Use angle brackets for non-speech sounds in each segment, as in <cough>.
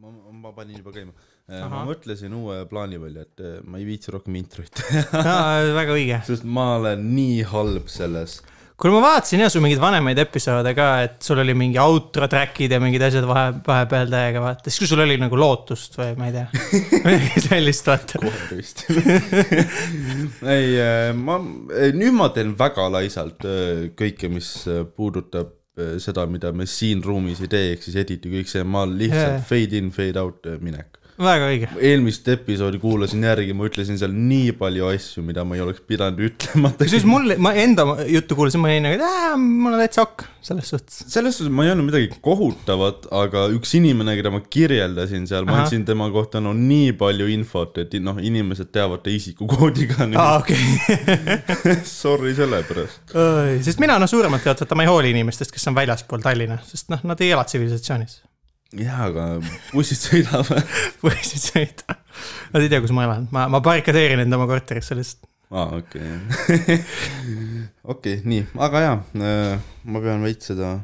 ma, ma panin juba käima. ma Ahah. mõtlesin uue plaani välja, et äh, ma ei viitsi rohkem introid väga õige. sest ma olen nii halb selles. kuule, ma vaatasin jah su mingeid vanemaid episoode ka, et sul oli mingi outro track'id ja mingid asjad vahe, vahepeal täiega vaata, siis kui sul oli nagu lootust või ma ei tea, <laughs> midagi sellist vaata. kohe vist. <laughs> ei, ma, nüüd ma teen väga laisalt äh, kõike, mis äh, puudutab äh, seda, mida me siin ruumis ei tee, ehk siis editi kõik see, ma lihtsalt Jaa. fade in, fade out äh, minek. Väga õige. eelmist episoodi kuulasin järgi, ma ütlesin seal nii palju asju, mida ma ei oleks pidanud ütlemata. kusjuures mul, ma enda juttu kuulasin, ma olin nagu, et mul on täitsa ok, selles suhtes. selles suhtes ma ei öelnud midagi kohutavat, aga üks inimene, keda ma kirjeldasin seal, ma andsin tema kohta no nii palju infot, et noh, inimesed teavad ta isikukoodi ka nüüd aa, okei. <laughs> Sorry selle pärast. sest mina noh, suuremalt jaolt vaata, ma ei hooli inimestest, kes on väljaspool Tallinna, sest noh, nad ei ela tsivilisatsioonis. jaa, aga bussid sõidavad. siis sõita. Nad ei tea, kus ma elan, ma, ma barrikadeerin end oma korterisse lihtsalt. aa, okei. <laughs> okei, nii, aga jaa, ma pean veits seda,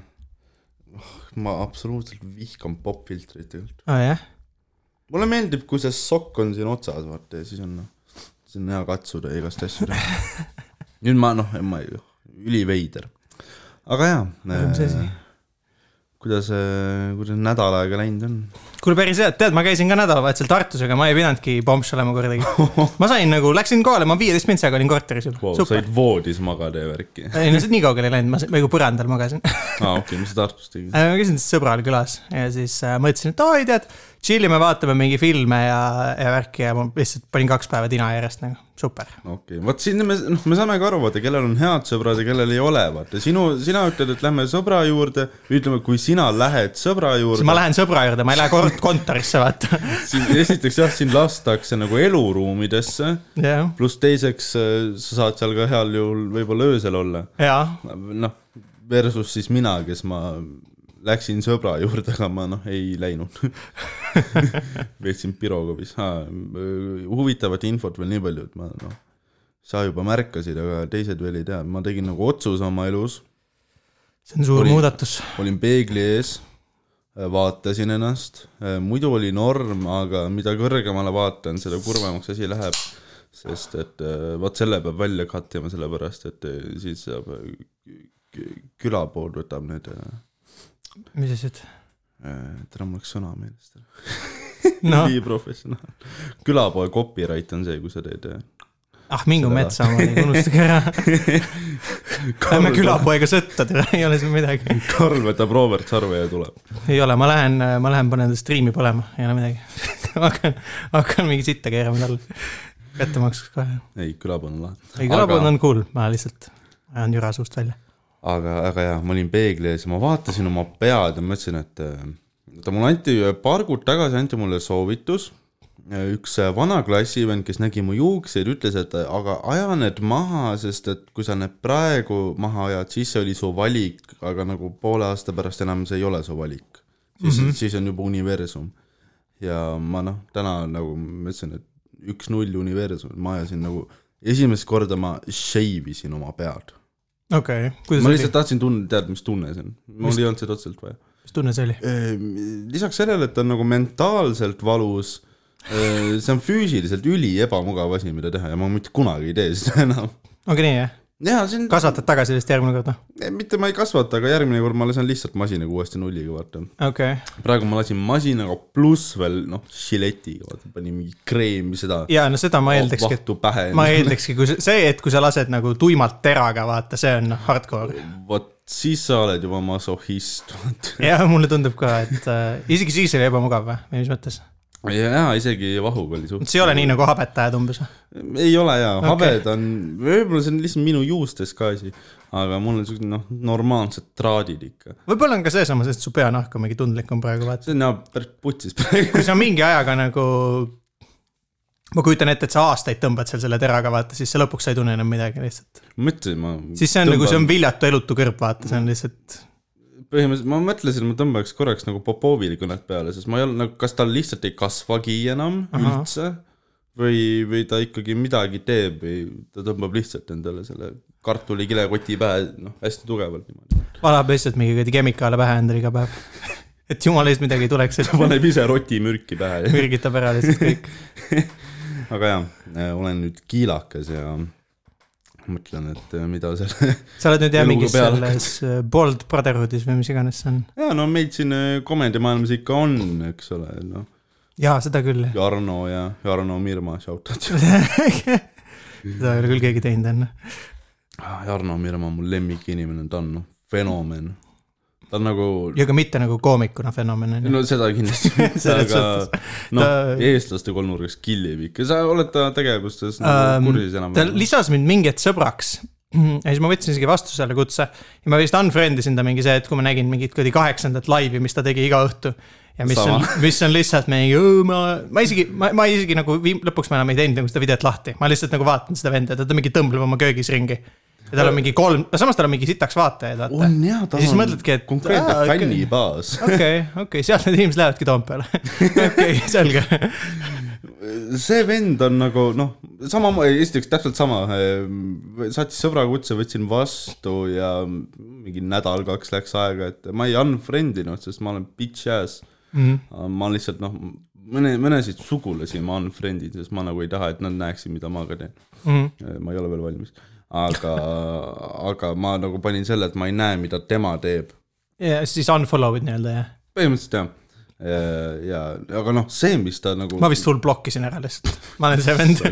ma absoluutselt vihkan popfiltrit tegelikult. aa jah, mulle meeldib, kui see sokk on siin otsas, vaata ja siis on noh, siis on hea katsuda igast asju <laughs> nüüd ma noh, ma ei, üliveider. aga jaa Rõõms asi., kuidas, kuidas nädal aega läinud on? kuule päris hea, tead, ma käisin ka nädalavahetusel Tartus, aga ma ei pidanudki pomš olema kordagi. ma sain nagu, läksin kohale, ma viieteist mintsaga olin korteris juba Wow, said voodis magada ja värki. ei no nii kaugele ei läinud, ma nagu põrandal magasin. <laughs> aa, okei, mis sa Tartus tegid? ma käisin sõbral külas ja siis äh, mõtlesin, et oi tead, chill ime, vaatame mingi filme ja, ja värki ja ma lihtsalt panin kaks päeva tina järjest nagu, super. okei okay., vot siin me, noh, me saame ka aru, vaata, kellel on head sõbrad ja kellel ei ole, vaata, sinu, sina ütled, et lähme sõbra juurde, ütleme, kui sina lähed sõbra siis juurde ma, lähen sõbra juurde, ma ei lähe kort-, kontorisse, vaata. <laughs> siis esiteks jah, sind lastakse nagu eluruumidesse, jah, pluss teiseks äh, sa saad seal ka heal juhul võib-olla öösel olla. noh, versus siis mina, kes ma läksin sõbra juurde, aga ma noh, ei läinud. <laughs> veetsin Pirogobis, huvitavat infot veel nii palju, et ma noh, sa juba märkasid, aga teised veel ei tea, ma tegin nagu otsuse oma elus, see on suur Oli- muudatus. olin peegli ees, vaatasin ennast, muidu oli norm, aga mida kõrgemale vaatan, seda kurvemaks asi läheb. sest et vot selle peab välja cut ima, sellepärast et siis saab eh, kü- külapood võtab need, mis asjad? täna mul läks sõna meelest ära <laughs> noh, nii professionaal. külapoe copyright on see, kui sa teed. eh, ah mingu metsa omani, unustage ära. <laughs> Lähme külapoega sõtta, <laughs> ei ole siin midagi. Karl võtab Robert Sarve ja tuleb. ei ole, ma lähen, ma lähen panen striimi põlema, ei ole midagi. hakkan, hakkan mingi sitta keerama talle. kättemaksuks kohe. ei, külapood on lahe. ei, kõlapood on cool, ma lihtsalt ajan jüra suust välja. aga, aga jaa, ma olin peegli ees ja ma vaatasin oma pead ja mõtlesin, et äh, oota, mulle anti paar kuud tagasi anti mulle soovitus. üks äh, vana klassivend, kes nägi mu juukseid, ütles, et äh, aga aja need maha, sest et kui sa need praegu maha ajad, siis see oli su valik, aga nagu poole aasta pärast enam see ei ole su valik. siis mm, -hmm. siis on juba universum. ja ma noh, täna nagu mõtlesin, et üks-null universum, ma ajasin nagu esimest korda ma shave isin oma pead okei okay., ma oli lihtsalt, tahtsin tunda, teada, mis tunne see on. mul ei olnud seda otseselt vaja. mis tunne see oli? lisaks sellele, et ta on nagu mentaalselt valus, see on füüsiliselt üli ebamugav asi, mida teha ja ma mitte kunagi ei tee seda enam. ongi nii jah? jaa, see on, kasvatad tagasi vist järgmine kord või? mitte ma ei kasvata, aga järgmine kord ma lasen lihtsalt masinaga uuesti nulliga, vaata. okei okay.. praegu ma lasin masinaga pluss veel noh, žiletiga, vaata, panin mingi kreemi seda. ja no seda ma eeldakski, et ma <laughs> eeldakski, kui see- et kui sa lased nagu tuimalt teraga, vaata, see on noh, hardcore. vot siis sa oled juba masohhist, jah, mulle tundub ka, et äh, isegi siis oli ebamugav või, või mis mõttes? jaa, isegi vahuga oli suht-. see ei ole nii nagu habetajad umbes ei ole jaa okay., habed on, võib-olla see on lihtsalt minu juustes ka asi, aga mul on siuksed noh, normaalsed traadid ikka. võib-olla on ka seesama, sest su peanahk on mingi tundlikum praegu, vaata. see on jah päris putsis praegu. kui sa mingi ajaga nagu, ma kujutan ette, et sa aastaid tõmbad seal selle teraga, vaata, siis sa lõpuks sa ei tunne enam midagi lihtsalt. mõtlesin ma. siis see on nagu, see on viljatu elutu kõrv, vaata, see on lihtsalt, põhimõtteliselt ma mõtlesin, ma tõmbaks korraks nagu Popovile kõnet peale, sest ma ei olnud nagu, kas tal lihtsalt ei kasvagi enam. Aha. üldse või, või ta ikkagi midagi teeb või ta tõmbab lihtsalt endale selle kartulikilekoti pähe, noh, hästi tugevalt niimoodi. valab lihtsalt mingi kuradi kemikaale pähe endale iga päev. <laughs> et jumala eest midagi ei tuleks, ta paneb ise rotimürki pähe. <laughs> mürgitab ära lihtsalt kõik. <laughs> aga jaa, olen nüüd kiilakas ja mõtlen, et äh, mida selle, <laughs> sa oled nüüd jah mingis selles äh, Bold Brotherhoodis või mis iganes see on. jaa no meid siin äh, komedimaailmas ikka on, eks ole, noh. jaa, seda küll. Jarno ja Jarno Mirma, shout out. <laughs> seda ei ole küll keegi teinud enne. Jarno Mirma mu lemmikinimene, ta on noh, fenomen. Ta on nagu, ja ka mitte nagu koomikuna fenomen on ju. no seda kindlasti <laughs> aga noh Ta-, eestlaste kolmnurgas killib ikka, sa oled ta tegevustes nagu Ähm, kursis ta enam-vähem? lisas mind mingi hetk sõbraks <clears throat> ja siis ma võtsin isegi vastu selle kutse ja ma vist unfriend isin ta mingi see, et kui ma nägin mingit kuradi kaheksandat laivi, mis ta tegi iga õhtu. ja mis Sama. on, mis on lihtsalt mingi, ma, ma isegi, ma, ma isegi nagu viim-, lõpuks ma enam ei teinud nagu seda videot lahti, ma lihtsalt nagu vaatan seda venda, ta mingi tõmbleb oma köögis ringi. Ja tal on mingi kolm, samas tal on mingi sitaks vaatajaid, vaata. on jaa, ta ja siis on mõtledki, et konkreetne okei. fännibaas. <laughs> okei, okei, sealt need inimesed lähevadki Toompeale. <laughs> okei, selge. see vend on nagu noh, sama, esiteks täpselt sama, saatis sõbra kutse, võtsin vastu ja mingi nädal-kaks läks aega, et ma ei unfriend inud, sest ma olen bitch ass. ma lihtsalt noh, mõne, mõnesid sugulasi ma unfriend in, sest ma nagu ei taha, et nad näeksid, mida ma ka teen. ma ei ole veel valmis, aga, aga ma nagu panin selle, et ma ei näe, mida tema teeb. ja siis unfollow'id nii-öelda jah. põhimõtteliselt jah. ja, aga noh, see, mis ta nagu. ma vist full blokkisin ära lihtsalt, ma olen see vend.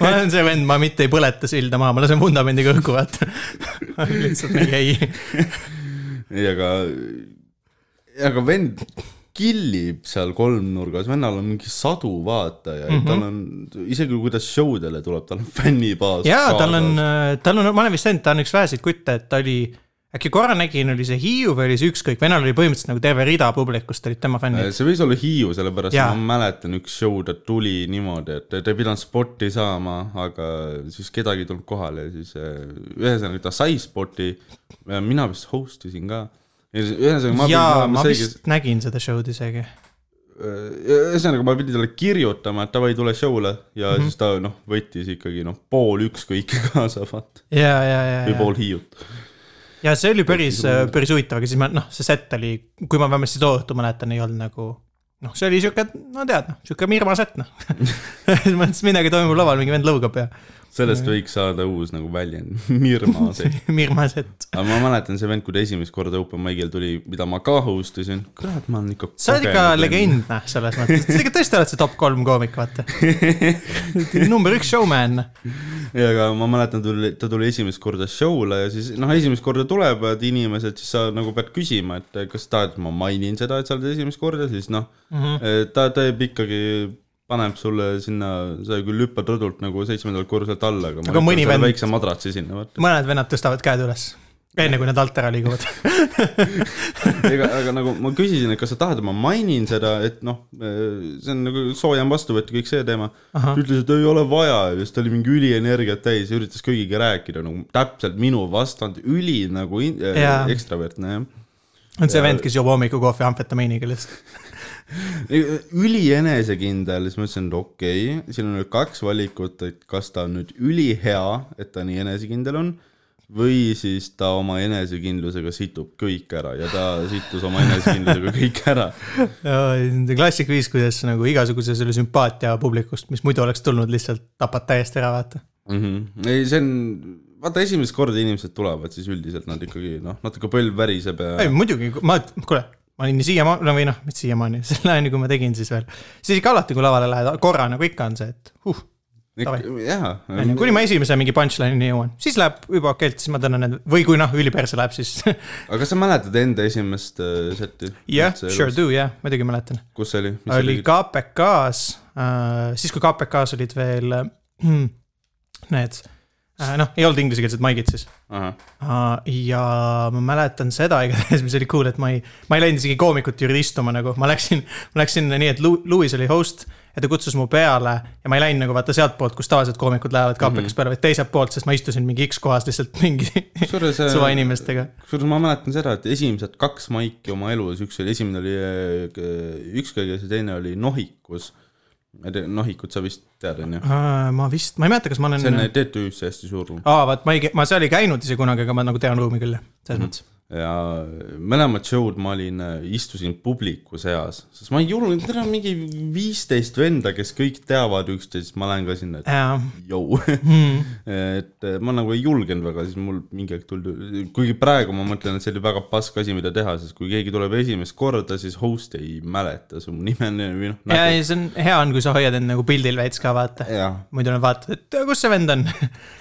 ma olen see vend, ma mitte ei põleta silda maha, ma lasen vundamendiga õhku vaata. lihtsalt mingi ei. ei, aga, aga vend killib seal kolmnurgas, vennal on mingi sadu vaatajaid mm, -hmm. tal on, isegi kui ta show dele tuleb, tal on fännibaas. jaa, tal on, tal on, ma olen vist näinud, ta on üks väheseid kutte, et ta oli, äkki korra nägin, oli see Hiiu või oli see ükskõik, vennal oli põhimõtteliselt nagu terve rida publikust olid tema fännid. see võis olla Hiiu, sellepärast Jaa. ma mäletan üks show, ta tuli niimoodi, et ta ei pidanud spotti saama, aga siis kedagi ei tulnud kohale ja siis eh, ühesõnaga ta sai spotti. mina vist host isin ka. Ühesõnaga ma jaa, ma see, vist nägin seda show'd isegi. ühesõnaga ma pidin talle kirjutama, et davai, tule show'le ja mm -hmm. siis ta noh, võttis ikkagi noh, pool ükskõike <laughs> kaasa, vaata. ja, ja, ja, või pool Hiiut. ja see oli päris, päris huvitav, aga siis ma noh, see set oli, kui ma vähemasti too õhtu mäletan, ei olnud nagu noh, see oli sihuke, no tead, noh, sihuke Mirma set, noh. selles mõttes midagi toimub laval, mingi vend lõugab ja sellest võiks saada uus nagu väljend, <laughs> Mirma see. <laughs> Mirma set. aga ma mäletan see vend, kui ta esimest korda open mic'il tuli, mida ma ka host isin, kurat, ma olen ikka sa oled ikka. legend, noh, selles mõttes, sa ikka tõesti oled see top kolm koomik, vaata. <laughs> number üks showman. ja aga ma mäletan, tuli, ta tuli esimest korda show'le ja siis noh, esimest korda tulevad inimesed, siis sa nagu pead küsima, et kas tahad, ma mainin seda, et sa oled esimest korda, siis noh mm, -hmm. ta teeb ikkagi, paneb sulle sinna, sa küll hüppad rõdult nagu seitsmendalt korruselt alla, aga, Aga mõni vend- väikse madratsi sinna, vaata. mõned vennad tõstavad käed üles, enne kui nad alt ära liiguvad. <laughs> ega, aga nagu ma küsisin, et kas sa tahad, et ma mainin seda, et noh, see on nagu soojem vastuvõtt ja kõik see teema. ütles, et ei ole vaja ja siis ta oli mingi ülienergiat täis ja üritas kõigiga rääkida nagu täpselt minu vastand, üli nagu in- Jaa. ekstravertne jah. on see vend, kes joob hommikukohvi amfetamiiniga lihtsalt. ülienesekindel, siis ma ütlesin, et okei okay,, siin on nüüd kaks valikut, et kas ta on nüüd ülihea, et ta nii enesekindel on või siis ta oma enesekindlusega situb kõik ära ja ta sittus oma enesekindlusega kõik ära. <laughs> klassik viis, kuidas nagu igasuguse selle sümpaatia publikust, mis muidu oleks tulnud, lihtsalt tapad täiesti ära, vaata. mm. -hmm. ei, see on, vaata esimest korda inimesed tulevad, siis üldiselt nad ikkagi noh, natuke põlv väriseb ja ei, muidugi, ma, kuule, ma olin siiamaani, no või noh, mitte siiamaani, <laughs> selle ajani, kui ma tegin siis veel. siis ikka alati, kui lavale lähed, korra nagu ikka on see, et huh, jaa. kuni ma esimese mingi punchline'ini jõuan, siis läheb juba okeilt, siis ma tõnan need või kui noh, üliperse läheb, siis <laughs> aga kas sa mäletad enda esimest äh, setti? jah, sure do, jah, muidugi mäletan. kus see oli? oli KPK-s äh,, siis kui KPK-s olid veel äh, <clears throat> need noh, ei olnud inglisekeelsed maigid siis uh,. ja ma mäletan seda <laughs> igatahes, mis oli cool, et ma ei, ma ei läinud isegi koomikute juurde istuma nagu, ma läksin, ma läksin nii, et Louis oli host ja ta kutsus mu peale ja ma ei läinud nagu vaata sealtpoolt, kus tavaliselt koomikud lähevad KPK-s mm -hmm. peale, vaid teiselt poolt, sest ma istusin mingi X kohas lihtsalt mingi kusjuures <laughs> suva inimestega. kusjuures ma mäletan seda, et esimesed kaks maiki oma elus, üks oli, esimene oli äh, ükskõiges ja teine oli Nohikus. Nohikut sa vist tead, on ju? Uh, ma vist, ma ei mäleta, kas ma olen see on TTÜ-sse hästi suur ruum. aa, vaat ma ei, ma seal ei käinud ise kunagi, aga ma nagu tean ruumi küll, selles mõttes. Ja mõlemad show'd ma olin, istusin publiku seas, sest ma ei julgenud, täna on mingi viisteist venda, kes kõik teavad üksteist, ma lähen ka sinna, et jõu Hmm. <laughs> et eh, ma nagu ei julgenud väga, siis mul mingi aeg tuldi, kuigi praegu ma mõtlen, et see oli väga pask asi, mida teha, sest kui keegi tuleb esimest korda, siis host ei mäleta su nime või noh, ja, ja see on hea on, kui sa hoiad end nagu pildil veits ka vaata. muidu nad vaatavad, et kus see vend on.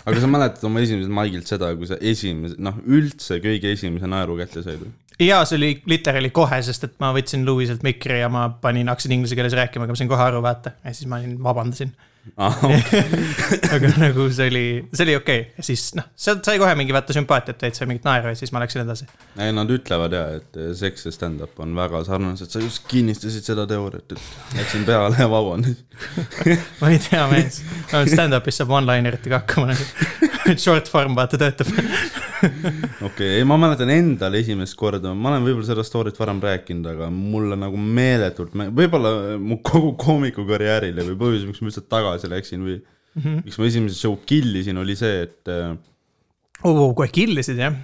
aga sa mäletad oma esimesest maigilt seda, kui sa esimese, noh üldse kõige esimese naeru kätte said või? ja see oli literaali kohe, sest et ma võtsin Louiselt mikri ja ma panin, hakkasin inglise keeles rääkima, aga ma sain kohe aru, vaata. ja siis ma olin, vabandasin. <laughs> aga nagu see oli, see oli okei okay. siis noh, sealt sai kohe mingi vaata sümpaatiat või mingit naeru ja siis ma läksin edasi. ei, nad ütlevad ja, et seks ja stand-up on väga sarnased, sa just kinnistasid seda teooriat, et läksin peale ja vabandasin. <laughs> ma ei tea, mees, stand-up'is saab one-lineritega hakkama nagu. <laughs> Short form vaata töötab. okei, ei ma mäletan endal esimest korda, ma olen võib-olla seda story't varem rääkinud, aga mulle nagu meeletult, võib-olla mu kogu koomikukarjäärile või põhjus, miks ma üldse tagasi läksin või mm -hmm. miks ma esimese show killisin, oli see, et äh, oh,. kohe killisid jah?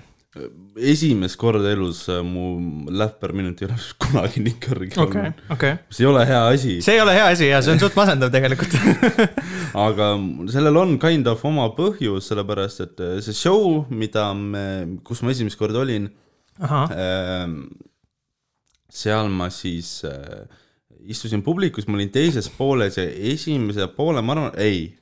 esimest korda elus äh, mu lähv per minut ei ole <laughs> kunagi nii kõrge okei olnud,. okei. mis ei ole hea asi, see ei ole hea asi ja see on suht masendav tegelikult. <laughs> aga sellel on kind of oma põhjus, sellepärast et äh, see show, mida me, kus ma esimest korda olin Ehm, seal ma siis äh, istusin publikus, ma olin teises pooles ja esimese poole, ma arvan, ei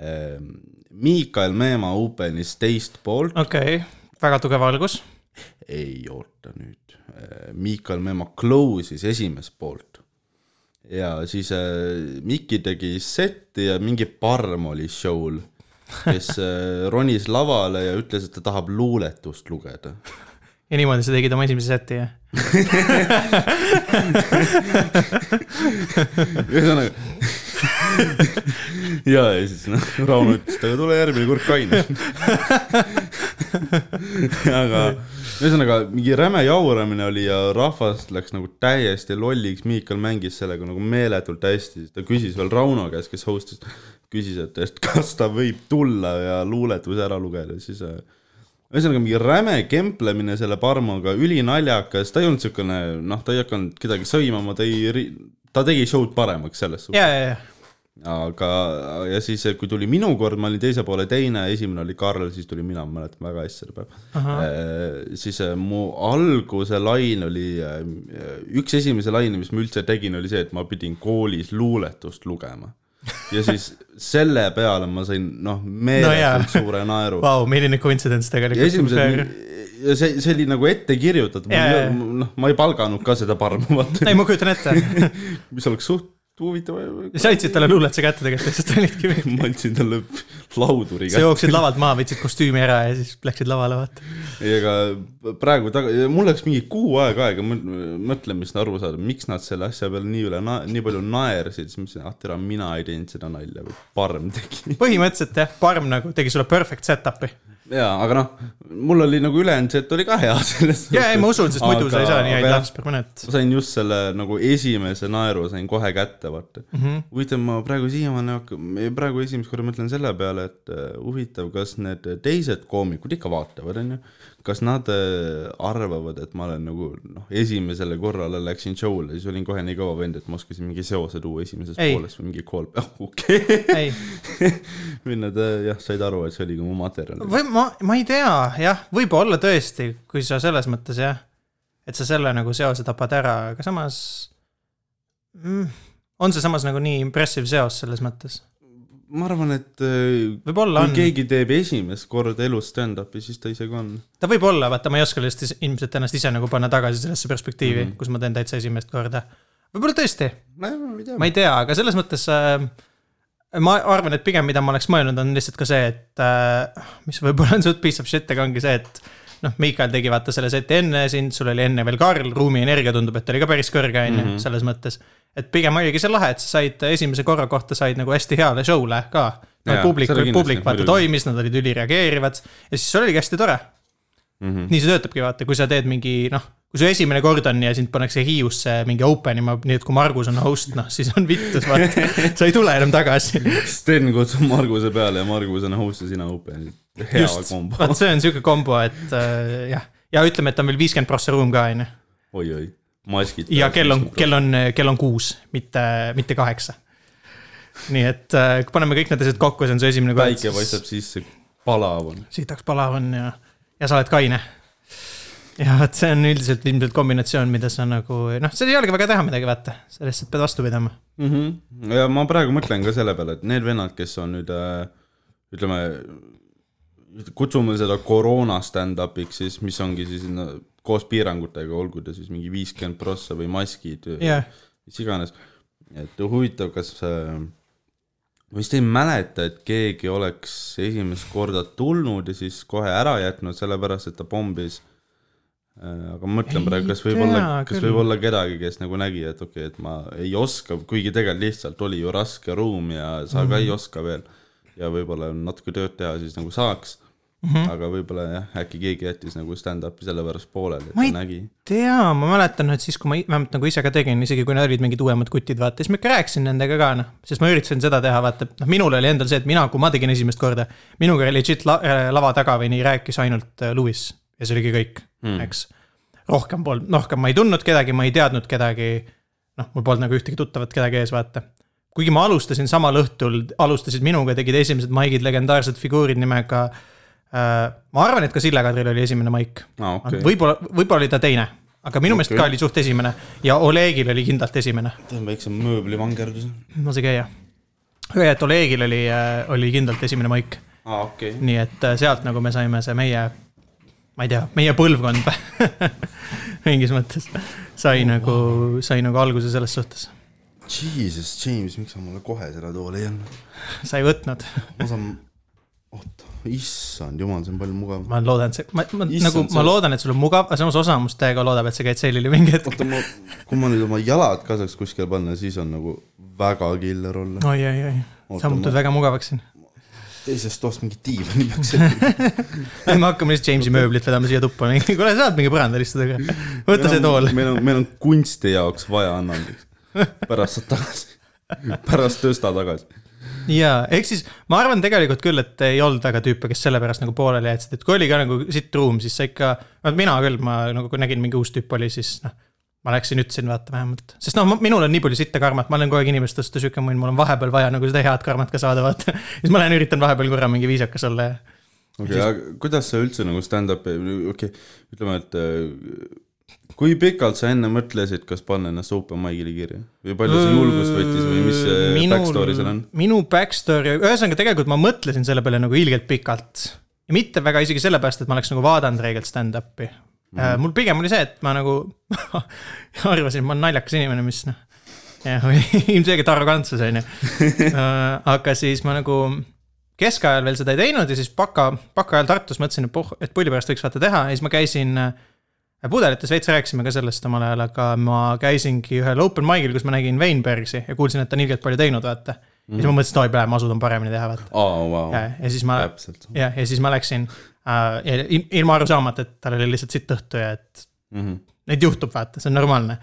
ähm,. Miikael Meemaa open'is teist poolt, okei, väga tugev algus. ei oota nüüd, Miikael Meemaa close'is esimest poolt. ja siis äh, Mikki tegi setti ja mingi parm oli show'l, kes äh, ronis lavale ja ütles, et ta tahab luuletust lugeda <laughs> ja niimoodi sa tegid oma esimese seti jah? ühesõnaga. Ja, ja siis noh, Rauno ütles, et aga tule järgmine kord kaine. aga ühesõnaga mingi räme jauramine oli ja rahvas läks nagu täiesti lolliks, Miikal mängis sellega nagu meeletult hästi, ta küsis veel Rauno käest, kes host'is, küsis, et, et kas ta võib tulla ja luuletuse ära lugeda, siis äh, ühesõnaga mingi räme kemplemine selle Parmoga, ülinaljakas, ta ei olnud siukene, noh, ta ei hakanud kedagi sõimama, ta ei, ta tegi show'd paremaks selles suhtes. ja, ja, ja, aga, ja siis, kui tuli minu kord, ma olin teise poole teine, esimene oli Karl, siis tuli mina, ma mäletan väga hästi seda päeva. siis äh, mu alguse lain oli, üks esimese laine, mis ma üldse tegin, oli see, et ma pidin koolis luuletust lugema. Ja siis selle peale ma sain, noh, meeletult no suure naeru. vau, milline coincidence ja tegelikult. esimesed, ja see, see oli nagu ette kirjutatud, noh, ma ei palganud ka seda parmu, vaata, ei, ma kujutan ette. <laughs> mis oleks suht huvitav. sa andsid talle luuletuse kätte tegelikult, lihtsalt olidki mingi. <laughs> ma andsin talle lauduri sa jooksid lavalt maha, võtsid kostüümi ära ja siis läksid lavale, vaata. ei, aga praegu taga, mul läks mingi kuu aega aega mõ- mõtlemist aru saada, miks nad selle asja peale nii üle, nii palju naersid, siis mõtlesin, ah tere, mina ei teinud seda nalja, Parm tegi. põhimõtteliselt jah, Parm nagu tegi sulle perfect setup'i. jaa, aga noh, mul oli nagu ülejäänud set oli ka hea <laughs> selles ja, ei ma usun, sest muidu sa ei saa nii häid aga laughs per minute. sain just selle nagu esimese naeru sain kohe kätte, vaata mm. -hmm.. huvitav, ma praegu siiamaani hakkan, praegu esimest korda mõtlen selle peale, et äh, huvitav, kas need teised koomikud ikka vaatavad, onju. Kas nad äh, arvavad, et ma olen nagu noh, esimesele korrale läksin show'le, siis olin kohe nii kõva vend, et ma oskasin mingi seose tuua esimesest Ei. poolest või mingi call, <laughs> okei. ei, <laughs> või nad äh, jah, said aru, et see oli ka mu materjal. või ma, ma ei tea, jah, võib-olla tõesti, kui sa selles mõttes jah, et sa selle nagu seose tapad ära, aga samas mm,. on see samas nagu nii impressive seos selles mõttes? Ma arvan, et äh, võib-olla on, keegi teeb esimest korda elus stand-up'i, siis ta ise ka on. ta võib olla, vaata, ma ei oska lihtsalt ilmselt ennast ise nagu panna tagasi sellesse perspektiivi mm. -hmm. kus ma teen täitsa esimest korda. võib-olla tõesti, ma ei tea. ma ei tea, aga selles mõttes äh, ma arvan, et pigem, mida ma oleks mõelnud, on lihtsalt ka see, et äh, mis võib-olla on suht piece of shit, aga ongi see, et noh, Miikal tegi vaata selle seti enne sind, sul oli enne veel Karl, ruumienergia tundub, et oli ka päris kõrge, on ju, Mhm. selles mõttes. et pigem oligi see lahe, et sa said esimese korra kohta said nagu hästi heale show'le ka. Jaa, publik publik vaata toimis, nad olid ülireageerivad ja siis oligi hästi tore. mm. -hmm. nii see töötabki, vaata, kui sa teed mingi noh, kui su esimene kord on ja sind pannakse Hiiusse mingi open ima, nii et kui Margus on host, noh siis on vittus, vaata. <laughs> sa ei tule enam tagasi. Sten kutsub Marguse peale ja Margus on host ja sina open. just, vaat see on sihuke kombo, et äh, jah, ja ütleme, et on veel viiskümmend prossa ruum ka, on ju. oi-oi, maskid. ja kell on, kell on, kell on kuus, mitte, mitte kaheksa. nii et äh, paneme kõik need asjad kokku, see on su esimene kord. päike paistab sisse, palav on. sitaks palav on ja, ja sa oled kaine. ja vot see on üldiselt ilmselt kombinatsioon, mida sa nagu, noh, seal ei olegi väga teha midagi, vaata, sa lihtsalt pead vastu pidama mm. -hmm. ja ma praegu mõtlen ka selle peale, et need vennad, kes on nüüd äh, ütleme kutsume seda koroona stand-up'iks siis, mis ongi siis no, koos piirangutega, olgu ta siis mingi viiskümmend prossa või maskid yeah., mis iganes. et huvitav, kas äh, ma vist ei mäleta, et keegi oleks esimest korda tulnud ja siis kohe ära jätnud, sellepärast et ta pommis äh, aga ma mõtlen praegu, kas võib olla, kas võib olla kedagi, kes nagu nägi, et okei okay,, et ma ei oska, kuigi tegelikult lihtsalt oli ju raske ruum ja sa mm ka ei mhm. oska veel. ja võib-olla natuke tööd teha, siis nagu saaks Mm -hmm. aga võib-olla jah, äkki keegi jättis nagu stand-up'i sellepärast pooleli, et ma ta nägi. tea, ma mäletan, et siis, kui ma vähemalt nagu ise ka tegin, isegi kui need olid mingid uuemad kutid, vaata, siis ma ikka rääkisin nendega ka, noh. sest ma üritasin seda teha, vaata, noh, minul oli endal see, et mina, kui ma tegin esimest korda, minuga legit la, äh, lava taga või nii rääkis ainult äh, Lewis ja see oligi kõik mm., eks. rohkem polnud, rohkem ma ei tundnud kedagi, ma ei teadnud kedagi. noh, mul polnud nagu ühtegi tuttavat kedagi ees, vaata kuigi ma alustasin samal õhtul, alustasid minuga, tegid esimesed maigid legendaarsed figuurid nimega Äh, ma arvan, et ka Sille Kadril oli esimene maik ah,. Okay. võib-olla, võib-olla oli ta teine, aga minu meelest okay. ka oli suht esimene ja Olegil oli kindlalt esimene. teen väikse mööblivangerduse. no see käia. aga et Olegil oli, äh, oli kindlalt esimene maik ah,. Okay. nii et äh, sealt nagu me saime see meie, ma ei tea, meie põlvkond <laughs> mingis mõttes sai oh, nagu, sai nagu alguse selles suhtes. Jesus, James, miks sa mulle kohe seda tooli ei andnud? sa ei võtnud ma saan, oota issand jumal, see on palju mugavam. ma loodan, et see, ma, ma issand, nagu, ma loodan, et sul on mugav, aga samas osa must täiega loodab, et sa käid sellil mingi hetk. oota, ma, kui ma nüüd oma jalad ka saaks kuskile panna, siis on nagu väga killer olla. oi, oi, oi, sa muutud ma... väga mugavaks siin. teisest toast mingi diivani peaks ette <laughs> me hakkame lihtsalt Jamesi mööblit vedama siia tuppa, kuule, saad mingi põrandal istuda ka. võta see tool. meil on, meil on kunsti jaoks vaja annandeks. pärast saad tagasi, pärast tõsta tagasi jaa, ehk siis ma arvan tegelikult küll, et ei olnud väga tüüpe, kes sellepärast nagu pooleli jätsid, et kui oli ka nagu sitt ruum, siis sa ikka, no mina küll, ma nagu kui nägin mingi uus tüüp oli, siis noh. ma läksin, ütlesin vaata vähemalt, sest noh, minul on nii palju sitta karmat, ma olen kogu aeg inimeste vastu sihuke munn, mul on vahepeal vaja nagu seda head karmat ka saada, vaata. <laughs> siis ma lähen üritan vahepeal korra mingi viisakas olla ja. okei okay, siis..., aga kuidas sa üldse nagu stand-up'i, okei okay,, ütleme, et kui pikalt sa enne mõtlesid, kas panna ennast open mic'ile kirja või palju see julgust võttis või mis see Minul, backstory seal on? minu backstory, ühesõnaga tegelikult ma mõtlesin selle peale nagu ilgelt pikalt. ja mitte väga isegi sellepärast, et ma oleks nagu vaadanud reegelt stand-up'i mm. -hmm. mul pigem oli see, et ma nagu <laughs> arvasin, et ma olen naljakas inimene, mis noh. jah, <laughs> ilmselgelt arrogantsus on ju. Aga siis ma nagu keskajal veel seda ei teinud ja siis baka, baka ajal Tartus mõtlesin, et puh, et pulli pärast võiks vaata teha ja siis ma käisin äh, pudelites veits rääkisime ka sellest omal ajal, aga ma käisingi ühel open mic'il, kus ma nägin Weinbergsi ja kuulsin, et ta on ilgelt palju teinud, vaata mm. -hmm. ja siis ma mõtlesin, et oi, ma asun paremini teha, vaata oh,. Wow. ja, ja siis ma, jah, ja siis ma läksin äh, ilma aru saamata, et tal oli lihtsalt sitt õhtu ja et mm -hmm. neid juhtub, vaata, see on normaalne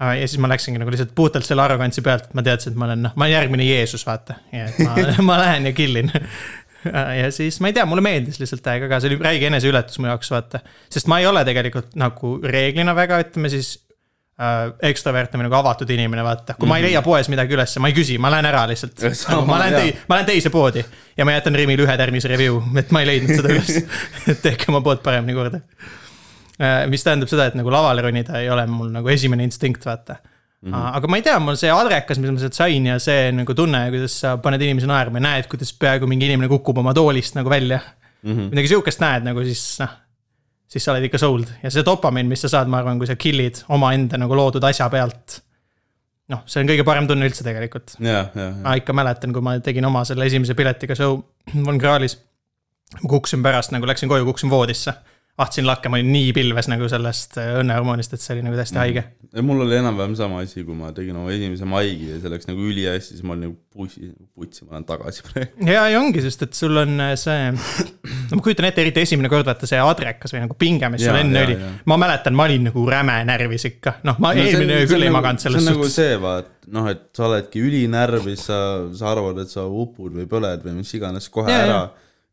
äh,. ja siis ma läksingi nagu lihtsalt puhtalt selle arrogantsi pealt, et ma teadsin, et ma olen, noh, ma olen järgmine Jeesus, vaata. ja et ma <laughs> <laughs> ma lähen ja killin <laughs> ja siis ma ei tea, mulle meeldis lihtsalt täiega ka, see oli räige eneseületus mu jaoks, vaata. sest ma ei ole tegelikult nagu reeglina väga, ütleme siis äh, ekstravertne või nagu avatud inimene, vaata. kui mm -hmm. ma ei mhm. leia poes midagi ülesse, ma ei küsi, ma lähen ära lihtsalt. <laughs> Nagu, ma lähen tei-, ma lähen teise poodi ja ma jätan Rimile ühe tärmise review, et ma ei leidnud seda üles. <laughs> et tehke oma pood paremini korda äh,. mis tähendab seda, et nagu lavale ronida ei ole mul nagu esimene instinkt, vaata Mm -hmm. aga ma ei tea, mul see adrekas, mis ma sealt sain ja see nagu tunne, kuidas sa paned inimesi naerma ja näed, kuidas peaaegu mingi inimene kukub oma toolist nagu välja mm. -hmm. midagi sihukest näed nagu siis noh, siis sa oled ikka sold ja see dopamiin, mis sa saad, ma arvan, kui sa kill'id omaenda nagu loodud asja pealt. noh, see on kõige parem tunne üldse tegelikult yeah,. Yeah, yeah. ma ikka mäletan, kui ma tegin oma selle esimese piletiga show <clears throat> Von Krahlis. ma kukkusin pärast nagu läksin koju, kukkusin voodisse vaatasin lakke, ma olin nii pilves nagu sellest äh, õnnehormoonist, et see oli nagu täiesti mm. haige. mul oli enam-vähem sama asi, kui ma tegin oma esimese maigi ja see läks nagu ülihästi, siis ma olin nagu pussi, putsi, ma lähen tagasi praegu. ja, ja ongi, sest et sul on äh, see, no ma kujutan ette, eriti esimene kord vaata see adrekas või nagu pinge, mis ja, sul enne ja, oli. ma mäletan, ma olin nagu räme närvis ikka, noh, ma no, eelmine öö küll ei nagu, maganud selles suhtes. see on nagu see, vaat, noh, et sa oledki ülinärvis, sa, sa arvad, et sa upud või põled või mis iganes kohe ja, ära ja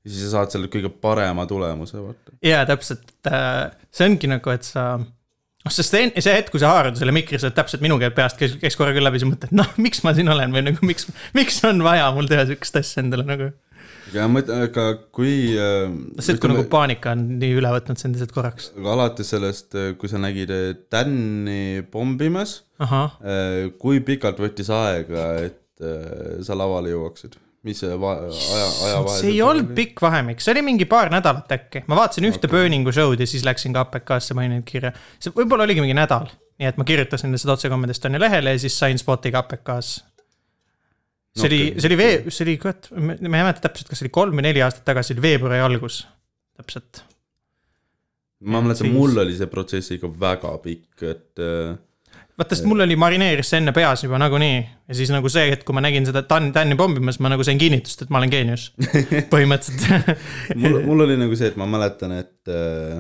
ja siis sa saad selle kõige parema tulemuse, vaata. jaa, täpselt, see ongi nagu, et sa. noh, sest see, see hetk, kui sa haarad selle mikri, sa oled täpselt minu käe peast käis, käis korra küll läbi, siis mõtled, noh, miks ma siin olen või nagu miks, miks on vaja mul teha sihukest asja endale nagu. ja ma ütlen, aga kui. see, et kui nagu paanika on nii üle võtnud sind lihtsalt korraks. aga alates sellest, kui sa nägid äh, Dan'i pommimas, ahah, kui pikalt võttis aega, et äh, sa lavale jõuaksid? Mis see va- aja, ajavahe? see ei olnud. pikk vahemik, see oli mingi paar nädalat äkki, ma vaatasin ühte okay. Burningu show'd ja siis läksin ka APK-sse, panin neid kirja. see võib-olla oligi mingi nädal, nii et ma kirjutasin lihtsalt otsekommendist Tony lehele ja siis sain spotiga APK-s. see oli Okei., see oli vee, see oli, kurat, ma ei mäleta täpselt, kas see oli kolm või neli aastat tagasi, oli veebruari algus, täpselt. ma mäletan, mul oli see protsess ikka väga pikk, et äh, vaata, sest mul oli marineeris see enne peas juba nagunii ja siis nagu see hetk, kui ma nägin seda Dan-, Dan'i pommimas, ma nagu sain kinnitust, et ma olen geenius. <laughs> põhimõtteliselt. mul, mul oli nagu see, et ma mäletan, et äh,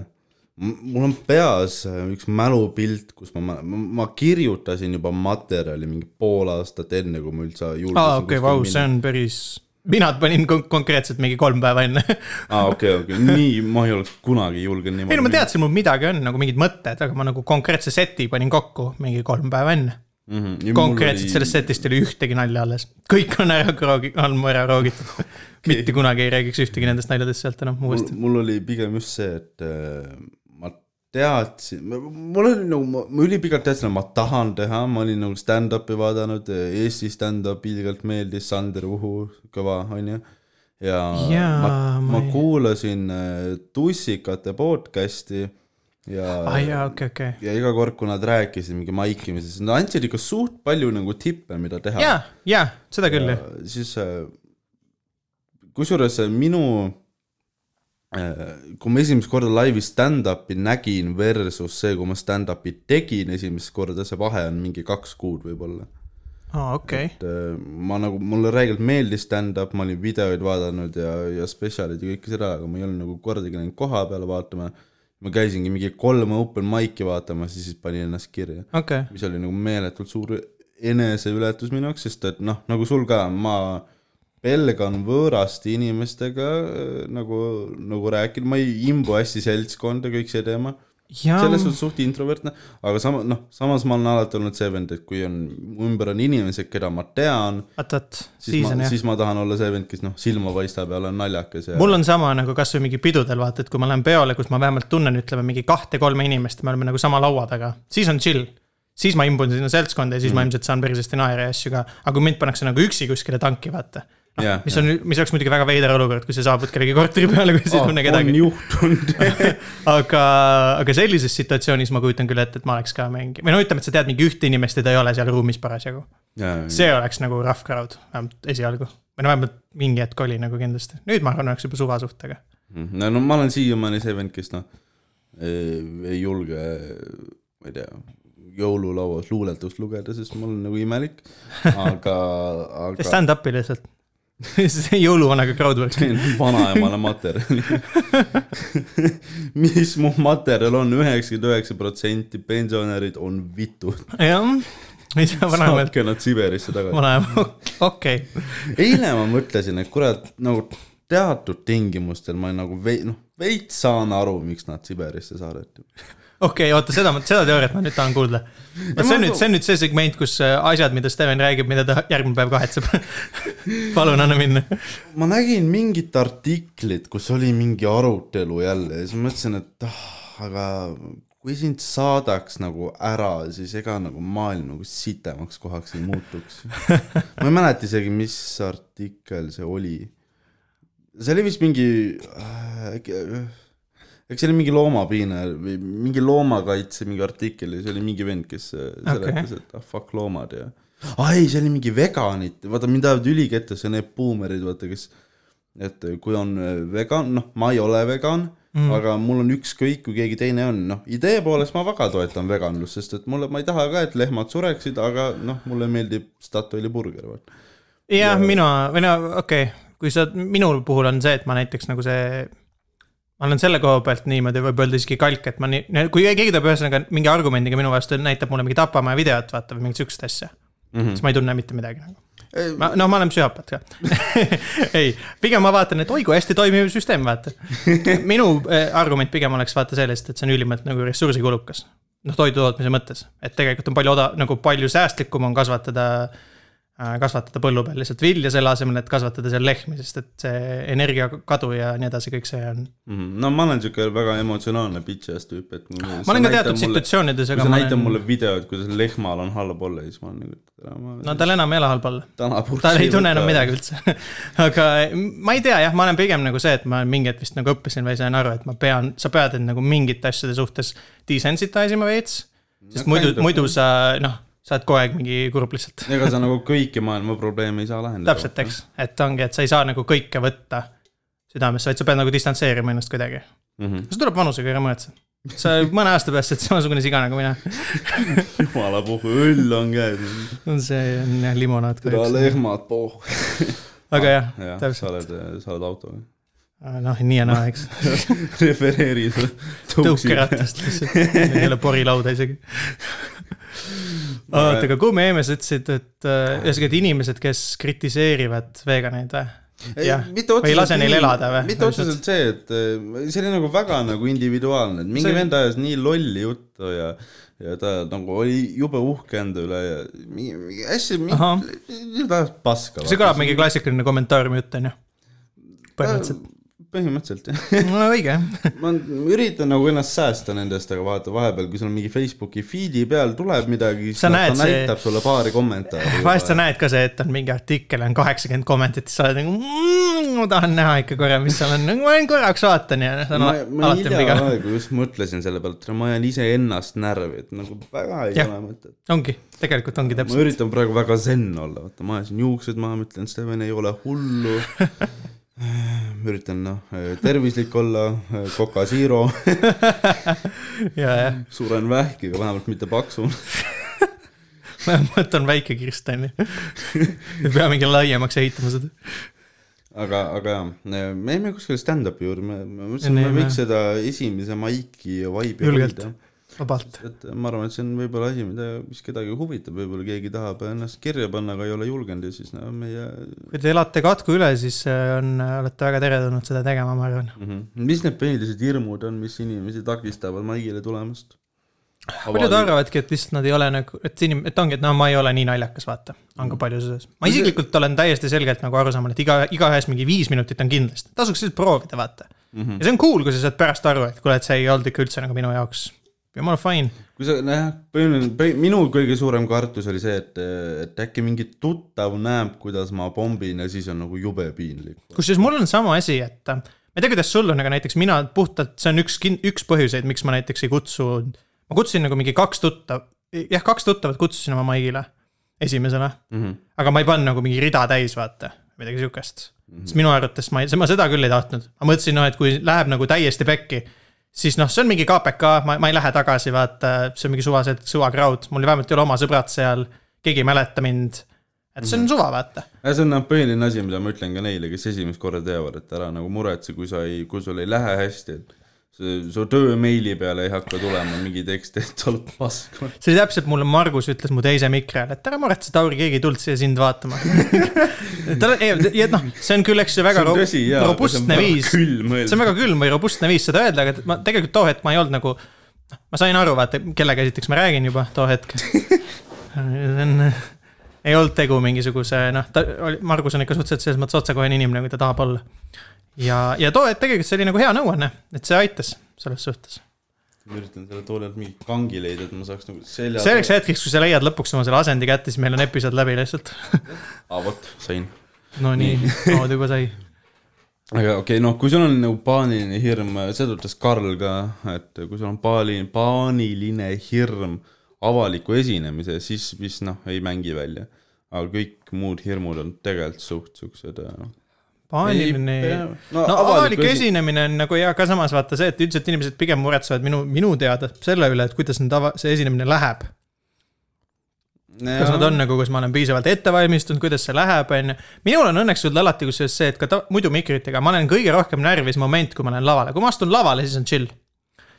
mul on peas äh, üks mälupilt, kus ma, ma, ma kirjutasin juba materjali mingi pool aastat enne, kui ma üldse julgesin. aa, okei, vau, see on päris, mina panin kon- konkreetselt mingi kolm päeva enne. aa, okei, okei, nii ma ei oleks kunagi julgenud niimoodi. ei no ma teadsin, mul midagi on nagu mingid mõtted, aga ma nagu konkreetse seti panin kokku mingi kolm päeva enne. mm. -hmm. konkreetselt sellest setist ei ole ühtegi nalja alles, kõik on ära kroogi-, on mu ära roogitud <laughs> okay.. mitte kunagi ei räägiks ühtegi nendest naljadest sealt enam uuesti. mul oli pigem just see, et äh, teadsin, mul oli nagu, ma ülipikalt teadsin, et ma tahan teha, ma olin nagu stand-up'i vaadanud, Eesti stand-up ilgelt meeldis, Sander Uhu, kõva, onju. ja Jaa, ma, ma ma ei- kuulasin äh, Tussikate podcast'i ja aa jaa, okei, okei. ja iga kord, kui nad rääkisid mingi maikimises, nad andsid ikka suht palju nagu tippe, mida teha. jaa, jaa, seda küll jah. siis äh, kusjuures äh, minu, kui ma esimest korda laivis stand-up'i nägin versus see, kui ma stand-up'i tegin esimest korda, see vahe on mingi kaks kuud võib-olla. aa, okei. et äh, ma nagu, mulle räigelt meeldis stand-up, ma olin videoid vaadanud ja, ja spetsialid ja kõike seda, aga ma ei olnud nagu kordagi läinud koha peale vaatama. ma käisingi mingi kolm open mic'i vaatamas ja siis panin ennast kirja okei, mis oli nagu meeletult suur eneseületus minu jaoks, sest et noh, nagu sul ka, ma pelgan võõraste inimestega äh, nagu, nagu rääkida, ma ei imbu hästi seltskonda, kõik see teema. selles suhtes suht introvertne, aga sama, noh, samas ma olen alati olnud see vend, et kui on, ümber on inimesed, keda ma tean, siis ma, siis ma tahan olla see vend, kes noh, silma paistab ja olen naljakas ja mul on sama nagu kasvõi mingi pidudel vaata, et kui ma lähen peole, kus ma vähemalt tunnen, ütleme mingi kahte-kolme inimest, me oleme nagu sama laua taga, siis on chill. siis ma imbun sinna seltskonda ja siis mm. ma ilmselt saan pärisesti naera ja asju ka, aga kui mind pannakse nagu üksi kuskile tanki, vaata. Jah, mis on, mis oleks muidugi väga veider olukord, kui sa saabud kellegi korteri peale, kui sa ei tunne on kedagi. juhtunud <laughs> aga, aga sellises situatsioonis ma kujutan küll ette, et ma oleks ka mingi, või no ütleme, et sa tead mingi ühte inimest ja ta ei ole seal ruumis parasjagu. see oleks nagu rough crowd, vähemalt esialgu. või no vähemalt mingi hetk oli nagu kindlasti, nüüd ma arvan, oleks juba suva suhtega. no, no ma olen siiamaani see vend, kes noh, ei julge, ma ei tea, jõululauas luuletust lugeda, sest ma olen nagu imelik, aga, aga <laughs> stand-up'i lihtsalt. <laughs> see jõuluvanaga crowd work. teen vanaemale materjali. <laughs> mis mu materjal on, üheksakümmend üheksa protsenti pensionärid on vitud. jah, ei saa vanaema, saatke nad Siberisse tagasi. vanaema, okei. eile ma mõtlesin, et kurat, nagu teatud tingimustel ma nagu vei-, noh, veits saan aru, miks nad Siberisse saadeti. okei, oota, seda, seda teooriat ma nüüd tahan kuulda. vot see on nüüd, see on nüüd see segment, kus äh, asjad, mida Steven räägib, mida ta järgmine päev kahetseb. <laughs> palun anna minna. ma nägin mingit artiklit, kus oli mingi arutelu jälle ja siis ma mõtlesin, et ah, aga kui sind saadaks nagu ära, siis ega nagu maailm nagu sitemaks kohaks ei muutuks. <laughs> ma ei mäleta isegi, mis artikkel see oli. see oli vist mingi äh,, eks see oli mingi loomapiina või mingi loomakaitse mingi artikkel ja see oli mingi vend, kes äh, seletas okay., et ah fuck loomad ja. aa ei, see oli mingi veganid, vaata mind ajavad ülikette, see on need buumerid, vaata kes, et kui on äh, vegan, noh, ma ei ole vegan mm., aga mul on ükskõik, kui keegi teine on, noh, idee poolest ma väga toetan veganlust, sest et mulle, ma ei taha ka, et lehmad sureksid, aga noh, mulle meeldib Statoili burger, vaata. jah, mina, või no okei okay., kui sa, minul puhul on see, et ma näiteks nagu see. Ma olen selle koha pealt niimoodi võib öelda isegi kalk, et ma nii, kui keegi tuleb ühesõnaga mingi argumendiga minu vastu, näitab mulle mingi Tapamaja videot, vaata või mingit sihukest asja mm. -hmm. siis ma ei tunne mitte midagi nagu. ma, noh, ma olen psühhopaat ka <laughs> ei, pigem ma vaatan, et oi kui hästi toimiv süsteem, vaata. minu äh, argument pigem oleks vaata sellest, et see on ülimalt nagu ressursikulukas. noh, toidu tootmise mõttes, et tegelikult on palju odav, nagu palju säästlikum on kasvatada Äh, kasvatada põllu peal lihtsalt vilja selle asemel, et kasvatada seal lehmi, sest et see energiakadu ja nii edasi, kõik see on. Mhm. no ma olen sihuke väga emotsionaalne bitch ass tüüp, et. ma olen ka teatud situatsioonides, aga. kui sa näitad olen... mulle videot, kuidas lehmal on halb olla, siis ma olen nagu. no tal enam ei ole halb olla. ta ei tunne enam midagi üldse <laughs> aga ma ei tea jah, ma olen pigem nagu see, et ma mingi hetk vist nagu õppisin või sain aru, et ma pean, sa pead end nagu mingite asjade suhtes desensitize ima veits. sest no, muidu, muidu sa noh sa oled kogu aeg mingi kurb lihtsalt. ega sa nagu kõiki maailma probleeme ei saa lahendada. täpselt, eks, et ongi, et sa ei saa nagu kõike võtta südamesse, vaid sa pead nagu distantseerima ennast kuidagi mm. -hmm. see tuleb vanusega, ära muretse. sa mõne aasta pärast oled samasugune siga nagu mina <laughs> jumala puhku, õll on käes. see on jah limonaad. tere lehmad pohhu aga jah ah, ja,, täpselt. sa oled, sa oled autoga ah, noh, nii ja naa, eks <laughs> refereerid tõukeratast lihtsalt, ei ole porilauda isegi oota, aga kuhu me jäime, sa ütlesid, et äh, ühesõnaga, et inimesed, kes kritiseerivad veganeid või? või ei lase neil elada või? mitte otseselt see, et äh, see oli nagu väga nagu individuaalne, et mingi see... vend ajas nii lolli juttu ja ja ta nagu oli jube uhke enda üle ja mingi, mingi hästi, ta ajas paska. see kõlab mingi klassikaline kommentaariumi jutt, on ju? põhimõtteliselt põhimõtteliselt jah. no õige ma üritan nagu ennast säästa nendest, aga vaata vahepeal, kui sul mingi Facebooki feed'i peal tuleb midagi, siis noh, ta näitab see... sulle paari kommentaari. <laughs> vahest sa näed ka see, et on mingi artikkel on kaheksakümmend commentit, siis sa oled nagu mmm, ma tahan näha ikka korra, mis seal on, nagu ma korraks vaatan ja ma, ma hiljaaegu just mõtlesin selle pealt, ma ajan iseennast närvi, et nagu väga ei ja. ole mõtet. ongi, tegelikult ongi täpselt. ma üritan praegu väga zen olla, vaata ma ajasin juuksed maha, mõtlen, Steven ei ole hullu <laughs> üritan noh, tervislik olla, Coca Zero. <laughs> Suren vähki, aga vähemalt mitte paksu. <laughs> Vähemalt on väike ju. ei pea mingi laiemaks ehitama seda. aga, aga jah, me jäime kuskile stand-up'i juurde, me, me mõtlesime, me võiks seda esimese maiki vibe'i hoida vabalt. et ma arvan, et see on võib-olla asi, mida, mis kedagi huvitab, võib-olla keegi tahab ennast kirja panna, aga ei ole julgenud ja siis no meie. kui te elate katku üle, siis äh, on, olete väga teretulnud seda tegema, ma arvan mm. -hmm. mis need põhilised hirmud on, mis inimesi takistavad maigile tulemast? paljud arvavadki, et lihtsalt nad ei ole nagu, et inim-, et ongi, et no ma ei ole nii naljakas, vaata, on ka mhm. palju selles. ma isiklikult olen täiesti selgelt nagu arusaamal, et iga, igaühes mingi viis minutit on kindlasti, tasuks lihtsalt proovida, vaata mm. -hmm. ja see on cool, kui sa saad pärast aru, et kuule, et see ei olnud ikka üldse nagu minu jaoks jumala fine. kui sa, nojah, põhimõtteliselt minu kõige suurem kartus oli see, et, et äkki mingi tuttav näeb, kuidas ma pombin ja siis on nagu jube piinlik. kusjuures mul on sama asi, et ma ei tea, kuidas sul on, aga näiteks mina puhtalt, see on üks, üks põhjuseid, miks ma näiteks ei kutsu, ma kutsusin nagu mingi kaks tuttav, jah, kaks tuttavat kutsusin oma maigile, esimesele mm. -hmm. aga ma ei pannud nagu mingi rida täis, vaata, midagi sihukest mm. -hmm. sest minu arvates ma ei, ma seda küll ei tahtnud, ma mõtlesin, noh, et kui läheb nagu täiesti pekki siis noh, see on mingi KPK, ma, ma ei lähe tagasi, vaata, see on mingi suvased, suva crowd, mul vähemalt ei ole oma sõbrad seal, keegi ei mäleta mind. et see on mhm. suva, vaata. see on noh, põhiline asi, mida ma ütlen ka neile, kes esimest korda teevad, et ära nagu muretse, kui sa ei, kui sul ei lähe hästi, et su töömeili peale ei hakka tulema mingi tekst, et sa oled pask. see oli täpselt mulle, Margus ütles mu teise mikri ajal, et ära muretse, Tauri, keegi ei tulnud siia sind vaatama <laughs> tal ja noh, see on küll, eks ju, väga tõsi, jaa, robustne viis. see on väga külm või robustne viis seda öelda, aga ma tegelikult too hetk ma ei olnud nagu. Noh, ma sain aru, vaata, kellega esiteks ma räägin juba too hetk <laughs> see on, ei olnud tegu mingisuguse noh, ta oli, Margus on ikka suhteliselt selles mõttes otsekohene inimene, kui ta tahab olla ja, ja too, et tegelikult see oli nagu hea nõuanne, et see aitas selles suhtes. ma üritan selle tooli alt mingi kangi leida, et ma saaks nagu selja. selleks hetkeks, kui sa leiad lõpuks oma selle asendi kätte, siis meil on episood läbi lihtsalt aa, <laughs> vot, sain. no nii, Aad <laughs> juba sai aga okei okay,, noh, kui sul on nagu paaniline hirm, seda ütles Karl ka, et kui sul on paani, paaniline hirm avaliku esinemise, siis vist noh, ei mängi välja. aga kõik muud hirmud on tegelikult suht siuksed noh paaniline, no, no avalik esi... esinemine on nagu ja ka samas vaata see, et üldiselt inimesed pigem muretsevad minu, minu teada selle üle, et kuidas nüüd ava-, see esinemine läheb. kas nad on nagu, kas ma olen piisavalt ette valmistunud, kuidas see läheb, on ju. minul on õnneks olnud alati kusjuures see, et ka ta, muidu mikritega ma olen kõige rohkem närvis moment, kui ma lähen lavale, kui ma astun lavale, siis on chill.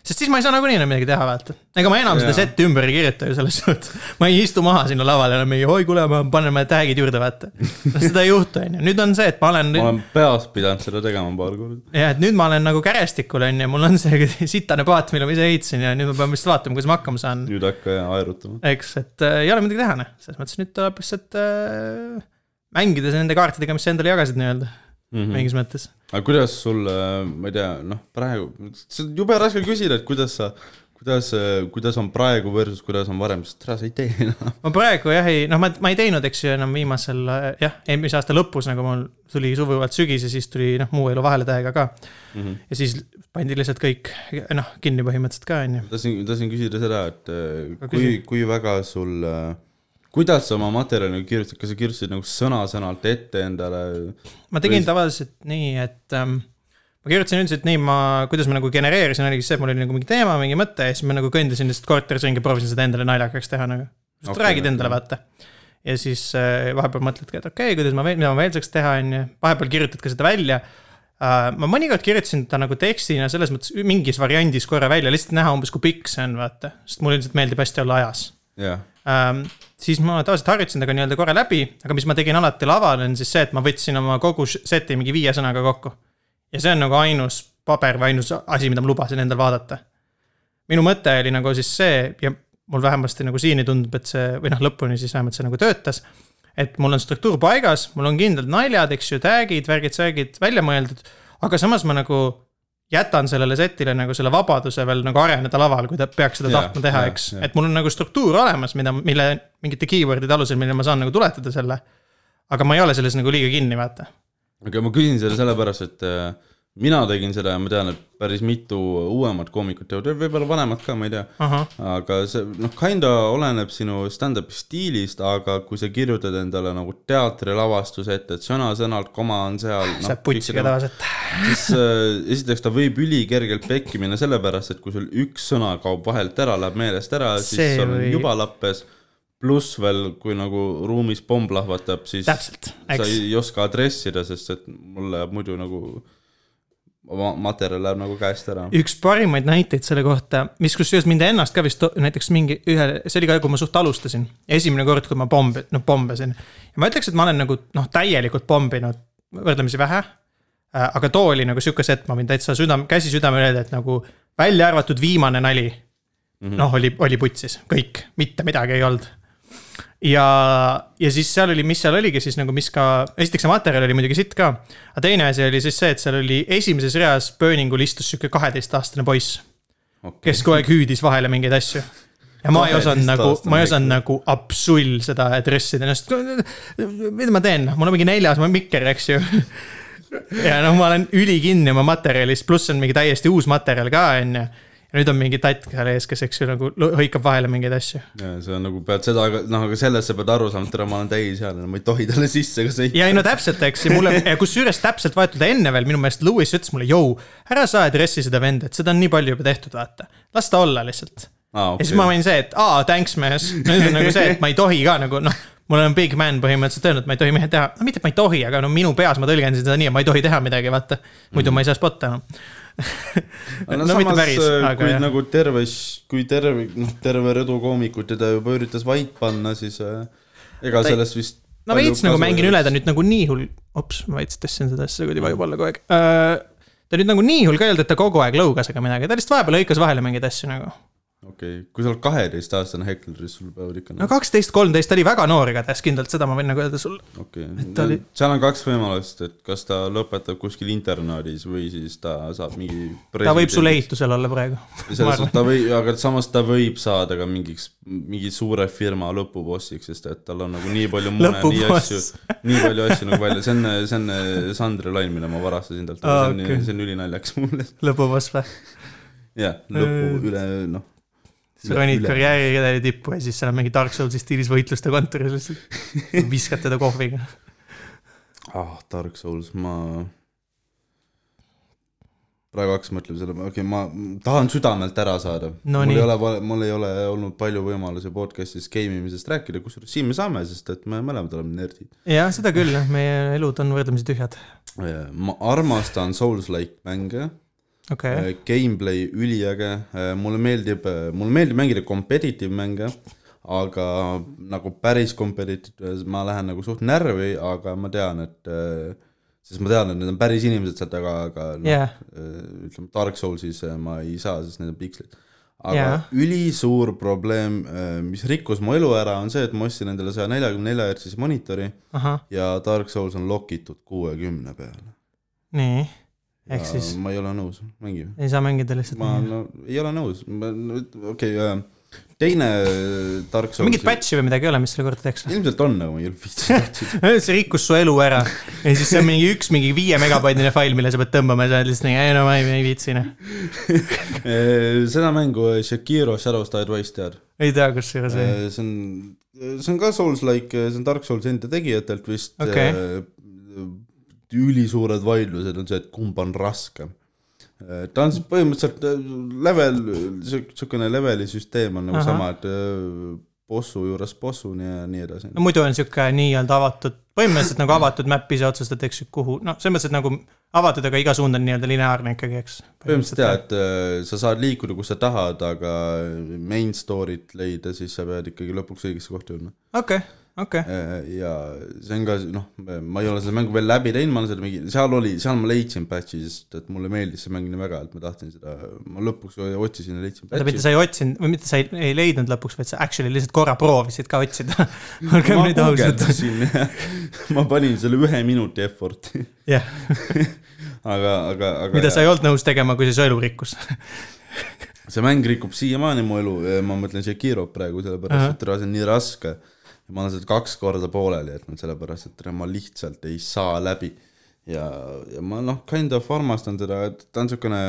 Sest siis ma ei saa nagunii enam midagi teha, vaata. ega ma enam seda Jaa. set'i ümber ei kirjuta ju selles suhtes. ma ei istu maha sinna lavale enam mingi, oi kuule, ma panen mõned tag'id juurde, vaata. seda ei juhtu, on ju, nüüd on see, et ma olen ma olen peas pidanud seda tegema paar korda. jah, et nüüd ma olen nagu kärestikul on ju, mul on see <laughs> sitane paat, mille ma ise ehitasin ja nüüd ma pean lihtsalt vaatama, kuidas ma hakkama saan. nüüd hakka aerutama. eks, et äh, ei ole midagi teha, noh, selles mõttes nüüd tuleb lihtsalt äh, mängida nende kaartidega, mis sa endale jagasid nii-öelda Mm -hmm. mingis mõttes. aga kuidas sul, ma ei tea, noh, praegu, see on jube raske küsida, et kuidas sa, kuidas, kuidas on praegu versus kuidas on varem, sest täna sa ei tee <laughs> enam. ma praegu jah ei, noh, ma, ma ei teinud, eks ju, enam viimasel äh, jah, eelmise aasta lõpus nagu mul tuli suvivalt sügis ja siis tuli noh, muu elu vahele täiega ka. Mhm. ja siis pandi lihtsalt kõik noh, kinni põhimõtteliselt ka on ju. tahtsin, tahtsin küsida seda, et äh, kui kui väga sul, kuidas sa oma materjali kirjutasid, kas sa kirjutasid nagu sõna-sõnalt ette endale? ma tegin Või- tavaliselt nii, et ähm, ma kirjutasin üldiselt nii, ma, kuidas ma nagu genereerisin, oligi see, et mul oli nagu mingi teema, mingi mõte ja siis ma nagu kõndisin lihtsalt korteris ringi, proovisin seda endale naljakaks teha nagu. sest okay, räägid endale, vaata. ja siis äh, vahepeal mõtledki, et okei okay,, kuidas ma veel, mida ma veel saaks teha, on ju, vahepeal kirjutad ka seda välja uh,. ma mõnikord kirjutasin ta nagu tekstina selles mõttes mingis variandis korra välja, lihtsalt näha umbes, kui pikk see on, vaata. sest mulle üldiselt meeldib hästi olla ajas jah, ähm,. Siis ma tavaliselt harjutasin temaga nii-öelda korra läbi, aga mis ma tegin alati laval, on siis see, et ma võtsin oma kogu seti mingi viie sõnaga kokku. ja see on nagu ainus paber või ainus asi, mida ma lubasin endal vaadata. minu mõte oli nagu siis see ja mul vähemasti nagu siiani tundub, et see või noh, lõpuni siis vähemalt see nagu töötas. et mul on struktuur paigas, mul on kindlad naljad, eks ju, tag'id, värgid, särgid välja mõeldud, aga samas ma nagu jätan sellele setile nagu selle vabaduse veel nagu areneda laval, kui ta peaks seda Jaa, tahtma teha, eks, et mul on nagu struktuur olemas, mida, mille mingite keyword'ide alusel, mille ma saan nagu tuletada selle. aga ma ei ole selles nagu liiga kinni, vaata. aga ma küsin selle sellepärast, et äh, mina tegin seda ja ma tean, et päris mitu uuemat koomikut teevad, võib-olla vanemad ka, ma ei tea. aga see noh, kinda oleneb sinu stand-up'i stiilist, aga kui sa kirjutad endale nagu teatrilavastuse ette, et sõna-sõnalt koma on seal no,. saab putsiga tavaliselt. <laughs> siis äh, esiteks ta võib ülikergelt pekki minna, sellepärast et kui sul üks sõna kaob vahelt ära, läheb meelest ära, siis See sul on või- juba lappes. pluss veel, kui nagu ruumis pomm plahvatab, siis täpselt, sa ei oska adressida, sest et mul läheb muidu nagu, oma materjal läheb nagu käest ära. üks parimaid näiteid selle kohta, mis kusjuures mind ennast ka vist näiteks mingi ühe, see oli ka, kui ma suht alustasin. esimene kord, kui ma pomb-, noh pombasin. ja ma ütleks, et ma olen nagu noh, täielikult pomminud võrdlemisi vähe. aga too oli nagu sihuke set, ma võin täitsa südame, käsi südamel öelda, et nagu välja arvatud viimane nali. noh, oli, oli putsis, kõik, mitte midagi ei olnud ja, ja siis seal oli, mis seal oligi siis nagu, mis ka, esiteks see materjal oli muidugi sitt ka. aga teine asi oli siis see, et seal oli esimeses reas Burningul istus sihuke kaheteistaastane poiss, kes kogu aeg hüüdis vahele mingeid asju. ja ma ei osanud nagu, ma ei osanud nagu absull seda adressida ennast. mida ma teen, mul on mingi neljas mikker, eks ju. ja noh, ma olen ülikinni oma materjalis, pluss on mingi täiesti uus materjal ka, on ju nüüd on mingi tatt seal ees, kes, eks ju nagu hõikab vahele mingeid asju. ja see on nagu pead seda, noh, aga sellest sa pead aru saama, et tere, ma olen täisealine, ma ei tohi talle sisse ka sõita. ja ei no täpselt, eks ja mulle, kusjuures täpselt vahetult enne veel minu meelest Lewis ütles mulle, jõu, ära sa adressi seda venda, et seda on nii palju juba tehtud, vaata. las ta olla lihtsalt. aa, ja siis ma olin see, et aa, thanks mees. nüüd on nagu see, et ma ei tohi ka nagu noh, mul on big man põhimõtteliselt öelnud, ma ei tohi mehe teha, no mitte, et ma ei tohi, aga no minu peas ma tõlgendasin seda nii, et ma ei tohi teha midagi, vaata. muidu ma ei saa spotta enam. no, <laughs> no mitte päris, aga aga kui jah. nagu terve, kui terve, noh, terve rõdu koomikuid teda juba üritas vait panna, siis äh, ega Ta sellest vist no veits nagu mängin üle, ta nüüd nagu nii hull, ops, ma veits tõstsin seda, see kuidagi vajub alla kogu aeg uh,. ta nüüd nagu nii hull ka ei olnud, et ta kogu aeg lõugas ega midagi, ta lihtsalt vahepeal lõikas vahele mingeid asju nagu. Okei okay., kui sa oled kaheteistaastane hekler, siis sul peavad ikka no kaksteist, kolmteist, ta oli väga noor igatahes kindlalt, seda ma võin nagu öelda sulle. okei et ta oli- okay., seal on kaks võimalust, et kas ta lõpetab kuskil internaadis või siis ta saab mingi ta võib sul. ehitusel olla praegu. <laughs> selles suhtes ta võib, aga samas ta võib saada ka mingiks, mingi suure firma lõpubossiks, sest et tal on nagu nii palju mune, nii asju nii palju asju nagu välja, see on, see on Sandri lain, mille ma varastasin talt Aa, see on okei., see on ülinaljakas mulle. lõpuboss või? jah, lõpu üle, noh. Sa ronid karjääriredeli tippu ja siis seal on mingi Dark Soulsi stiilis võitluste kontoris lihtsalt. <laughs> viskad teda kohviga. ah, Dark Souls, ma praegu hakkasin mõtlema selle, okei okay,, ma tahan südamelt ära saada No mul nii. ei ole, mul ei ole olnud palju võimalusi podcast'is game imisest rääkida, kusjuures siin me saame, sest et me mõlemad oleme nerdid. jah, seda küll, meie elud on võrdlemisi tühjad. ma armastan Souls-like mänge, okei, gameplay üliäge, mulle meeldib, mulle meeldib mängida competitive mänge, aga nagu päris competitive, ma lähen nagu suht närvi, aga ma tean, et äh, sest ma tean, et need on päris inimesed seal taga, aga noh äh, ütleme Dark Soulsis äh, ma ei saa, sest need on pikslid. aga yeah. ülisuur probleem, mis rikkus mu elu ära, on see, et ma ostsin endale saja neljakümne nelja hertsise monitori ahah, ja Dark Souls on lokitud kuuekümne peale. nii, ehk siis ma ei ole nõus, mängime. ei saa mängida lihtsalt ma no ei ole nõus, okei okay,, teine Dark Souls. mingit patch'i või midagi ei ole, mis selle korda teeks? ilmselt on nagu, ma otsida. <laughs> see rikkus su elu ära ja siis see on mingi üks mingi viie megabaitine fail, mille sa pead tõmbama ja sa oled lihtsalt nii, ei no ma ei, ei viitsi noh. <laughs> seda mängu Shakiro Shadows Die Twice tead? ei tea, kusjuures ei. see on, see on ka Souls-like, see on Dark Souls enda tegijatelt vist Okei. äh, ülisuured vaidlused on see, et kumb on raskem. ta on siis põhimõtteliselt äh, level, niisugune leveli süsteem on nagu Ahah. sama, et äh, bossu juures bossuni ja nii edasi. no muidu on sihuke nii-öelda avatud, põhimõtteliselt nagu avatud map ise otsustad, eks ju, kuhu, noh, selles mõttes, et nagu avatud, aga iga suund on nii-öelda lineaarne ikkagi, eks. põhimõtteliselt jaa, et äh, sa saad liikuda, kus sa tahad, aga main story't leida, siis sa pead ikkagi lõpuks õigesse kohta jõudma. okei, okei, ja see on ka noh, ma ei ole seda mängu veel läbi teinud, ma olen seda mingi, seal oli, seal ma leidsin patch'i, sest et mulle meeldis see mäng nii väga, et ma tahtsin seda, ma lõpuks otsisin ja leidsin oota, mitte patch'i. sa ei otsinud või mitte sa ei, ei leidnud lõpuks, vaid sa actually lihtsalt korra proovisid ka otsida. <laughs> olgem ma nüüd ausad. ma panin selle ühe minuti effort'i, jah, <laughs> aga, aga, aga mida sa ei olnud nõus tegema, kui see su elu rikkus. see mäng rikub siiamaani mu elu, ma mõtlen Shakirot praegu, sellepärast Ahah. et tere, see on nii raske. Ma olen seda kaks korda pooleli jätnud, sellepärast et ma lihtsalt ei saa läbi. ja, ja ma noh, kind of armastan seda, et ta on niisugune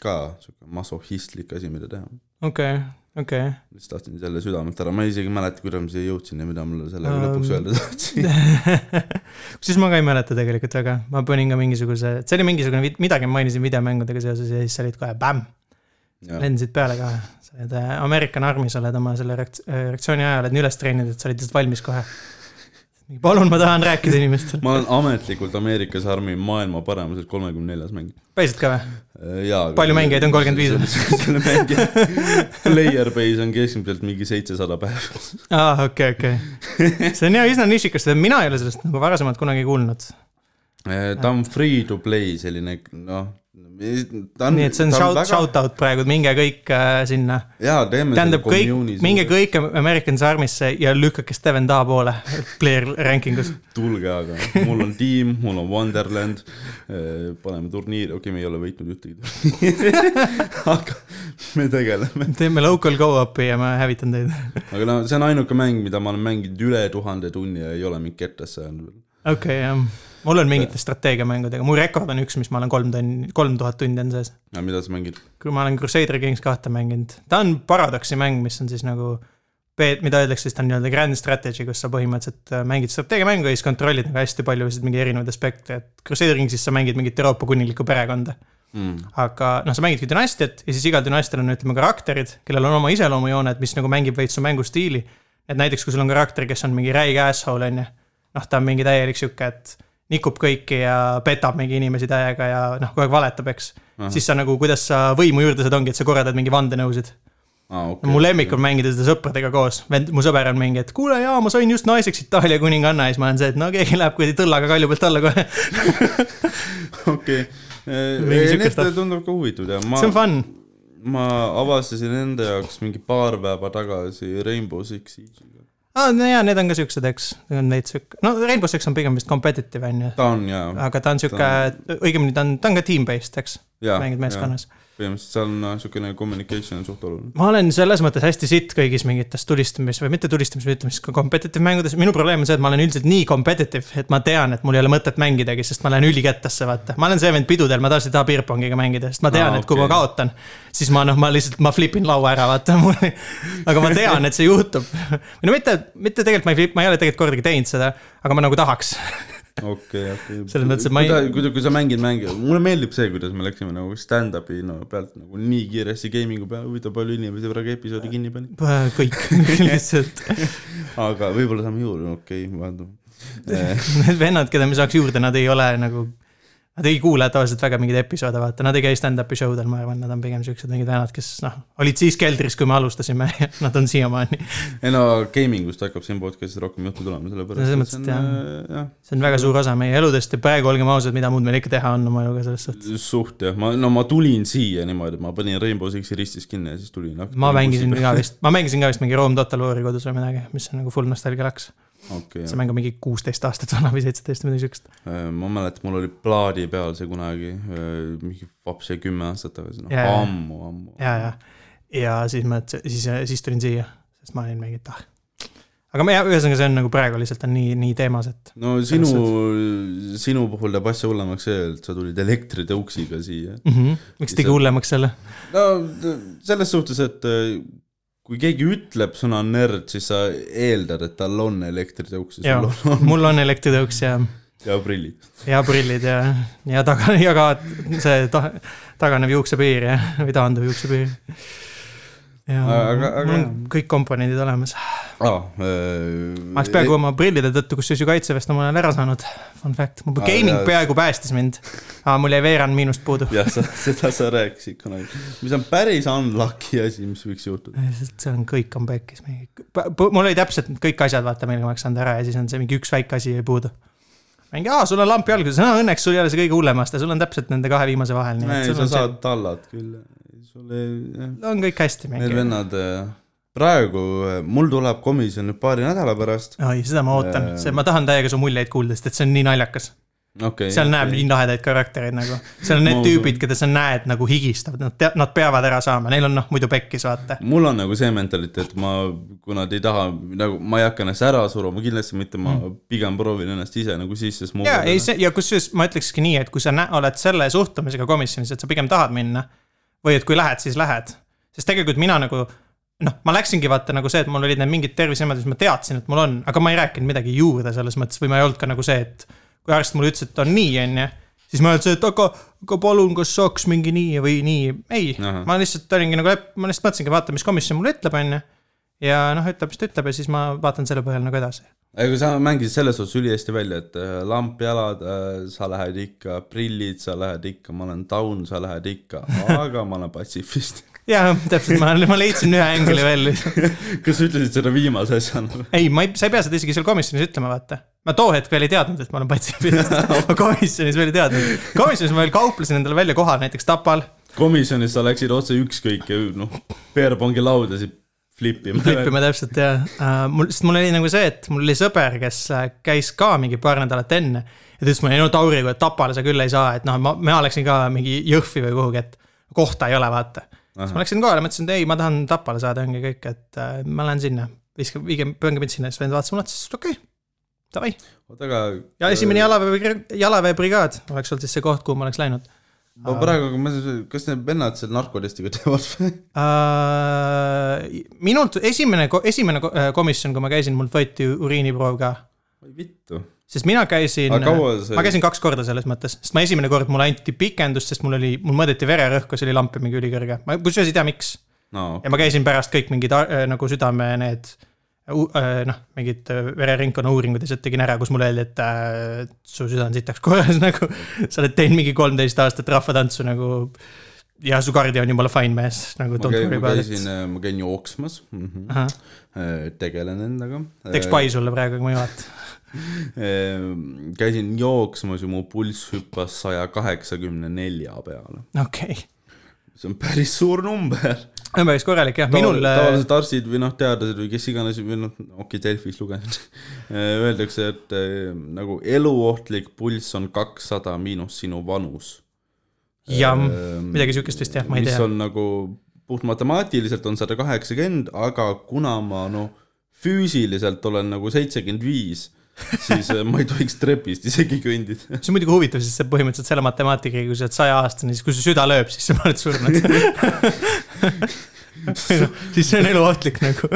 ka sihuke masohhistlik asi, mida teha. okei, okei. lihtsalt tahtsin selle südamelt ära, ma isegi ei mäleta, kuidas ma siia jõudsin ja mida mulle sellega lõpuks Ähm. öelda tahtsin. <laughs> siis ma ka ei mäleta tegelikult väga, ma panin ka mingisuguse, see oli mingisugune, midagi ma mainisin videomängudega seoses ja siis sa olid kohe bämm, lendasid peale ka. Oled äh, American Army's oled oma selle reakt- reaktsiooni aja oled nii üles treeninud, et sa olid lihtsalt valmis kohe. palun, ma tahan rääkida inimestele. <laughs> ma olen ametlikult Ameerikas Army maailma paremuses kolmekümne neljas mäng. päriselt ka või? jaa. Palju mängijaid on? 35? selle mängija <laughs> player base on keskmiselt mingi seitsesada päeva. aa, okei, okei. see on jah üsna nišikas, mina ei ole sellest nagu varasemalt kunagi kuulnud. ta on free to play selline noh, ta on. nii et see on shout, shout out praegu, minge kõik äh, sinna. jaa, teeme tähendab kõik, minge. kõik American Army'sse ja lükake Steven Taha poole <laughs> player ranking us. tulge aga, mul on tiim, mul on Wonderland. paneme turniiri, okei okay,, me ei ole võitnud ühtegi <laughs> aga me tegeleme. teeme local go-up'i ja ma hävitan teid. <laughs> aga no see on ainuke mäng, mida ma olen mänginud üle tuhande tunni ja ei ole mind kettasse veel. okei, jah. Mul on mingite strateegiamängudega, mu rekord on üks, mis ma olen kolm tonni, kolm tuhat tundi on sees. aga mida sa mängid? kui ma olen Crusader Kings kahte mänginud, ta on paradoksi mäng, mis on siis nagu. mida öeldakse siis ta on nii-öelda grand strategy, kus sa põhimõtteliselt äh, mängid strateegiamängu ja siis kontrollid nagu hästi paljusid mingeid erinevaid aspekte, et Crusader Kingsis sa mängid mingit Euroopa kuninglikku perekonda. Mm. aga noh, sa mängidki dünastiat ja siis igal dünastial on ütleme karakterid, kellel on oma iseloomujooned, mis nagu mängib veits su mängustiili. et näiteks, kui sul on karakter, kes on mingi räige asshole on ju, noh, ta on mingi täielik sihuke, et nikub kõiki ja petab mingi inimesi täiega ja noh, kogu aeg valetab, eks. siis sa nagu, kuidas sa võimu juurde saad, ongi, et sa korraldad mingi vandenõusid. Ah, okay. mu lemmik on mängida seda sõpradega koos, vend, mu sõber on mingi, et kuule jaa, ma sain just naiseks Itaalia kuninganna ja siis ma olen see, et no keegi läheb kuradi tõllaga kalju pealt alla kohe. <laughs> okei, need stuff. tundub ka huvitav teha, ma see on, fun. ma avastasin enda jaoks mingi paar päeva tagasi Rainbow Six Siege'iga. aa, no jaa, need on ka siuksed, eks, on veits sihuke, no Rainbow Six on pigem vist competitive on ju. ta on jaa, aga ta on sihuke, õigemini ta on, ta on ka team-based, eks, mängid meeskonnas. Põhimõtteliselt seal on noh, niisugune communication on suht oluline. ma olen selles mõttes hästi sitt kõigis mingites tulistamis või mitte tulistamis, vaid ütleme siis ka competitive mängudes, minu probleem on see, et ma olen üldiselt nii competitive, et ma tean, et mul ei ole mõtet mängidagi, sest ma lähen ülikettasse, vaata. ma olen see vend pidudel, ma tavaliselt ei taha beerpongiga mängida, sest ma tean Aa, et kui ma kaotan, siis ma noh, ma lihtsalt, ma flipin laua ära, vaata. <laughs> aga ma tean, et see juhtub. <laughs> no mitte, mitte tegelikult ma ei flip, ma ei ole tegelikult kordagi teinud seda, aga ma nagu tahaks. <laughs> okei, okei. Selles mõttes, et ma ei- kui, kui sa mängid mänge, mulle meeldib see, kuidas me läksime nagu stand-up'i no, pealt nagu nii kiiresti gaming'u peale, huvitav palju inimesi praegu episoodi kinni pani. kõik <laughs> lihtsalt, <laughs> aga võib-olla saame juurde, okei okay,, vaatame. need vennad, keda me saaks juurde, nad ei ole nagu Nad ei kuula tavaliselt väga mingeid episoode, vaata, nad ei käi stand-up'i show del, ma arvan, nad on pigem siuksed mingid vennad, kes noh, olid siis keldris, kui me alustasime <laughs> ja nad on siiamaani. ei no gaming ust hakkab siin podcast'is rohkem juttu tulema, sellepärast. selles mõttes, et jah, jah., see on väga suur osa meie eludest ja praegu olgem ausad, mida muud meil ikka teha on oma eluga selles suhtes. suht jah, ma, no ma tulin siia niimoodi, et ma panin Rainbow Sixi ristis kinni ja siis tulin. ma mängisin ka vist, ma mängisin ka vist mingi Rome Total War'i kodus või midagi, mis on nagu full nostalgia laks okay,. see mäng on mingi kuusteist aastat vana või seitseteist või midagi siukest. Äh, ma mäletan, mul oli plaadi peal see kunagi, äh, mingi vaps jäi kümme aastat tagasi, noh ammu, ammu. ja, ja, ja siis ma, siis, siis tulin siia, sest ma olin mingi, et ah aga ma, ühesõnaga, see on nagu praegu lihtsalt on nii, nii teemas, et. no sinu, sinu puhul teeb asja hullemaks see, et sa tulid elektritõuksiga siia mm. -hmm. miks tegi hullemaks selle? no selles suhtes, et kui keegi ütleb sõna nerd, siis sa eeldad, et tal on elektritõuks ja sul on. mul on elektritõuks ja. ja prillid. ja prillid ja, ja taga, <laughs> ja ka see ta, taganev juuksepiir ja, või taanduv juuksepiir aga, aga... mul on kõik komponendid olemas ah,. Äh, ma oleks peaaegu oma prillide tõttu, kusjuures ju kaitseväest ma olen ära saanud. Fun fact, mu gaming ah, peaaegu päästis mind ah,. mul jäi veerand miinust puudu. jah, seda sa rääkisid kunagi, mis on päris unlucky asi, mis võiks juhtuda. see on kõik on pekkis, mul oli täpselt kõik asjad, vaata, millega ma oleks saanud ära ja siis on see mingi üks väike asi jäi puudu mingi, aa, sul on lamp jalguses, <laughs> õnneks sul ei ole see kõige hullem aasta, sul on täpselt nende kahe viimase vahel. ei, sa saad tallad küll sul ei, jah. on kõik hästi. Need vennad, äh, praegu äh, mul tuleb komisjon nüüd paari nädala pärast. oi, seda ma ootan, see, ma tahan täiega su muljeid kuulda, sest et see on nii naljakas okay,. seal okay. näeb nii lahedaid karaktereid nagu, seal on need tüübid, keda sa näed nagu higistavad, nad, nad peavad ära saama, neil on noh, muidu pekkis, vaata. mul on nagu see mentaliteet, ma, kui nad ei taha, nagu ma ei hakka ennast ära suruma, kindlasti mitte, ma mm. pigem proovin ennast ise nagu sisse smuugelda. ja, ei see ja kusjuures ma ütlekski nii, et kui sa oled selle suhtumisega komisjonis, et sa pigem tahad minna või et kui lähed, siis lähed. sest tegelikult mina nagu noh, ma läksingi vaata nagu see, et mul olid need mingid tervisemad, siis ma teadsin, et mul on, aga ma ei rääkinud midagi juurde selles mõttes või ma ei olnud ka nagu see, et kui arst mulle ütles, et on nii, on ju, siis ma ütlesin, et aga, aga palun, kas saaks mingi nii või nii, ei, ma lihtsalt olingi nagu, ma lihtsalt mõtlesingi, vaata, mis komisjon mulle ütleb, on ju. Ja noh, ütleb, mis ta ütleb ja siis ma vaatan selle põhjal nagu edasi aga sa mängisid selles suhtes ülihästi välja, et äh, lamp jalad, äh, sa lähed ikka, prillid, sa lähed ikka, ma olen taun, sa lähed ikka, aga ma olen patsifist <laughs> jah, täpselt, ma, ma leidsin ühe ängli veel <laughs> kas sa ütlesid seda viimase asjana? <laughs> ei, ma ei, sa ei pea seda isegi seal komisjonis ütlema, vaata. ma too hetk veel ei teadnud, et ma olen patsifist ma komisjonis veel ei teadnud. komisjonis ma veel kauplesin endale välja koha näiteks Tapal. komisjonis sa läksid otse ükskõik ja noh, peerpongi laudasid flipima. flipima täpselt ja uh, mul, sest mul oli nagu see, et mul oli sõber, kes äh, käis ka mingi paar nädalat enne. ja ta ütles mulle, no Tauri, Tapale sa küll ei saa, et noh, ma, mina läksin ka mingi Jõhvi või kuhugi, et kohta ei ole, vaata. siis ma läksin kohale, mõtlesin, et ei, ma tahan Tapale saada, ongi kõik, et uh, ma lähen sinna. viske, viige, pöönge mind sinna, siis vend vaatas mulle otsa, siis okei okay,, davai. ja esimene jalaväe, jalaväebrigaad oleks olnud siis see koht, kuhu ma oleks läinud ma praegu, ma, kas need vennad seal narkotestiga <laughs> teevad või uh,? minult esimene, esimene äh, komisjon, kui ma käisin, mult võeti uriiniproov ka. oi vittu. sest mina käisin, see... ma käisin kaks korda selles mõttes, sest ma esimene kord mulle anti pikendust, sest mul oli, mul mõõdeti vererõhku, see oli lamp mingi ülikõrge, ma kusjuures ei tea, miks no,. Ja ma käisin pärast kõik mingid äh, nagu südame need Äh, noh, mingid äh, vereringkonna uuringud lihtsalt tegin ära, kus mulle öeldi, et äh, su süda on sitaks korras <laughs> nagu. sa oled teinud mingi kolmteist aastat rahvatantsu nagu. ja su kardio on jumala fine mees nagu. ma käin, ma käisin, ma käin jooksmas mm. -hmm. tegelen endaga. teeks pai sulle praegu, aga ma ei vaata <laughs> käisin jooksmas ja mu pulss hüppas saja kaheksakümne nelja peale. okei okay see on päris suur number. See on päris korralik jah, minul. tavaliselt arstid või noh, teadlased või kes iganes või noh, okei okay,, Delfis lugesin <laughs> Öeldakse, et äh, nagu eluohtlik pulss on kakssada miinus sinu vanus. jah äh,, midagi sihukest vist jah, ma ei tea. mis on nagu puht matemaatiliselt on sada kaheksakümmend, aga kuna ma noh, füüsiliselt olen nagu seitsekümmend viis <laughs> siis äh, ma ei tohiks trepist isegi kõndida. <laughs> see on muidugi huvitav, sest sa põhimõtteliselt selle matemaatikaga, kui sa oled sajaaastane, siis kui su süda lööb, siis sa oled surnud <laughs> siis see on eluohtlik nagu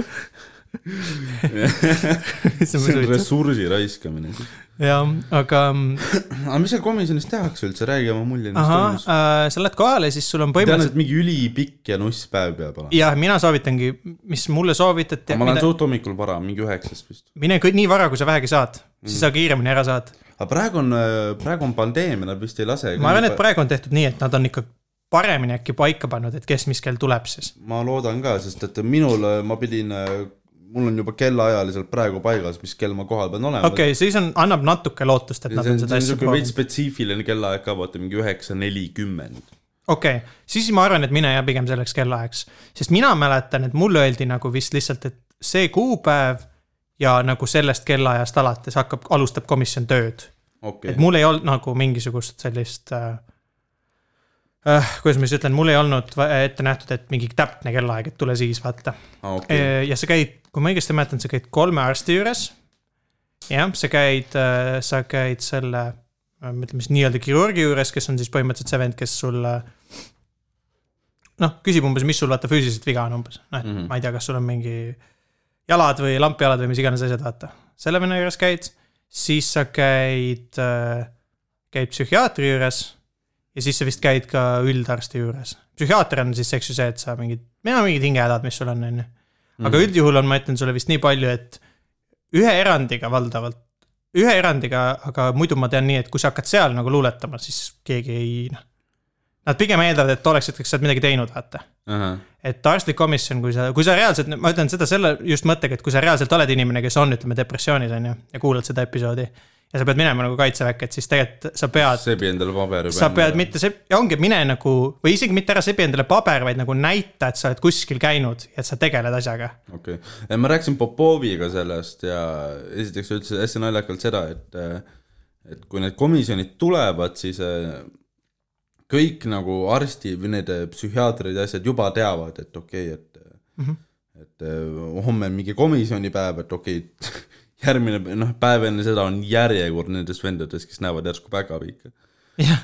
see on ressursi raiskamine. jah, aga. aga mis seal komisjonis tehakse üldse, räägi oma mulje. ahah, äh, sa lähed kohale, siis sul on põhimõtteliselt. mingi ülipikk ja nuss päev peab olema. jah, mina soovitangi, mis mulle soovitati. ma lähen mida... suht hommikul vara, mingi üheksast vist. mine kõik nii vara, kui sa vähegi saad, siis mm. sa kiiremini ära saad aga praegu on, praegu on pandeemia, nad vist ei lase. ma arvan, et praegu on tehtud nii, et nad on ikka paremini äkki paika pannud, et kes mis kell tuleb siis. ma loodan ka, sest et minul, ma pidin, mul on juba kellaajaliselt praegu paigas, mis kell ma kohal pean olema. okei okay,, siis on, annab natuke lootust, et nad on, seda asja siuke veits proovinud. spetsiifiline kellaaeg ka, vaata mingi üheksa nelikümmend. okei okay., siis ma arvan, et mine jää pigem selleks kellaajaks, sest mina mäletan, et mulle öeldi nagu vist lihtsalt, et see kuupäev ja nagu sellest kellaajast alates hakkab, alustab komisjon tööd. okei et, mul ei olnud nagu mingisugust sellist äh,. Äh, kuidas ma siis ütlen, mul ei olnud va- ette nähtud, et mingi täpne kellaaeg, et tule siis vaata. okei, ja sa käid, kui ma õigesti mäletan, sa käid kolme arsti juures. jah, sa käid, sa käid selle, ütleme siis nii-öelda kirurgi juures, kes on siis põhimõtteliselt see vend, kes sul. noh, küsib umbes, mis sul vaata füüsiliselt viga on umbes, noh, et mm. -hmm. ma ei tea, kas sul on mingi jalad või lampjalad või mis iganes asjad, vaata. selle venna juures käid, siis sa käid, käid psühhiaatri juures ja siis sa vist käid ka üldarsti juures. psühhiaater on siis, eks ju see, et sa mingid, meil on mingid hingehädad, mis sul on, on ju. aga Mhm. üldjuhul on, ma ütlen sulle vist nii palju, et ühe erandiga valdavalt, ühe erandiga, aga muidu ma tean nii, et kui sa hakkad seal nagu luuletama, siis keegi ei noh. Nad pigem eeldavad, et oleksid, kas sa oled midagi teinud, vaata. ahah, et arstlik komisjon, kui sa, kui sa reaalselt, ma ütlen seda selle just mõttega, et kui sa reaalselt oled inimene, kes on, ütleme depressioonis on ju, ja kuulad seda episoodi. Ja sa pead minema nagu kaitseväkke, et siis tegelikult sa pead sebi endale paberi sa pead. mitte see, ongi mine nagu või isegi mitte ära sebi endale paber, vaid nagu näita, et sa oled kuskil käinud ja et sa tegeled asjaga. okei okay., ma rääkisin Popoviga sellest ja esiteks ta ütles hästi naljakalt seda, et et kui need komisjonid tulevad, siis eh, kõik nagu arsti või need eh, psühhiaatrid ja asjad juba teavad, et okei okay,, et mm. -hmm. et eh, homme on mingi komisjonipäev, et okei okay,, järgmine, noh, päev enne seda on järjekord nendest vendadest, kes näevad järsku päkapiike.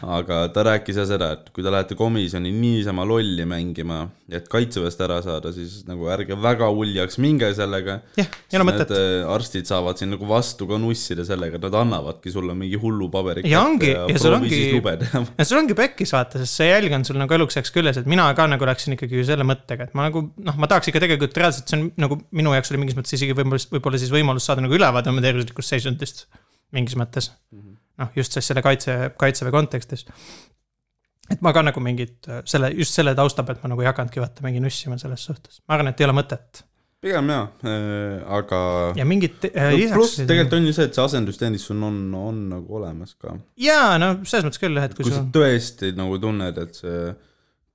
Aga ta rääkis jah seda, et kui te lähete komisjoni niisama lolli mängima, et kaitseväest ära saada, siis nagu ärge väga uljaks minge sellega. jah, ei ole mõtet. Äh, arstid saavad siin nagu vastu ka nussida sellega, et nad annavadki sulle mingi hullu paberi. Ja ongi- ja sul ongi- ja sul ongi pekkis vaata, sest see jälg on sul nagu eluks ajaks küljes, et mina ka nagu läksin ikkagi ju selle mõttega, et ma nagu noh, ma tahaks ikka tegelikult reaalselt, see on nagu minu jaoks oli mingis mõttes isegi võib-olla, võib-olla siis võimalus saada nagu ülevaade oma tervislikust seisundist. mingis mõttes. noh, just siis selle kaitse, kaitseväe kontekstis. et ma ka nagu mingit selle, just selle tausta pealt ma nagu ei hakanudki vaata mingi nussima selles suhtes, ma arvan, et ei ole mõtet pigem jaa, aga ja mingit äh, no, pluss tegelikult on ju see, et see asendusteenistus on, on, on nagu olemas ka. jaa, no selles mõttes küll et kui kui sa tõesti nagu tunned, et see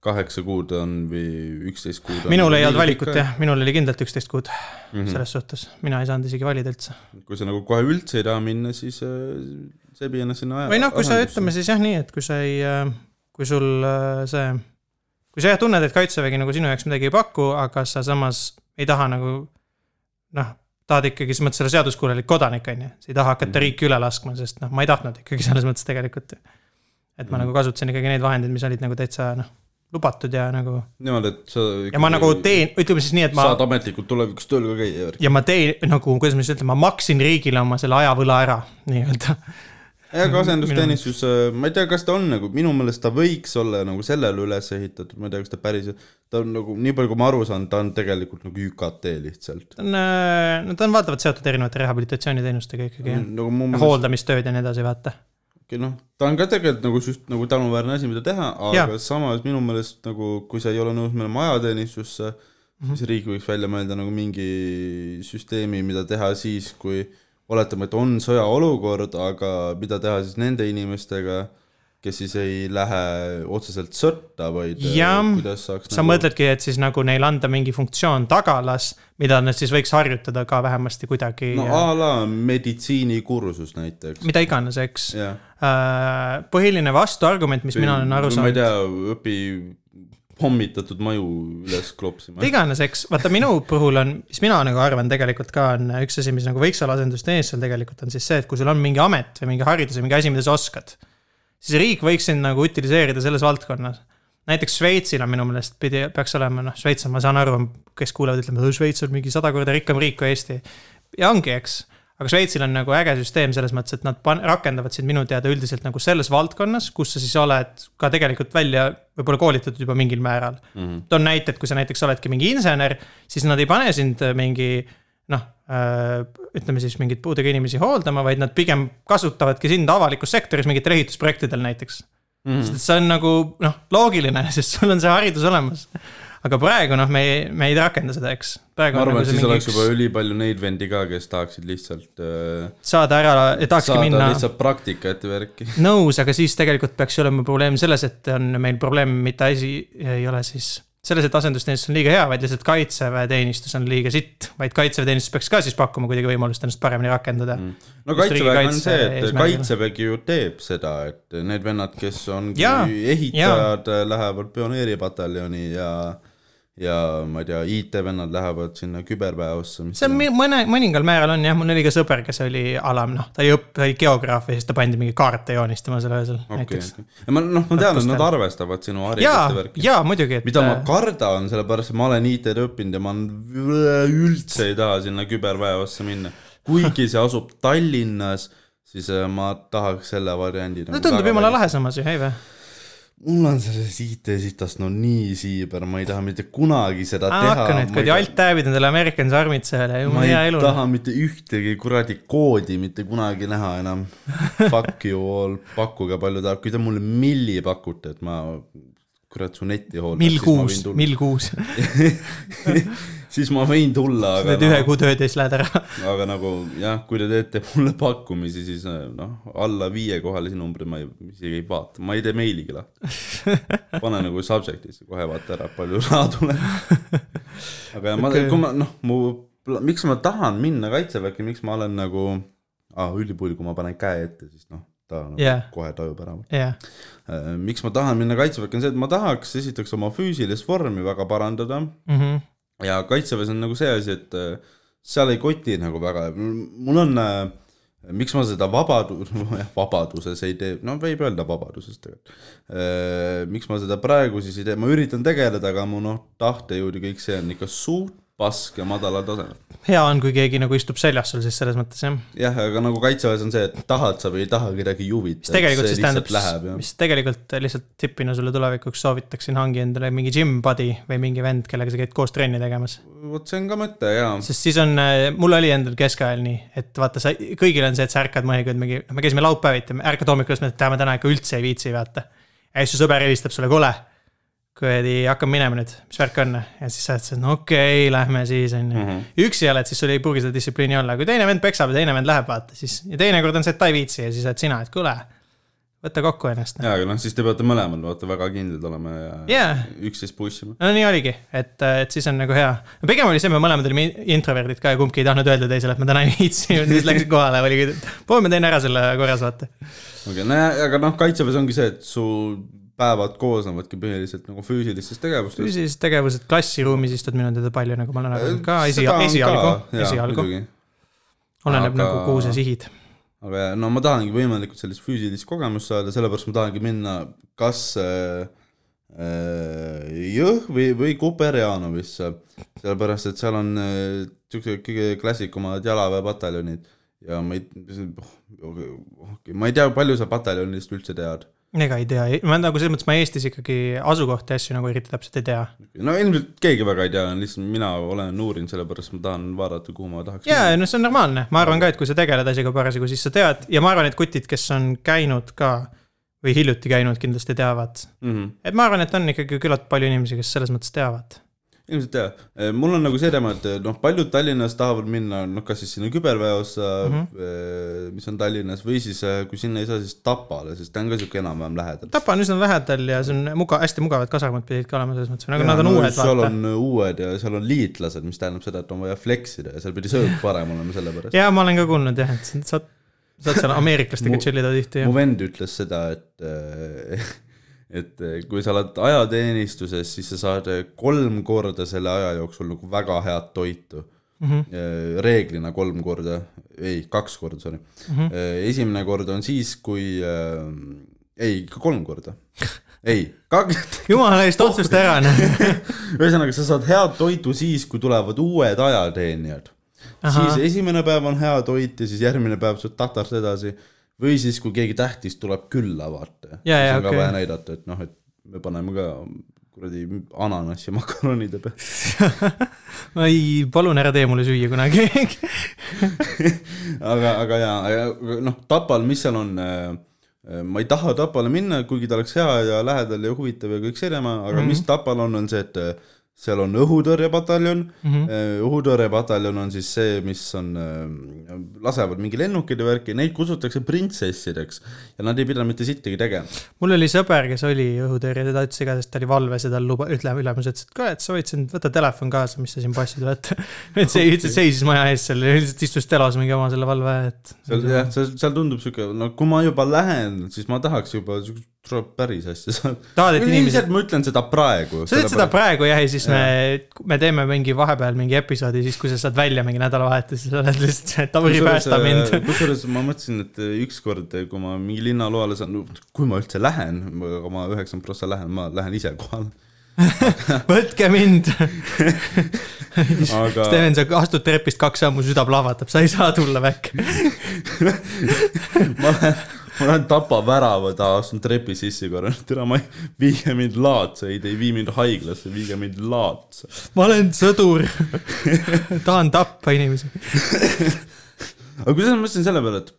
kaheksa kuud on või üksteist kuud minul nagu ei olnud liiga valikut jah, minul oli kindlalt üksteist kuud mm. Mhm. selles suhtes, mina ei saanud isegi valida üldse. kui sa nagu kohe üldse ei taha minna, siis äh, sebi ennast sinna aja. või noh, kui sa ütleme siis jah nii, et kui sa ei, kui sul äh, see, kui sa jah tunned, et kaitsevägi nagu sinu jaoks midagi ei paku, aga sa samas ei taha nagu noh, tahad ikkagi selles mõttes olla seaduskuulelik kodanik, on ju, sa ei taha hakata Mhm. riiki üle laskma, sest noh, ma ei tahtnud ikkagi <laughs> selles mõttes tegelikult. et ma Mhm. nagu kasutasin ikkagi neid vahendeid, mis olid nagu täitsa noh, lubatud ja nagu niimoodi, et sa ja ma nagu teen, ütleme siis nii, et ma saad ametlikult tulevikus tööl ka käia. ja ma teen nagu, kuidas ma siis ütlen, ma maksin riigile oma selle ajavõla ära nii-öelda. Aga asendusteenistus, ma ei tea, kas ta on nagu, minu meelest ta võiks olla nagu sellele üles ehitatud, ma ei tea, kas ta päriselt, ta on nagu, nii palju, kui ma aru saan, ta on tegelikult nagu ÜKT lihtsalt. ta on, no ta on valdavalt seotud erinevate rehabilitatsiooniteenustega ikkagi jah. nagu mu meelest, hooldamistööd ja nii edasi, vaata. okei noh, ta on ka tegelikult nagu just nagu tänuväärne asi, mida teha, aga ja. samas minu meelest nagu, kui sa ei ole nõus minema ajateenistusse mm, Mhm. siis riik võiks välja mõelda nagu mingi süsteemi, mida teha siis, kui oletame, et on sõjaolukord, aga mida teha siis nende inimestega, kes siis ei lähe otseselt sõtta, vaid äh, Jah, kuidas saaks sa nagu... mõtledki, et siis nagu neile anda mingi funktsioon tagalas, mida nad siis võiks harjutada ka vähemasti kuidagi no no,, a la meditsiinikursus näiteks. mida iganes, eks. jah, põhiline vastuargument, mis mina olen aru ma ei saanud, tea, õpi pommitatud maju üles klopsima iganes, eks, vaata minu puhul on, mis mina nagu arvan tegelikult ka on üks asi, mis nagu võiks olla asendusteenistusel tegelikult on siis see, et kui sul on mingi amet või mingi haridus või mingi asi, mida sa oskad, siis riik võiks sind nagu utiliseerida selles valdkonnas. näiteks Šveitsil on minu meelest pidi, peaks olema, noh, Šveits on, ma saan aru, kes kuulevad, ütleme, Šveits on mingi sada korda rikkam riik kui Eesti. ja ongi, eks aga Šveitsil on nagu äge süsteem selles mõttes, et nad pan-, rakendavad sind minu teada üldiselt nagu selles valdkonnas, kus sa siis oled ka tegelikult välja võib-olla koolitatud juba mingil määral Mhm. toon näite, et kui sa näiteks oledki mingi insener, siis nad ei pane sind mingi noh äh,, ütleme siis mingeid puudega inimesi hooldama, vaid nad pigem kasutavadki sind avalikus sektoris mingitel ehitusprojektidel näiteks. Mhm. sest et see on nagu noh, loogiline, <laughs> sest sul on see haridus olemas. Aga praegu noh, me ei, me ei rakenda seda, eks. ma arvan, nagu et siis mingi oleks juba ülipalju neid vendi ka, kes tahaksid lihtsalt äh, saada ära, tahakski saada minna lihtsalt praktikat ja värki. <laughs> nõus, aga siis tegelikult peaks olema probleem selles, et on meil probleem mitte asi ei ole siis selles, et asendusteenistus on liiga hea, vaid lihtsalt kaitseväeteenistus on liiga sitt, vaid kaitseväeteenistus peaks ka siis pakkuma kuidagi võimalust ennast paremini rakendada mm.. no kaitseväega on see, et kaitsevägi ju teeb seda, et need vennad, kes on ehitajad, lähevad pioneeripataljoni ja ja ma ei tea, IT-vennad lähevad sinna küberväeosse. see on mõne, mõningal määral on jah, mul oli ka sõber, kes oli alam, noh, ta ei õpp-, ta oli geograaf ja siis ta pandi mingi kaarte joonistama selle öösel okay, okei, näiteks. okei. ma noh, ma tean, et nad arvestavad sinu haridust ja, värki. jaa muidugi, et mida ma kardan, sellepärast et ma olen IT-d õppinud ja ma üldse ei taha sinna küberväeosse minna. kuigi see asub Tallinnas, siis äh, ma tahaks selle variandi. no tundub jumala lahe samas ju, ei või? Mul on selles IT-sitast no nii siiber, ma ei taha mitte kunagi seda teha. hakka nüüd kuradi alt-tab'id endale American Army't seal ja ma jumala hea ei elu. taha mitte ühtegi kuradi koodi mitte kunagi näha enam. <laughs> Fuck you all, pakkuge palju tahab, kui te mulle milli pakute, et ma kurat su netti hooldan. mill kuus, mill kuus. <laughs> siis ma võin tulla, aga teed ühe kuu tööd ja siis lähed ära. aga nagu jah, kui te teete mulle pakkumisi, siis noh, alla viiekohalisi numbreid ma ei, isegi ei vaata, ma ei tee meiligi lahti. pane nagu subject'isse kohe vaata ära, palju raha tuleb. aga ma Okei. okay., kui ma noh, mu, miks ma tahan minna kaitseväkke, miks ma olen nagu ah,, ülipull, kui ma panen käe ette, siis noh, ta nagu yeah. kohe tajub ära. jah, miks ma tahan minna kaitseväkke, on see, et ma tahaks esiteks oma füüsilist vormi väga parandada Mhm. Ja kaitseväes on nagu see asi, et äh, seal ei koti nagu väga, mul on äh, miks ma seda vabadus, <laughs> jah, vabaduses ei tee, no võib öelda vabaduses tegelikult. miks ma seda praegu siis ei tee, ma üritan tegeleda, aga mu noh, tahtejõud ja kõik see on ikka suht pask ja madalal tasemel. hea on, kui keegi nagu istub seljas sul siis selles mõttes jah. jah, aga nagu kaitseväes on see, et tahad sa või ei taha, kedagi ei huvita. mis tegelikult siis tähendab mis tegelikult lihtsalt tipina sulle tulevikuks soovitaksin, hangi endale mingi gym buddy või mingi vend, kellega sa käid koos trenni tegemas. vot see on ka mõte jaa. sest siis on, mul oli endal keskajal nii, et vaata, sa, kõigil on see, et sa ärkad mõnikord mingi, me käisime laupäeviti, ärkad hommikul, siis mõtled, et täna ikka üldse ei viitsi, vaata. ja siis su sõber helistab sulle, kuule, kuradi, hakkame minema nüüd, mis värk on? ja siis sa et no okei okay,, lähme siis on ju. Mhm. üksi oled, siis sul ei pruugi seda distsipliini olla, kui teine vend peksab ja teine vend läheb, vaata siis ja teinekord on see, et ta ei viitsi ja siis oled sina, et kuule, võta kokku ennast. jaa, aga noh, siis te peate mõlemad vaata väga kindlad olema ja Jaa. üksteist push ima. no nii oligi, et, et siis on nagu hea. no pigem oli see, me mõlemad olime introverdid ka ja kumbki ei tahtnud öelda teisele, et ma täna ei viitsi, siis läksid kohale, oligi, proovime teine ära selle korras, vaata. okei, no ja- aga noh, kaitseväes ongi see, et su päevad koosnevadki põhiliselt nagu füüsilistest tegevustest. füüsilised tegevused, klassiruumis istud minu teada palju, nagu ma olen saanud ka, esi, Seda on esialgu esialgu, oleneb Aga- nagu kuhu sa sihid. aga no ma tahangi võimalikult sellist füüsilist kogemust saada, sellepärast ma tahangi minna kas äh, äh, Jõhvi või Kuperjanovisse, sellepärast et seal on äh, siuksed kõige klassikumad jalaväepataljonid. Ja ma ei, ma ei tea, palju sa pataljonist üldse tead ega ei tea, ma nagu selles mõttes ma Eestis ikkagi asukohti ja asju nagu eriti täpselt ei tea. no ilmselt keegi väga ei tea, lihtsalt mina olen uurinud, sellepärast ma tahan vaadata, kuhu ma tahaks ja, no see on normaalne, ma arvan ka, et kui sa tegeled asjaga parasjagu, siis sa tead ja ma arvan, et kutid, kes on käinud ka või hiljuti käinud, kindlasti teavad. mm. -hmm. et ma arvan, et on ikkagi küllalt palju inimesi, kes selles mõttes teavad. Ilmselt jah, mul on nagu see teema, et noh, paljud Tallinnas tahavad minna noh, kas siis sinna küberväeossa mm. -hmm. mis on Tallinnas või siis kui sinna ei saa, siis Tapale, sest ta on ka siuke enam-vähem lähedal. Tapa on üsna lähedal ja see on muga-, hästi mugavad kasarmud pidid ka olema selles mõttes, nagu nad on uued, seal vaata. on uued ja seal on liitlased, mis tähendab seda, et on vaja flex ida ja seal pidi söök parem olema selle pärast. ja ma olen ka kuulnud jah, et sa saad, saad seal ameeriklastega Mu- chill ida tihti mu vend ütles seda, et <laughs> et kui sa oled ajateenistuses, siis sa saad kolm korda selle aja jooksul nagu väga head toitu mm. -hmm. reeglina kolm korda, ei, kaks korda, sorry mm. -hmm. esimene kord on siis, kui äh,, ei, kolm korda. ei, kaks, <laughs> jumala eest otsusta ära, noh. <laughs> ühesõnaga, sa saad head toitu siis, kui tulevad uued ajateenijad. siis esimene päev on hea toit ja siis järgmine päev saad tatart edasi või siis, kui keegi tähtis tuleb külla, vaata. Siis on ka okei. vaja näidata, et noh, et me paneme ka kuradi ananassi makaronide peal. <laughs> ei, palun ära tee mulle süüa kunagi. <laughs> aga, aga jaa, noh, Tapal, mis seal on äh, ma ei taha Tapale minna, kuigi ta oleks hea ja lähedal ja huvitav ja kõik see teema, aga mm -hmm. mis Tapal on, on see, et äh, seal on õhutõrjepataljon mm. -hmm. õhutõrjepataljon on siis see, mis on, lasevad mingi lennukeid ja värki, neid kutsutakse printsessideks ja nad ei pidanud mitte sittagi tegema. mul oli sõber, kes oli õhutõrje, ta ütles igatahes, ta oli valves ja tal luba, ütleme, ülemus ütles, et kuule, et sa võid siin, võta telefon kaasa, mis sa siin passid, vaata. <laughs> et see lihtsalt seisis maja ees seal ja lihtsalt istus telos mingi oma selle valve, et. seal jah, seal, seal tundub sihuke, no kui ma juba lähen, siis ma tahaks juba siukest tuleb päris asja saada. tahad, et inimesed ilmselt ma ütlen seda praegu. sa teed seda praegu jah, ja siis me, me teeme mingi vahepeal mingi episoodi, siis kui sa saad välja mingi nädalavahetus, sa oled lihtsalt et Tauri päästa mind. kusjuures ma mõtlesin, et ükskord, kui ma mingi linnaloale saan, kui ma üldse lähen, aga ma üheksakümmend prossa lähen, ma lähen ise kohale. <laughs> võtke mind. <laughs> aga Steven, sa astud trepist kaks sammu, süda plahvatab, sa ei saa tulla back. <laughs> ma lähen, ma lähen Tapa värava taha, astun trepi sisse korra, tere, ma ei, viige mind laatsa, ei, te ei vii mind haiglasse, viige mind laatsa. ma olen sõdur. <laughs> tahan tappa inimesi. <laughs> aga kuidas ma mõtlesin selle peale, et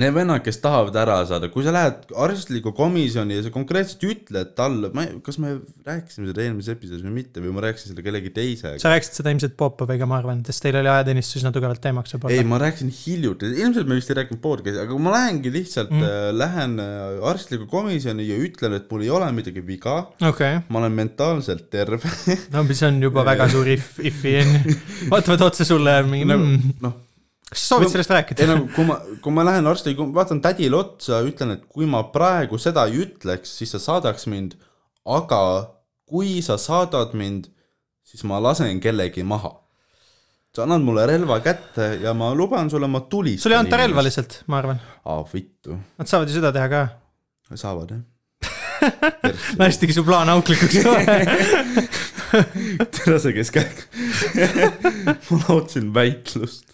need vennad, kes tahavad ära saada, kui sa lähed arstliku komisjoni ja sa konkreetselt ütled talle, ma ei, kas me rääkisime seda eelmises episoodis või mitte või ma rääkisin seda kellegi teisega. sa rääkisid seda ilmselt Popoviga, ma arvan, sest teil oli ajateenistus üsna tugevalt teemaks ei, võib-olla. ma rääkisin hiljuti, ilmselt me vist ei rääkinud podcast'i, aga kui ma lähengi lihtsalt mm., lähen äh, arstliku komisjoni ja ütlen, et mul ei ole midagi viga, okei, ma olen mentaalselt terve no mis on juba väga suur if, if'i vaatavad otsa sulle mingi nagu mm,, noh, kas sa soovid sellest ei rääkida? nagu kui ma, kui ma lähen arsti, vaatan tädile otsa, ütlen, et kui ma praegu seda ei ütleks, siis sa saadaks mind, aga kui sa saadad mind, siis ma lasen kellegi maha. sa annad mulle relva kätte ja ma luban sulle, ma tulistan. sul ei anta relva? lihtsalt, ma arvan. aa, vittu, Nad saavad ju seda teha ka. saavad jah. <laughs> lastigi su plaan auklikuks. <laughs> tere see keskäik. ma lootsin <laughs> väitlust.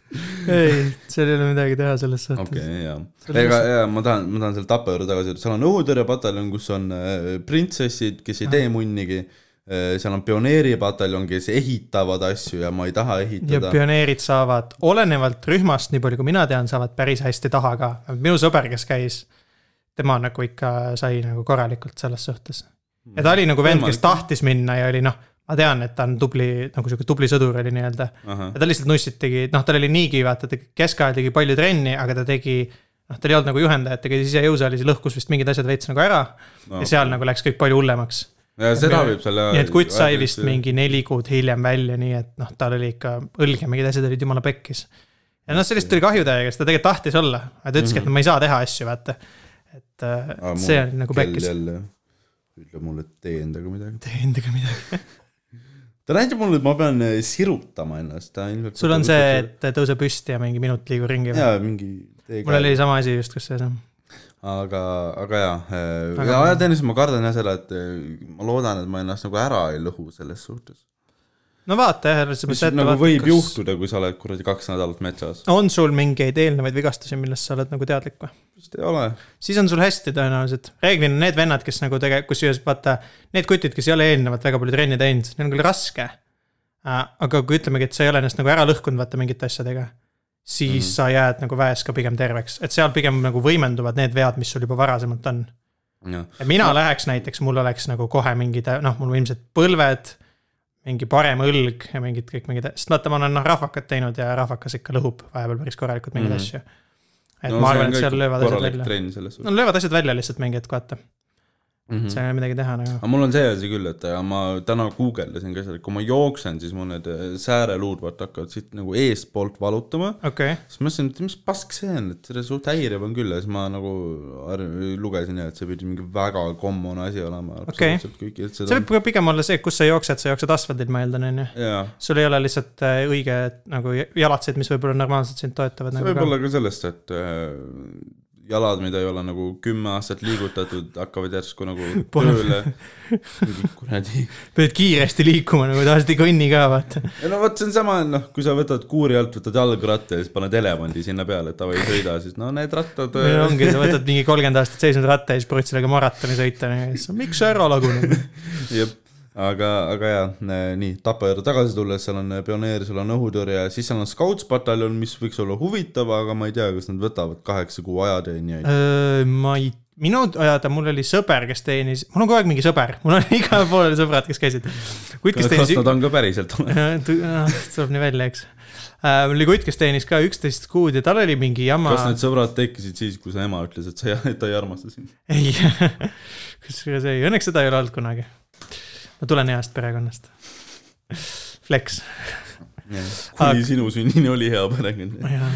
ei, seal ei ole midagi teha selles okei suhtes. okay,, jaa. Ega, jaa, ma tahan, ma tahan selle Tapa juurde tagasi, seal on õhutõrjepataljon, kus on äh, printsessid, kes ei tee munnigi. seal on pioneeripataljon, kes ehitavad asju ja ma ei taha ja ehitada. pioneerid saavad, olenevalt rühmast, nii palju kui mina tean, saavad päris hästi taha ka. minu sõber, kes käis, tema nagu ikka sai nagu korralikult selles suhtes. ja ta oli nagu vend, kes tahtis minna ja oli noh, ma tean, et ta on tubli, nagu sihuke tubli sõdur oli nii-öelda. ja ta lihtsalt nussid tegi, noh, tal oli niigi, vaata, ta keskajal tegi palju trenni, aga ta tegi noh, tal ei olnud nagu juhendajat, ta käis ise jõusaalis ja lõhkus vist mingid asjad veits nagu ära no.. ja seal nagu läks kõik palju hullemaks. ja seda võib selle. nii et kutt sai vist. mingi neli kuud hiljem välja, nii et noh, tal oli ikka õlg ja mingid asjad olid jumala pekkis. ja noh, sellest tuli kahju täiega, sest ta tegelikult tahtis olla, aga ta ütleski, et ma ei saa teha asju, vaata. et äh, see on nagu pekkis. ütleb mulle, et tee endaga midagi. tee endaga midagi. <laughs> ta näitab mulle, et ma pean äh, sirutama ennast, ta ilmselt. sul on see, et tõuse püsti ja mingi minut liigu ringi või? jaa, mingi. mul oli sama asi just, kus see on. aga, aga jaa, Aga- ja ajateenistuses ma kardan jah seda, et äh, ma loodan, et ma ennast nagu ära ei lõhu selles suhtes. No vaata jah, selles mõttes nagu vaata, võib kas juhtuda, kui sa oled kuradi kaks nädalat metsas. on sul mingeid eelnevaid vigastusi, millest sa oled nagu teadlik või? vist ei ole. siis on sul hästi tõenäoliselt. reeglina need vennad, kes nagu tegelikult, kusjuures vaata, need kutid, kes ei ole eelnevalt väga palju trenni teinud, neil on küll raske. aga kui ütlemegi, et sa ei ole ennast nagu ära lõhkunud, vaata mingite asjadega, siis mm. Mhm. sa jääd nagu väes ka pigem terveks, et seal pigem nagu võimenduvad need vead, mis sul juba varasemalt on. mina läheks näiteks, mul oleks nagu kohe mingid, noh, mul ilmselt põlved, mingi parem õlg ja mingid kõik mingid, sest vaata, ma olen noh rahvakat teinud ja rahvakas ikka lõhub vahepeal päris korralikult mingeid mm. asju. et no, ma arvan, et seal löövad asjad välja. no löövad asjad välja lihtsalt mingi hetk, vaata, mm. -hmm. seal ei ole midagi teha nagu. aga mul on see asi küll, et äh, ma täna guugeldasin ka seda, et kui ma jooksen, siis mul need äh, sääreluud vaata hakkavad siit nagu eestpoolt valutama. okei okay., siis ma mõtlesin, et mis pask see on, et seda suht häiriv on küll ja siis ma nagu lugesin ja et see pidi mingi väga common asi olema. Okei. kõik, et see seda. võib ka pigem olla see, kus sa jooksed, sa jooksed asfaldil, ma eeldan, on ju. sul ei ole lihtsalt äh, õige nagu jalatseid, mis võib-olla normaalselt sind toetavad see nagu võib ka. olla ka sellest, et jalad, mida ei ole nagu kümme aastat liigutatud, hakkavad järsku nagu <laughs> tööle. kuradi pead kiiresti liikuma nagu tavaliselt ei kõnni ka, vaata. ja no vot, see on sama, noh, kui sa võtad kuuri alt, võtad jalgratta ja siis paned elevandi sinna peale, et davai, sõida, siis no need rattad. ongi, sa võtad <laughs> mingi kolmkümmend aastat seisnud ratta ja siis proovid sellega maratoni sõita siis miks sa ära laguned. jep, aga, aga jaa, nii, Tapa juurde tagasi tulles, seal on pioneer, seal on õhutõrje, siis seal on Scouts-pataljon, mis võiks olla huvitav, aga ma ei tea, kas nad võtavad kaheksa kuu ajateenijaid. ma ei, minu ajada mul oli sõber, kes teenis, mul on kogu aeg mingi sõber, mul on <laughs> igal pool sõbrad, kes käisid. kutt, kes kas teenis, nad on ka päriselt? <laughs> tuleb nii välja, eks. mul oli kutt, kes teenis ka üksteist kuud ja tal oli mingi jama. kas need sõbrad tekkisid siis, kui su ema ütles, et sa, ta ei armasta sind? ei, <laughs> kusjuures ei, õnneks seda ei ole olnud kunagi. Ma tulen heast perekonnast. Flex. kuni Aga- sinu sünnini oli hea perekond. <laughs> ja,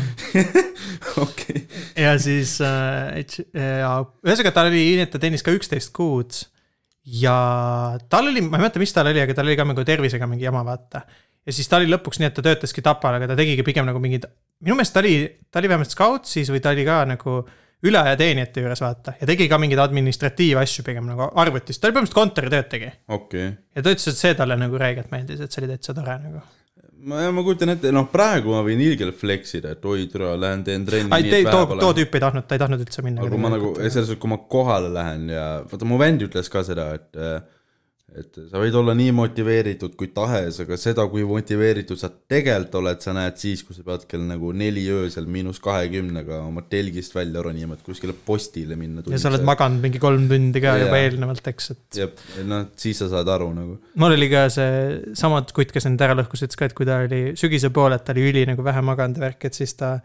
okei, ja siis äh,, ja ühesõnaga tal oli ta teenis ka üksteist kuud. ja tal oli, ma ei mäleta, mis tal oli, aga tal oli ka nagu tervisega mingi jama, vaata. ja siis ta oli lõpuks nii, et ta töötaski Tapal, aga ta tegigi pigem nagu mingid, minu meelest ta oli, ta oli vähemalt Scoutsis või ta oli ka nagu üleaja teenijate juures, vaata. ja tegi ka mingeid administratiivasju pigem nagu arvutis, ta oli põhimõtteliselt kontoritööd tegi. okei. ja ta ütles, et see talle nagu räigelt meeldis, et see oli täitsa tore nagu. ma, ma kujutan ette, noh, praegu ma võin ilgelt flex ida, et oi, türa, lähen teen trenni. ai, tee, too, too tüüp ei tahtnud, ta ei tahtnud üldse minna. aga kui ma nagu, selles suhtes, kui ma kohale lähen ja vaata, mu vend ütles ka seda, et et sa võid olla nii motiveeritud kui tahes, aga seda, kui motiveeritud sa tegelikult oled, sa näed siis, kui sa pead kell nagu neli öösel miinus kahekümnega oma telgist välja ronima, et kuskile postile minna. ja sa oled maganud mingi kolm tundi ka Jaa. juba eelnevalt, eks, et. jah, noh, siis sa saad aru nagu. mul oli ka see sama kutt, kes nüüd ära lõhkus, ütles ka, et kui ta oli sügise poole, et ta oli üli nagu vähe maganud ja värk, et siis ta.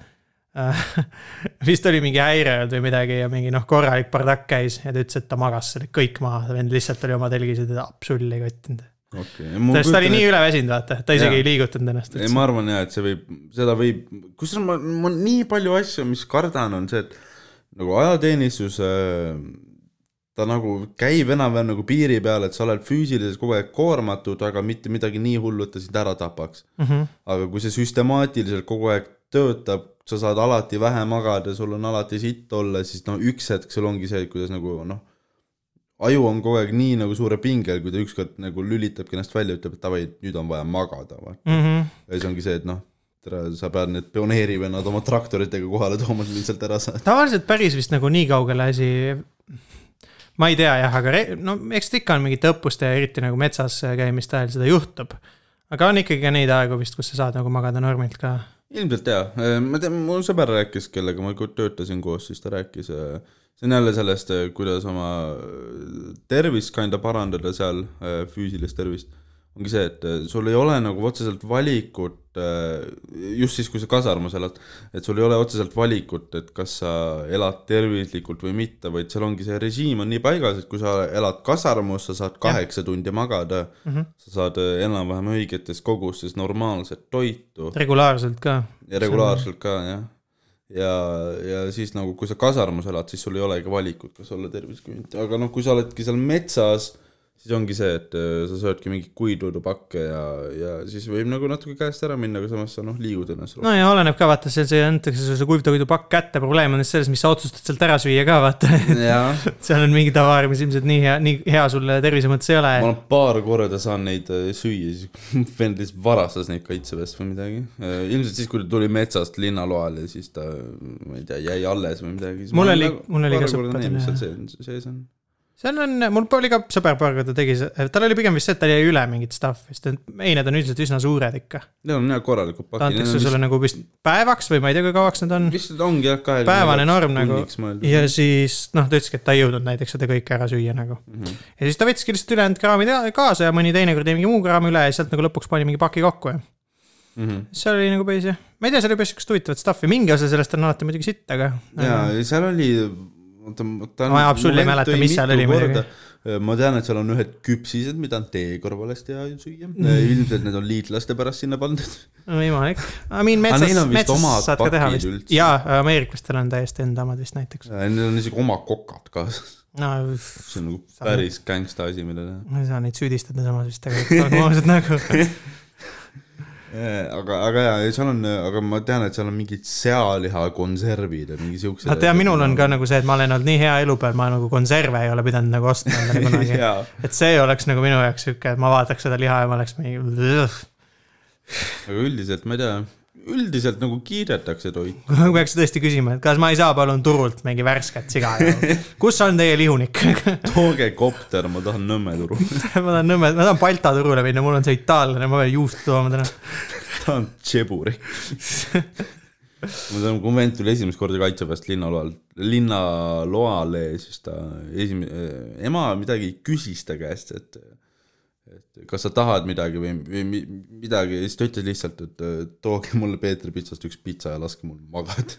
<laughs> vist oli mingi häire olnud või midagi ja mingi noh, korralik bardakk käis ja ta ütles, et ta magas selle kõik maha, vend lihtsalt oli oma telgis ja teda apsulli ei kottinud. okei. sest ta oli nii üleväsinud, vaata, ta isegi Jaa. ei liigutanud ennast ei, ma arvan jah, et see võib, seda võib, kusjuures ma, ma nii palju asju, mis kardan, on see, et nagu ajateenistus äh, ta nagu käib enam-vähem nagu piiri peal, et sa oled füüsiliselt kogu aeg koormatud, aga mitte midagi nii hullu, et ta sind ära tapaks. Mhm. aga kui see süstemaatiliselt kogu aeg töötab, sa saad alati vähe magada, sul on alati sitt olla, siis noh, üks hetk sul ongi see, kuidas nagu noh, aju on kogu aeg nii nagu suure pingel, kui ta ükskord nagu lülitabki ennast välja, ütleb, et davai, nüüd on vaja magada, vaata. Mhm. ja siis ongi see, et noh, tere, sa pead need pioneerivennad oma traktoritega kohale tooma, et lihtsalt ära saada. tavaliselt päris vist nagu nii kaugele asi. ma ei tea jah, aga no eks ta ikka on mingite õppuste ja eriti nagu metsas käimiste ajal seda juhtub. aga on ikkagi ka neid aegu vist, kus sa saad nagu magada normilt ka. Ilmselt jaa, ma tean, mu sõber rääkis, kellega ma töötasin koos, siis ta rääkis, see on jälle sellest, kuidas oma tervist kinda parandada seal, füüsilist tervist. Ongi see, et sul ei ole nagu otseselt valikut, just siis, kui sa kasarmus elad, et sul ei ole otseselt valikut, et kas sa elad tervislikult või mitte, vaid seal ongi see režiim on nii paigas, et kui sa elad kasarmus, sa saad kaheksa tundi magada mm. -hmm. sa saad enam-vähem õigetes kogustes normaalset toitu regulaarselt ka. ja regulaarselt ka jah. ja, ja siis nagu, kui sa kasarmus elad, siis sul ei olegi valikut, kas olla tervislik või mitte, aga noh, kui sa oledki seal metsas, siis ongi see, et äh, sa söödki mingeid kuivtoidupakke ja, ja siis võib nagu natuke käest ära minna, aga samas sa noh, liigud ennast no ja oleneb ka vaata, see, see antakse sulle see kuivtoidupakk kätte, probleem on selles, mis sa otsustad sealt ära süüa ka vaata. <laughs> seal on mingi tavaar, mis ilmselt nii hea, nii hea sulle tervise mõttes ei ole ma. olen paar korda saan neid äh, süüa, siis <laughs> vend lihtsalt varastas neid kaitseväest või midagi. ilmselt siis, kui ta tuli metsast linnaloale siis ta, ma ei tea, jäi alles või midagi. Mul oli- mul oli ka sõpradel, mis seal jah. see- sees on. Seal on, mul oli ka sõber paar korda tegi, tal oli pigem vist see, et tal jäi üle mingit stuff'i, sest need eined on üldiselt üsna suured ikka. Need on jah korralikud pakid. antakse sulle nagu vist päevaks või ma ei tea, kui kauaks need on. vist ongi jah, kahe. päevane norm nagu ja siis noh, ta ütleski, et ta ei jõudnud näiteks seda kõike ära süüa nagu. Mhm. ja siis ta võttiski lihtsalt ülejäänud kraamid ja- kaasa ja mõni teinekord jäi mingi muu kraam üle ja sealt nagu lõpuks pani mingi paki kokku ja Mhm. seal oli nagu päris jah, ma ei tea, seal oli päris siukest huvitavat stuff'i, mingi osa sellest on alati muidugi sitt, aga. ja seal oli, oota, ta Ma absoluutselt ei mäleta, mis seal oli muidugi.. ma tean, et seal on ühed küpsised, mida on tee kõrval hästi hea süüa. ilmselt need on liitlaste pärast sinna pandud. võimalik, I mean Aga metsas on, metsas saad ka teha vist jaa, ameeriklastel on täiesti enda omad vist näiteks. Neil on isegi oma kokad kaasas. no see on nagu päris gängsta asi, mida teha. ma ei saa neid süüdistada samas vist tegelikult, olgem <laughs> ausad nagu. <laughs> <laughs> aga, aga jaa, seal on, aga ma tean, et seal on mingid sealihakonservid ja mingi siuksed. vaata ja minul on ka nagu see, et ma olen olnud nii hea elu peal, ma nagu konserve ei ole pidanud nagu ostma endale kunagi. <laughs> et see oleks nagu minu jaoks sihuke, et ma vaataks seda liha ja ma oleks mingi. aga üldiselt ma ei tea, üldiselt nagu kiidetakse toitu. <laughs> peaks tõesti küsima, et kas ma ei saa palun turult mingi värsket siga. <laughs> kus on teie lihunik? <laughs> tooge kopter, ma tahan Nõmme turule. ma tahan Nõmme, ma tahan Balta turule minna, mul on see itaallane, ma pean juust tooma täna. tahan tšeburek. ma tean, kui mu vend tuli esimest korda kaitseväest linnaloal, linnaloale, siis ta esimene, ema midagi küsis ta käest, et et kas sa tahad midagi või, või mi- midagi ja siis ta ütles lihtsalt, et äh, tooge mulle Peetri pitsast üks pitsa ja laske mul magada.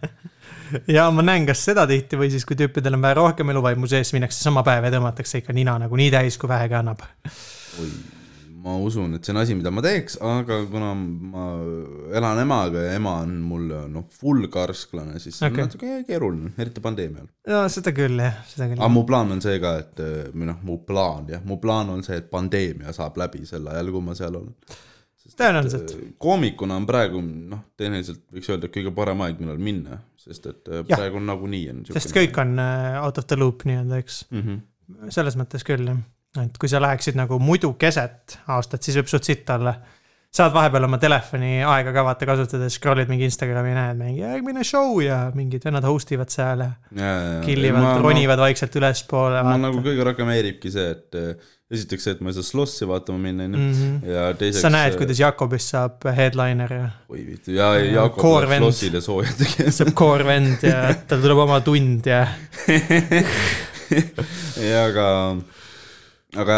<laughs> ja ma näen kas seda tihti või siis, kui tüüpidel on vähe rohkem eluvaimu sees, minnakse sama päev ja tõmmatakse ikka nina nagu nii täis, kui vähegi annab. oi, ma usun, et see on asi, mida ma teeks, aga kuna ma elan emaga ja ema on mul noh, full karsklane, siis see Okei. on natuke keeruline, eriti pandeemia ajal. no seda küll jah, seda küll aga. mu plaan on see ka, et äh, või noh, mu plaan jah, mu plaan on see, et pandeemia saab läbi sel ajal, kui ma seal olen. tõenäoliselt. koomikuna on praegu noh, tehniliselt võiks öelda, et kõige parem aeg, millal minna, sest et äh, Jah. praegu nagunii on sest kõik on äh, out of the loop nii-öelda, eks. mm. -hmm. selles mõttes küll jah, et kui sa läheksid nagu muidu keset aastat, siis võib suht sitt olla. saad vahepeal oma telefoni aega ka vaata kasutades, scroll'id mingi Instagrami, näed mingi järgmine show ja mingid vennad host ivad seal ja kill ivad, ronivad vaikselt ülespoole. ma nagu kõige rohkem häiribki see, et äh, esiteks see, et ma ei saa slossi vaatama minna, onju. mm. ja teiseks. sa näed, kuidas Jakobist saab headliner ja oi vittu, ja Ja Jakob läheb slossile sooja tegema. saab core vend ja <laughs> tal tuleb oma tund ja <laughs> ja aga, aga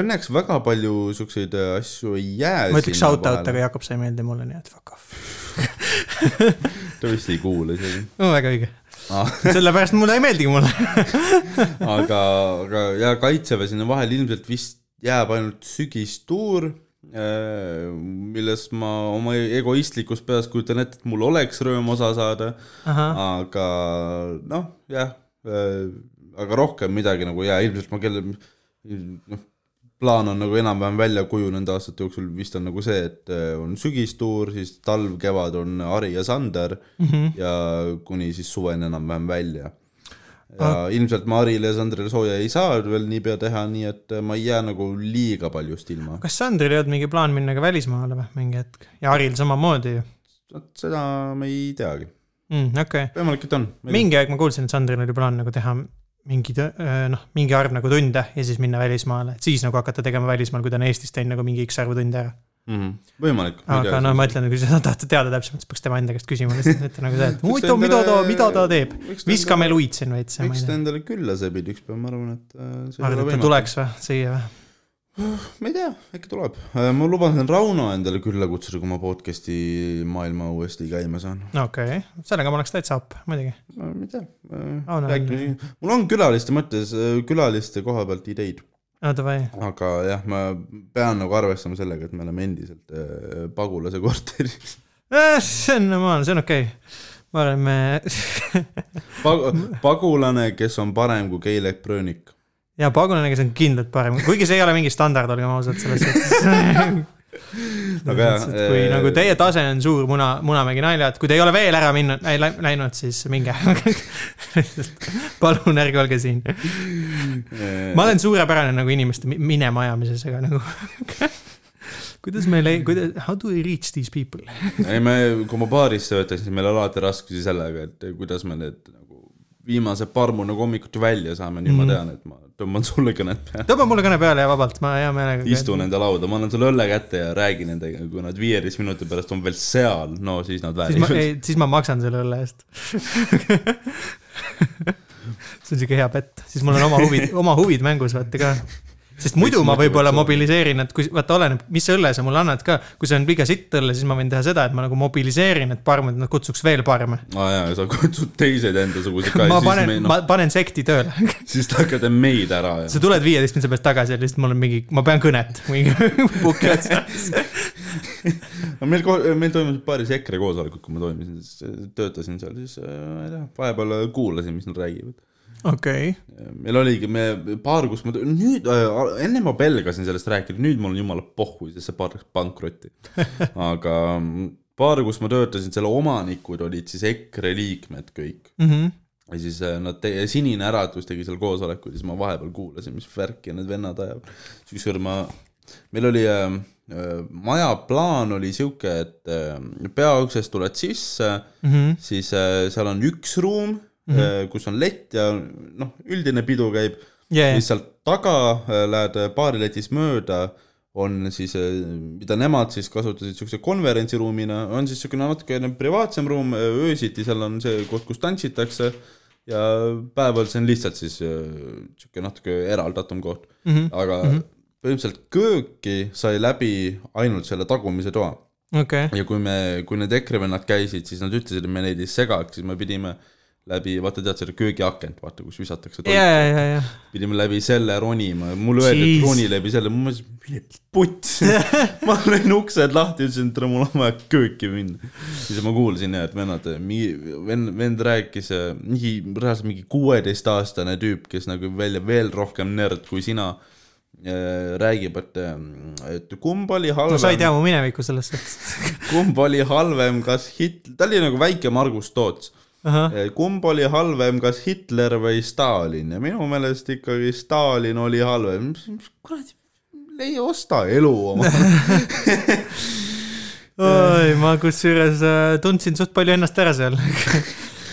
õnneks väga palju siukseid asju ei jää. ma ütleks shout out, aga Jakob, sa ei meeldi mulle, nii et fuck off. <laughs> ta vist ei kuula isegi no väga õige, ah. <laughs> sellepärast mulle ei meeldigi mulle. <laughs> aga, aga ja kaitseväe sinna vahele ilmselt vist jääb ainult sügistuur, milles ma oma egoistlikus peas kujutan ette, et mul oleks rõõm osa saada, aga noh, jah, aga rohkem midagi nagu ja ilmselt ma kelle, noh, plaan on nagu enam-vähem välja kujunenud aastate jooksul vist on nagu see, et äh, on sügistuur, siis talv-kevad on Ari ja Sander Mhm. ja kuni siis suveni enam-vähem välja. ja ah. ilmselt ma Arile ja Sandrile sooja ei saa veel niipea teha, nii et äh, ma ei jää nagu liiga paljust ilma. kas Sandril ei olnud mingi plaan minna ka välismaale või mingi hetk ja Haril samamoodi ju vot seda ma ei teagi, mm,, okei okay.. võimalik, et on. mingi aeg ma kuulsin, et Sandril oli plaan nagu teha mingi tõ- noh, mingi arv nagu tunde ja siis minna välismaale, et siis nagu hakata tegema välismaal, kui ta on Eestis teinud nagu mingi X arvu tunde ära. mm. -hmm. võimalik. aga no ma ütlen, kui sa tahad teada täpsemalt, siis peaks tema enda käest küsima lihtsalt, et nagu see, et huvitav, mida ta, mida ta teeb. viskame luid siin veits. miks ta endale külla sebib üks päev, ma arvan, et äh, arvad, et ta tuleks või siia või? Ma ei tea, äkki tuleb. ma lubasin Rauno endale külla kutsuda, kui ma podcast'i maailma uuesti käima saan. okei okay., sellega ma oleks täitsa up, muidugi. ma ei tea Rauno on- rääkime, mul on külaliste mõttes, külaliste koha pealt ideid, no davai, aga jah, ma pean nagu arvestama sellega, et me oleme endiselt äh, pagulase korteris. see on normaalne, see on okei okay.. ma arvan, me pagulane, kes on parem kui Keilek Brönik. Ja pagunane, kes on kindlalt parem, kuigi see ei ole mingi standard, olgem ausad, selles suhtes. <laughs> Aga jah, kui äh, nagu teie tase on suur muna, Munamägi naljad, kui te ei ole veel ära minnud, läinud, siis minge. <laughs> palun ärge olge siin. ma olen suurepärane nagu inimeste mi- minema ajamises, aga nagu <laughs> kuidas meil ei, kuidas, how do we reach these people? ei, me, kui ma baaris töötasin, siis meil oli alati raskusi sellega, et kuidas me need nagu viimased parmu nagu hommikuti välja saame, nüüd mm. ma Mhm. tean, et ma tõmban sulle kõnet peale. tõmba mulle kõne peale ja vabalt, ma hea meelega. istun enda lauda, ma annan sulle õlle kätte ja räägin nendega, kui nad viieteist minuti pärast on veel seal, no siis nad väärivad. siis ma maksan selle õlle eest. <laughs> see on siuke hea pett, siis mul on oma huvid, oma huvid mängus, vaata ka. Sest muidu ma võib-olla mobiliseerin, et kui, vaata oleneb, mis õlle sa mulle annad ka. kui see on liiga sitt õlle, siis ma võin teha seda, et ma nagu mobiliseerin, et parmud, nad kutsuks veel parme. aa jaa, sa kutsud teised endasuguseid ka <laughs> ma panen me, ma panen sekti tööle. <laughs> siis te hakkate meid ära ja sa tuled viieteist minuti pärast tagasi ja lihtsalt mul on mingi, ma pean kõnet. <laughs> no meil, meil toimus paaris EKRE koosolekud, kui ma toimisin, töötasin seal, siis äh, ma ei tea, vahepeal kuulasin, mis nad räägivad. okei, meil oligi, me baar, kus ma, nüüd äh,, enne ma pelgasin sellest rääkida, nüüd mul on jumala pohhu, sest see baar läks pankrotti. <laughs> aga mm, baar, kus ma töötasin, selle omanikud olid siis EKRE liikmed kõik. Mhm. ja siis äh, nad te-, Sinine Äratus tegi seal koosolekuid siis ma vahepeal kuulasin, mis värki need vennad ajavad. siis ükskord ma meil oli äh, äh, maja plaan oli sihuke, et äh, peauksest tuled sisse mm, -hmm. siis äh, seal on üks ruum mm, -hmm. kus on lett ja noh, üldine pidu käib yeah, siis sealt taga äh, lähed baariletis mööda, on siis, äh, mida nemad siis kasutasid siukse konverentsiruumina, on siis siukene natukene privaatsem ruum, öösiti seal on see koht, kus tantsitakse ja päeval see on lihtsalt siis siuke natuke eraldatum koht mm, -hmm. aga mm -hmm. põhimõtteliselt kööki sai läbi ainult selle tagumise toa okay.. ja kui me, kui need EKRE vennad käisid, siis nad ütlesid, et me neid ei segaks, siis me pidime äh, läbi, vaata tead seda köögiakent, vaata kus visatakse toitu yeah,. Yeah, yeah. pidime läbi selle ronima, mulle öeldi, et roni läbi selle, ma mõtlesin, mine puts <laughs> ma lõin uksed lahti, ütlesin, et mul on vaja kööki minna. siis ma kuulsin ja, et vennad, vend, vend rääkis, mingi, reaalselt mingi kuueteistaastane tüüp, kes nagu välja veel rohkem nerd kui sina räägib, et, et kumb oli halvem. no sa ei tea mu minevikku selles suhtes kumb oli halvem, kas Hit-, ta oli nagu väike Margus Toots Eh, kumb oli halvem, kas Hitler või Stalin? Ja minu meelest ikkagi Stalin oli halvem. kuradi, ei osta elu oma. <laughs> Oi, ma kusjuures äh, tundsin suht palju ennast ära seal. <laughs>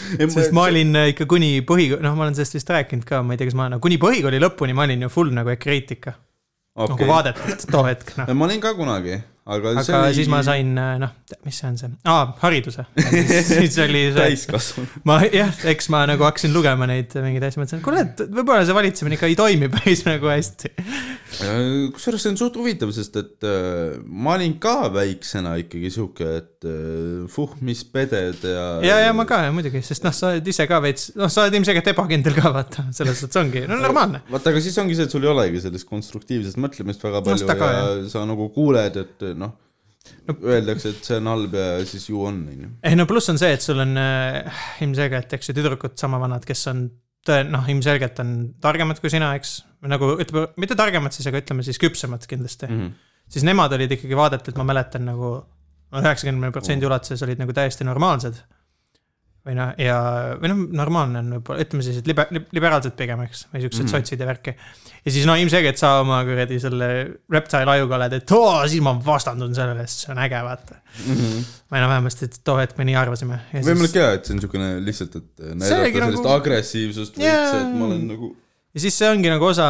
<laughs> Sest ma olin äh, ikka kuni põhi, noh, ma olen sellest vist rääkinud ka, ma ei tea, kas ma, no kuni põhikooli lõpuni ma olin ju full nagu ekreitika okay.. nagu vaadetult too hetk, noh. ma olin ka kunagi aga, aga oli... siis ma sain, noh, mis see on see, aa, hariduse. <laughs> siis oli see. täiskasvanu. ma jah, eks ma nagu hakkasin lugema neid mingeid asju, mõtlesin, et kuule, et võib-olla see valitsemine ikka ei toimi <laughs> päris nagu hästi. kusjuures see on suht huvitav, sest et äh, ma olin ka väiksena ikkagi sihuke, et äh, fuh, mis peded ja. ja, ja ma ka ja muidugi, sest noh, sa oled ise ka veits, noh, sa oled ilmselgelt ebakindel ka vaata, selles suhtes ongi, no normaalne. vaata, aga siis ongi see, et sul ei olegi sellist konstruktiivset mõtlemist väga palju no, ja, ja sa nagu kuuled, et noh no öeldakse, et see on halb ja siis ju on, on ju. ei no pluss on see, et sul on äh, ilmselgelt, eks ju, tüdrukud sama vanad, kes on noh, ilmselgelt on targemad kui sina, eks. nagu ütleme, mitte targemad siis, aga ütleme siis küpsemad kindlasti mm. -hmm. siis nemad olid ikkagi vaadetelt, ma mäletan nagu üheksakümne protsendi ulatuses olid nagu täiesti normaalsed või noh, ja, või noh, normaalne on võib-olla, ütleme siis, et libe-, liberaalsed pigem, eks, või siuksed mm sotsid ja värki. ja siis no ilmselgelt sa oma kuradi selle reptile ajuga oled, et oo, siis ma vastandun sellele, sest see on äge, vaata mm. -hmm. või noh, vähemasti too hetk me nii arvasime. võimalik jaa, et see on siukene lihtsalt, et näidata sellist nagu... agressiivsust yeah. üldse, et ma olen nagu ja siis see ongi nagu osa,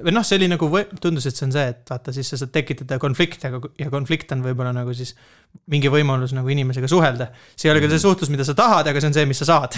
või noh, see oli nagu, tundus, et see on see, et vaata, siis sa saad tekitada konflikte ja konflikt on võib-olla nagu siis mingi võimalus nagu inimesega suhelda. see ei ole küll see suhtlus, mida sa tahad, aga see on see, mis sa saad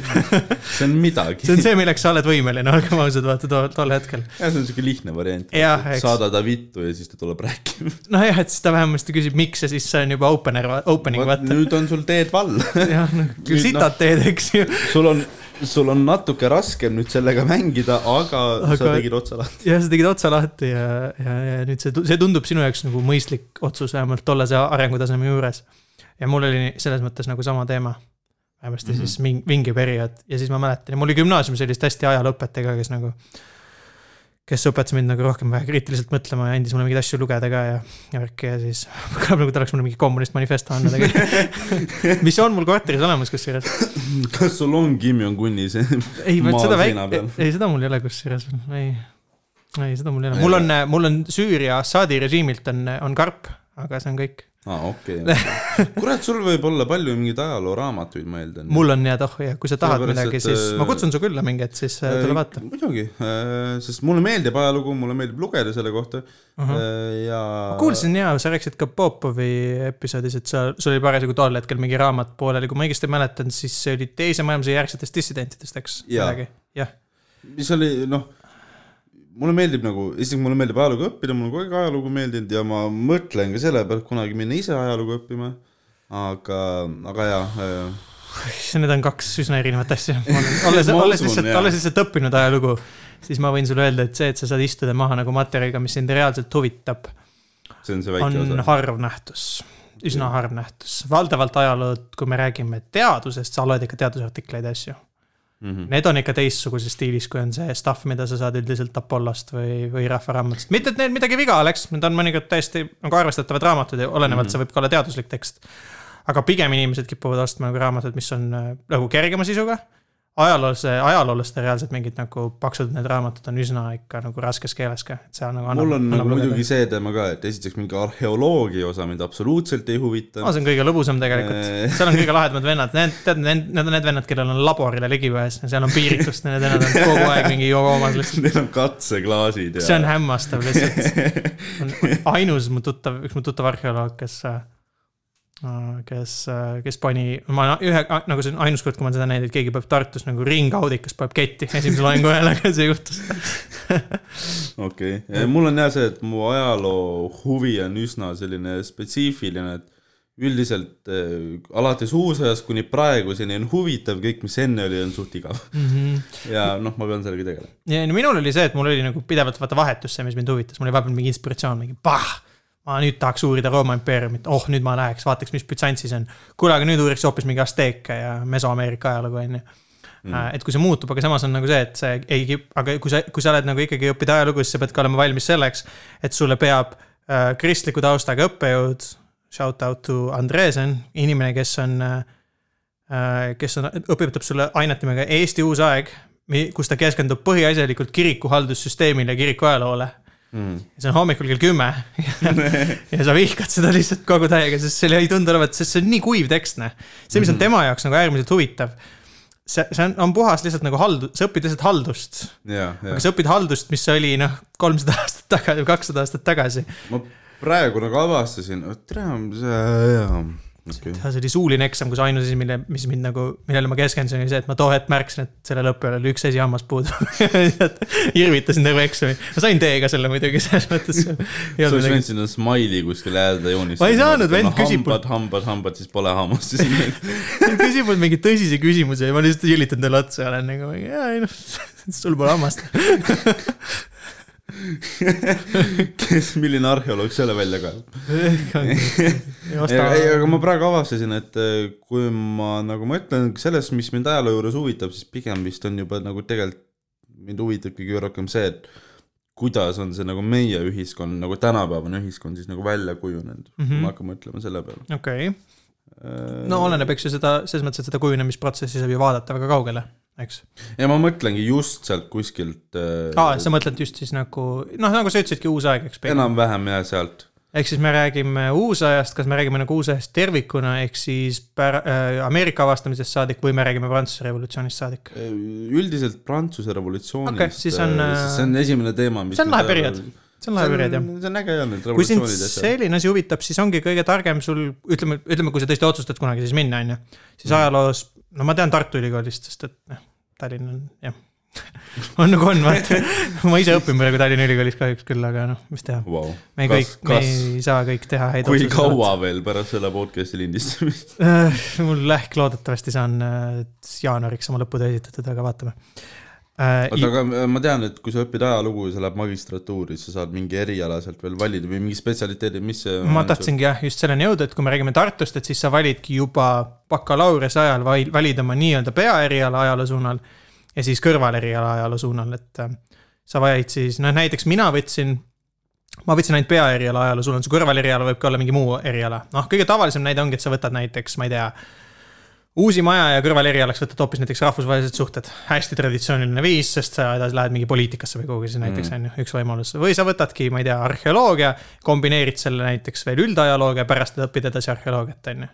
<laughs> see on midagi. see on see, milleks sa oled võimeline, olgem ausad, vaata tol, tol hetkel. jah, see on siuke lihtne variant. saada ta vittu ja siis ta tuleb rääkima. <laughs> nojah, et siis ta vähemasti küsib, miks ja siis see on juba opener, opening, vaata. nüüd on sul teed vall <laughs> jah, noh, sitad no, teed, eks ju. sul on sul on natuke raskem nüüd sellega mängida, aga, aga sa tegid otsa lahti. jah, sa tegid otsa lahti ja, ja, ja nüüd see, see tundub sinu jaoks nagu mõistlik otsus vähemalt tollase arengutaseme juures. ja mul oli selles mõttes nagu sama teema. vähemasti mm -hmm. siis mingi, mingi periood ja siis ma mäletan ja mul oli gümnaasiumis sellist hästi ajalooõpetaja ka, kes nagu kes õpetas mind nagu rohkem vähe kriitiliselt mõtlema ja andis mulle mingeid asju lugeda ka ja, ja värki ja siis <laughs> kõlab nagu ta oleks mulle mingi kommunist manifesto andnud, aga <laughs> mis on mul korteris olemas kusjuures. kas sul on Kim Jong-uni see ei, vot seda väike, ei seda mul ei ole kusjuures, ei, ei seda mul ei ole, mul on, mul on Süüria Assaadi režiimilt on, on karp, aga see on kõik aa ah,, okei okay. <laughs> kurat, sul võib olla palju mingeid ajalooraamatuid, ma eeldan. mul on jah, oh jah, kui sa tahad Sellepärast, midagi, siis ma kutsun su külla mingi hetk, siis äh, tule vaata. muidugi, äh, sest mulle meeldib ajalugu, mulle meeldib lugeda selle kohta uh -huh. ja. ma kuulsin ja, sa rääkisid ka Popovi episoodis, et sa, sul oli parasjagu tol hetkel mingi raamat pooleli, kui ma õigesti mäletan, siis see oli teise maailmasõja järgsetest dissidentidest, eks? jah. mis oli, noh mulle meeldib nagu, esiteks mulle meeldib ajalugu õppida, mulle on kogu aeg ajalugu meeldinud ja ma mõtlen ka selle pealt kunagi minna ise ajalugu õppima. aga, aga jaa. Need on kaks üsna erinevat asja. <laughs> olles, olles lihtsalt, olles lihtsalt õppinud ajalugu, siis ma võin sulle öelda, et see, et sa saad istuda maha nagu materjaliga, mis sind reaalselt huvitab. see on see on osa. harv nähtus üsna harv nähtus, valdavalt ajalood, kui me räägime teadusest, sa loed ikka teadusartikleid ja asju Mm -hmm. Need on ikka teistsuguses stiilis, kui on see stuff, mida sa saad üldiselt Apollost või, või Rahva Raamatust. mitte, et neil midagi viga oleks, need on mõnikord täiesti nagu arvestatavad raamatud ja olenevalt mm, -hmm. see võib ka olla teaduslik tekst. aga pigem inimesed kipuvad ostma nagu raamatuid, mis on äh, nagu kergema sisuga. ajaloolase, ajaloolaste reaalselt mingid nagu paksud need raamatud on üsna ikka nagu raskes keeles ka, et seal nagu mul on nagu lugeda. muidugi see teema ka, et esiteks mingi arheoloogia osa mind absoluutselt ei huvita no,. see on kõige lõbusam tegelikult, Eh. seal on kõige lahedamad vennad, need, tead, need, need on need vennad, kellel on laborile ligipääs ja seal on piiritust, need vennad on kogu aeg <laughs> mingi joomas lihtsalt. Neil on katseklaasid ja. see on hämmastav lihtsalt. <laughs> ainus mu tuttav, üks mu tuttav arheoloog, kes, kes, kes pani, ma ühe, nagu see on ainus kord, kui ma seda näinud, et keegi paneb Tartus nagu ringaudikas paneb ketti esimese loengu aga see juhtus. <laughs> okei okay., mul on jah see, et mu ajaloo huvi on üsna selline spetsiifiline, et üldiselt äh, alates uusajast kuni praeguseni on huvitav, kõik, mis enne oli, on suht igav. ja noh, ma pean sellega tegelema. ja no minul oli see, et mul oli nagu pidevalt vaata vahetus see, mis mind huvitas, mul oli vahepeal mingi inspiratsioon, mingi pah. Ma nüüd tahaks uurida Rooma impeeriumit, oh nüüd ma läheks, vaataks, mis Bütsantsis on. kuule, aga nüüd uuriks hoopis mingi Azteeke ja Mesoameerika ajalugu, on ju. et kui see muutub, aga samas on nagu see, et see ei aga kui sa, kui sa oled nagu ikkagi õppida ajalugu, siis sa pead ka olema valmis selleks, et sulle peab äh, kristliku taustaga õppejõud, shout out to Andresen, inimene, kes on äh, äh, kes on, õpetab sulle ainet nimega Eesti uus aeg, kus ta keskendub põhiasjalikult kiriku haldussüsteemile ja kiriku ajaloole. Mm. see on hommikul kell kümme <laughs> ja sa vihkad seda lihtsalt kogu täiega, sest see ei tundu olevat, sest see on nii kuiv tekst, noh. see, mis on tema jaoks nagu äärmiselt huvitav, see, see on, on puhas lihtsalt nagu haldu-, sa õpid lihtsalt haldust. ja, ja aga sa õpid haldust, mis oli noh, kolmsada <laughs> aastat tagasi või kakssada aastat tagasi. ma praegu nagu avastasin, tere, see, okei. see oli suuline eksam, kus ainus asi, mille, mis mind nagu, millele ma keskendusin, oli see, et ma too hetk märkasin, et sellel õppijal oli üks asi hammas puudu. <laughs> irvitasin terve eksami, ma sain D-ga selle muidugi selles mõttes. <laughs> sa oleks võinud sinna smiley kuskile äärde joonistada. Ma ei saanud, <laughs> vend küsib mul- hambad, hambad, hambad, siis pole hammast siis küsib mult mingi tõsise küsimuse ja ma lihtsalt ülitan talle otsa ja olen nagu, jaa, ei noh, sul pole hammast. <laughs> kes, milline arheoloog selle välja kaevab? <laughs> ei, aga ma praegu avastasin, et eh, kui ma nagu mõtlen sellest, mis mind ajaloo juures huvitab, siis pigem vist on juba nagu tegelikult mind huvitab kõige rohkem see, et kuidas on see nagu meie ühiskond, nagu tänapäevane ühiskond siis nagu välja kujunenud mm. Mhm. -hmm. ma hakkan mõtlema selle peale. okei okay., no oleneb, eks ju seda, selles mõttes, et seda kujunemisprotsessi saab ju vaadata väga kaugele, eks. ja ma mõtlengi just sealt kuskilt äh, aa, sa mõtled just siis nagu, noh, nagu sa ütlesidki, uus aeg, eks. enam-vähem jah, sealt. ehk siis me räägime uusajast, kas me räägime nagu uusajast tervikuna, ehk siis pär- äh,, Ameerika avastamisest saadik või me räägime Prantsuse revolutsioonist saadik? üldiselt Prantsuse revolutsioonist Okei, siis on, äh, äh, see on esimene teema, mis see on lahe periood. see on lahe periood jah. see on äge jah, need kui sind revolutsioonid ja asjad. selline asi huvitab, siis ongi kõige targem sul, ütleme, ütleme, kui sa tõesti otsustad kunagi siis minna, on ju. siis Mhm. ajaloos, no ma tean Tartu Ülikoolist, sest et noh, Tallinn on jah, <laughs> on nagu on, vaata. <laughs> ma ise õpin praegu Tallinna Ülikoolis kahjuks küll, aga noh, mis teha. Wow. me kas kõik,, me ei saa kõik teha häid kui kaua veel pärast selle podcast'i lindistamist? <laughs> mul ehk loodetavasti saan äh, jaanuariks oma lõputöö esitatud, aga vaatame. Äh, oota, aga ma tean, et kui sa õpid ajalugu ja sa lähed magistratuuri, sa saad mingi eriala sealt veel valida või mingi spetsialiteedi, mis see ma tahtsingi jah, just selleni jõuda, et kui me räägime Tartust, et siis sa validki juba bakalaureuse ajal val- valida oma nii-öelda peaeriala ajaloo suunal ja siis kõrvaleriala ajaloo suunal, et äh, sa valid siis, noh näiteks mina võtsin, ma võtsin ainult peaeriala ajaloo suunal, su kõrvaleriala võib ka olla mingi muu eriala. noh, kõige tavalisem näide ongi, et sa võtad näiteks, ma ei tea, uusi maja ja kõrvalerialaks võtad hoopis näiteks rahvusvahelised suhted. hästi traditsiooniline viis, sest sa edasi lähed mingi poliitikasse või kuhugi siis näiteks on ju, üks võimalus. või sa võtadki, ma ei tea, arheoloogia, kombineerid selle näiteks veel üldajalooga ja pärast õpid edasi arheoloogiat, on ju.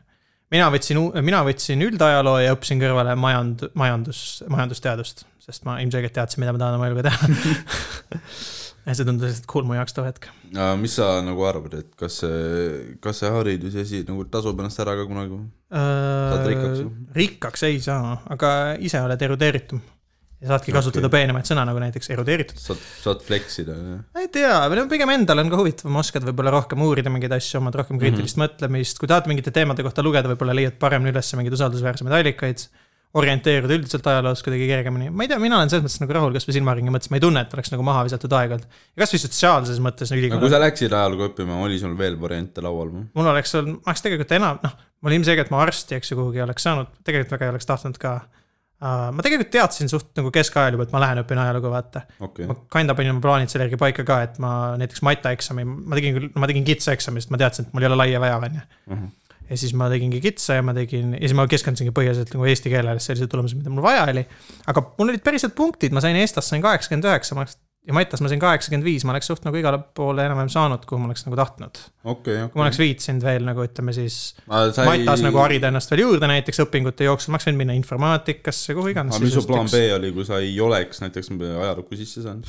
mina võtsin, mina võtsin üldajaloo ja õppisin kõrvale majand-, majandus, majandusteadust, sest ma ilmselgelt teadsin, mida ma tahan oma eluga teha. <laughs> ja see tundus lihtsalt cool mu jaoks too hetk. mis sa nagu arvad, et kas see, kas see haridusasi nagu tasub ennast ära ka kunagi? Saad rikkaks ju. Äh, rikkaks ei saa, aga ise oled erudeeritum. ja saadki kasutada Okei. peenemaid sõna nagu näiteks erudeeritud. saad, saad flex ida, jah? ma ei tea, või no pigem endal on ka huvitavam, oskad võib-olla rohkem uurida mingeid asju, omad rohkem kriitilist mm -hmm. mõtlemist, kui tahad mingite teemade kohta lugeda, võib-olla leiad paremini üles mingeid usaldusväärsemaid allikaid. Orienteeruda üldiselt ajaloos kuidagi kergemini, ma ei tea, mina olen selles mõttes nagu rahul kasvõi silmaringi mõttes, ma ei tunne, et oleks nagu maha visatud aeg olnud. ja kasvõi sotsiaalses mõttes aga kui ülikoolis, sa läksid ajalugu õppima, oli sul veel variante laual või? mul oleks olnud, ma oleks tegelikult enam, noh, mul ilmselgelt ma arsti, eks ju, kuhugi oleks saanud, tegelikult väga ei oleks tahtnud ka. Ma tegelikult teadsin suht nagu keskajal juba, et ma lähen õpin ajalugu, vaata. Okei. Ma kinda panin oma plaanid selle järgi paika ka, et ma näiteks matemaeksami, ma tegin küll, ma tegin kitsa eksami, sest ma teadsin, et mul ei ole laia vaja, on ju. Ja siis ma tegingi kitsa ja ma tegin ja siis ma keskendusingi põhiliselt nagu eesti keelele, see oli see tulemus, mida mul vaja oli. aga mul olid päriselt punktid, ma sain Eestas sain kaheksakümmend üheksa, ma oleks ja Maitas ma sain kaheksakümmend viis, ma oleks suht nagu igale poole enam-vähem saanud, kuhu ma oleks nagu tahtnud okei, kui ma oleks viitsinud veel nagu ütleme siis Maitas nagu harida ennast veel juurde näiteks õpingute jooksul, ma oleks võinud minna informaatikasse, kuhu iganes. aga mis su plaan B oli, kui sa ei oleks näiteks ajalukku sisse saanud?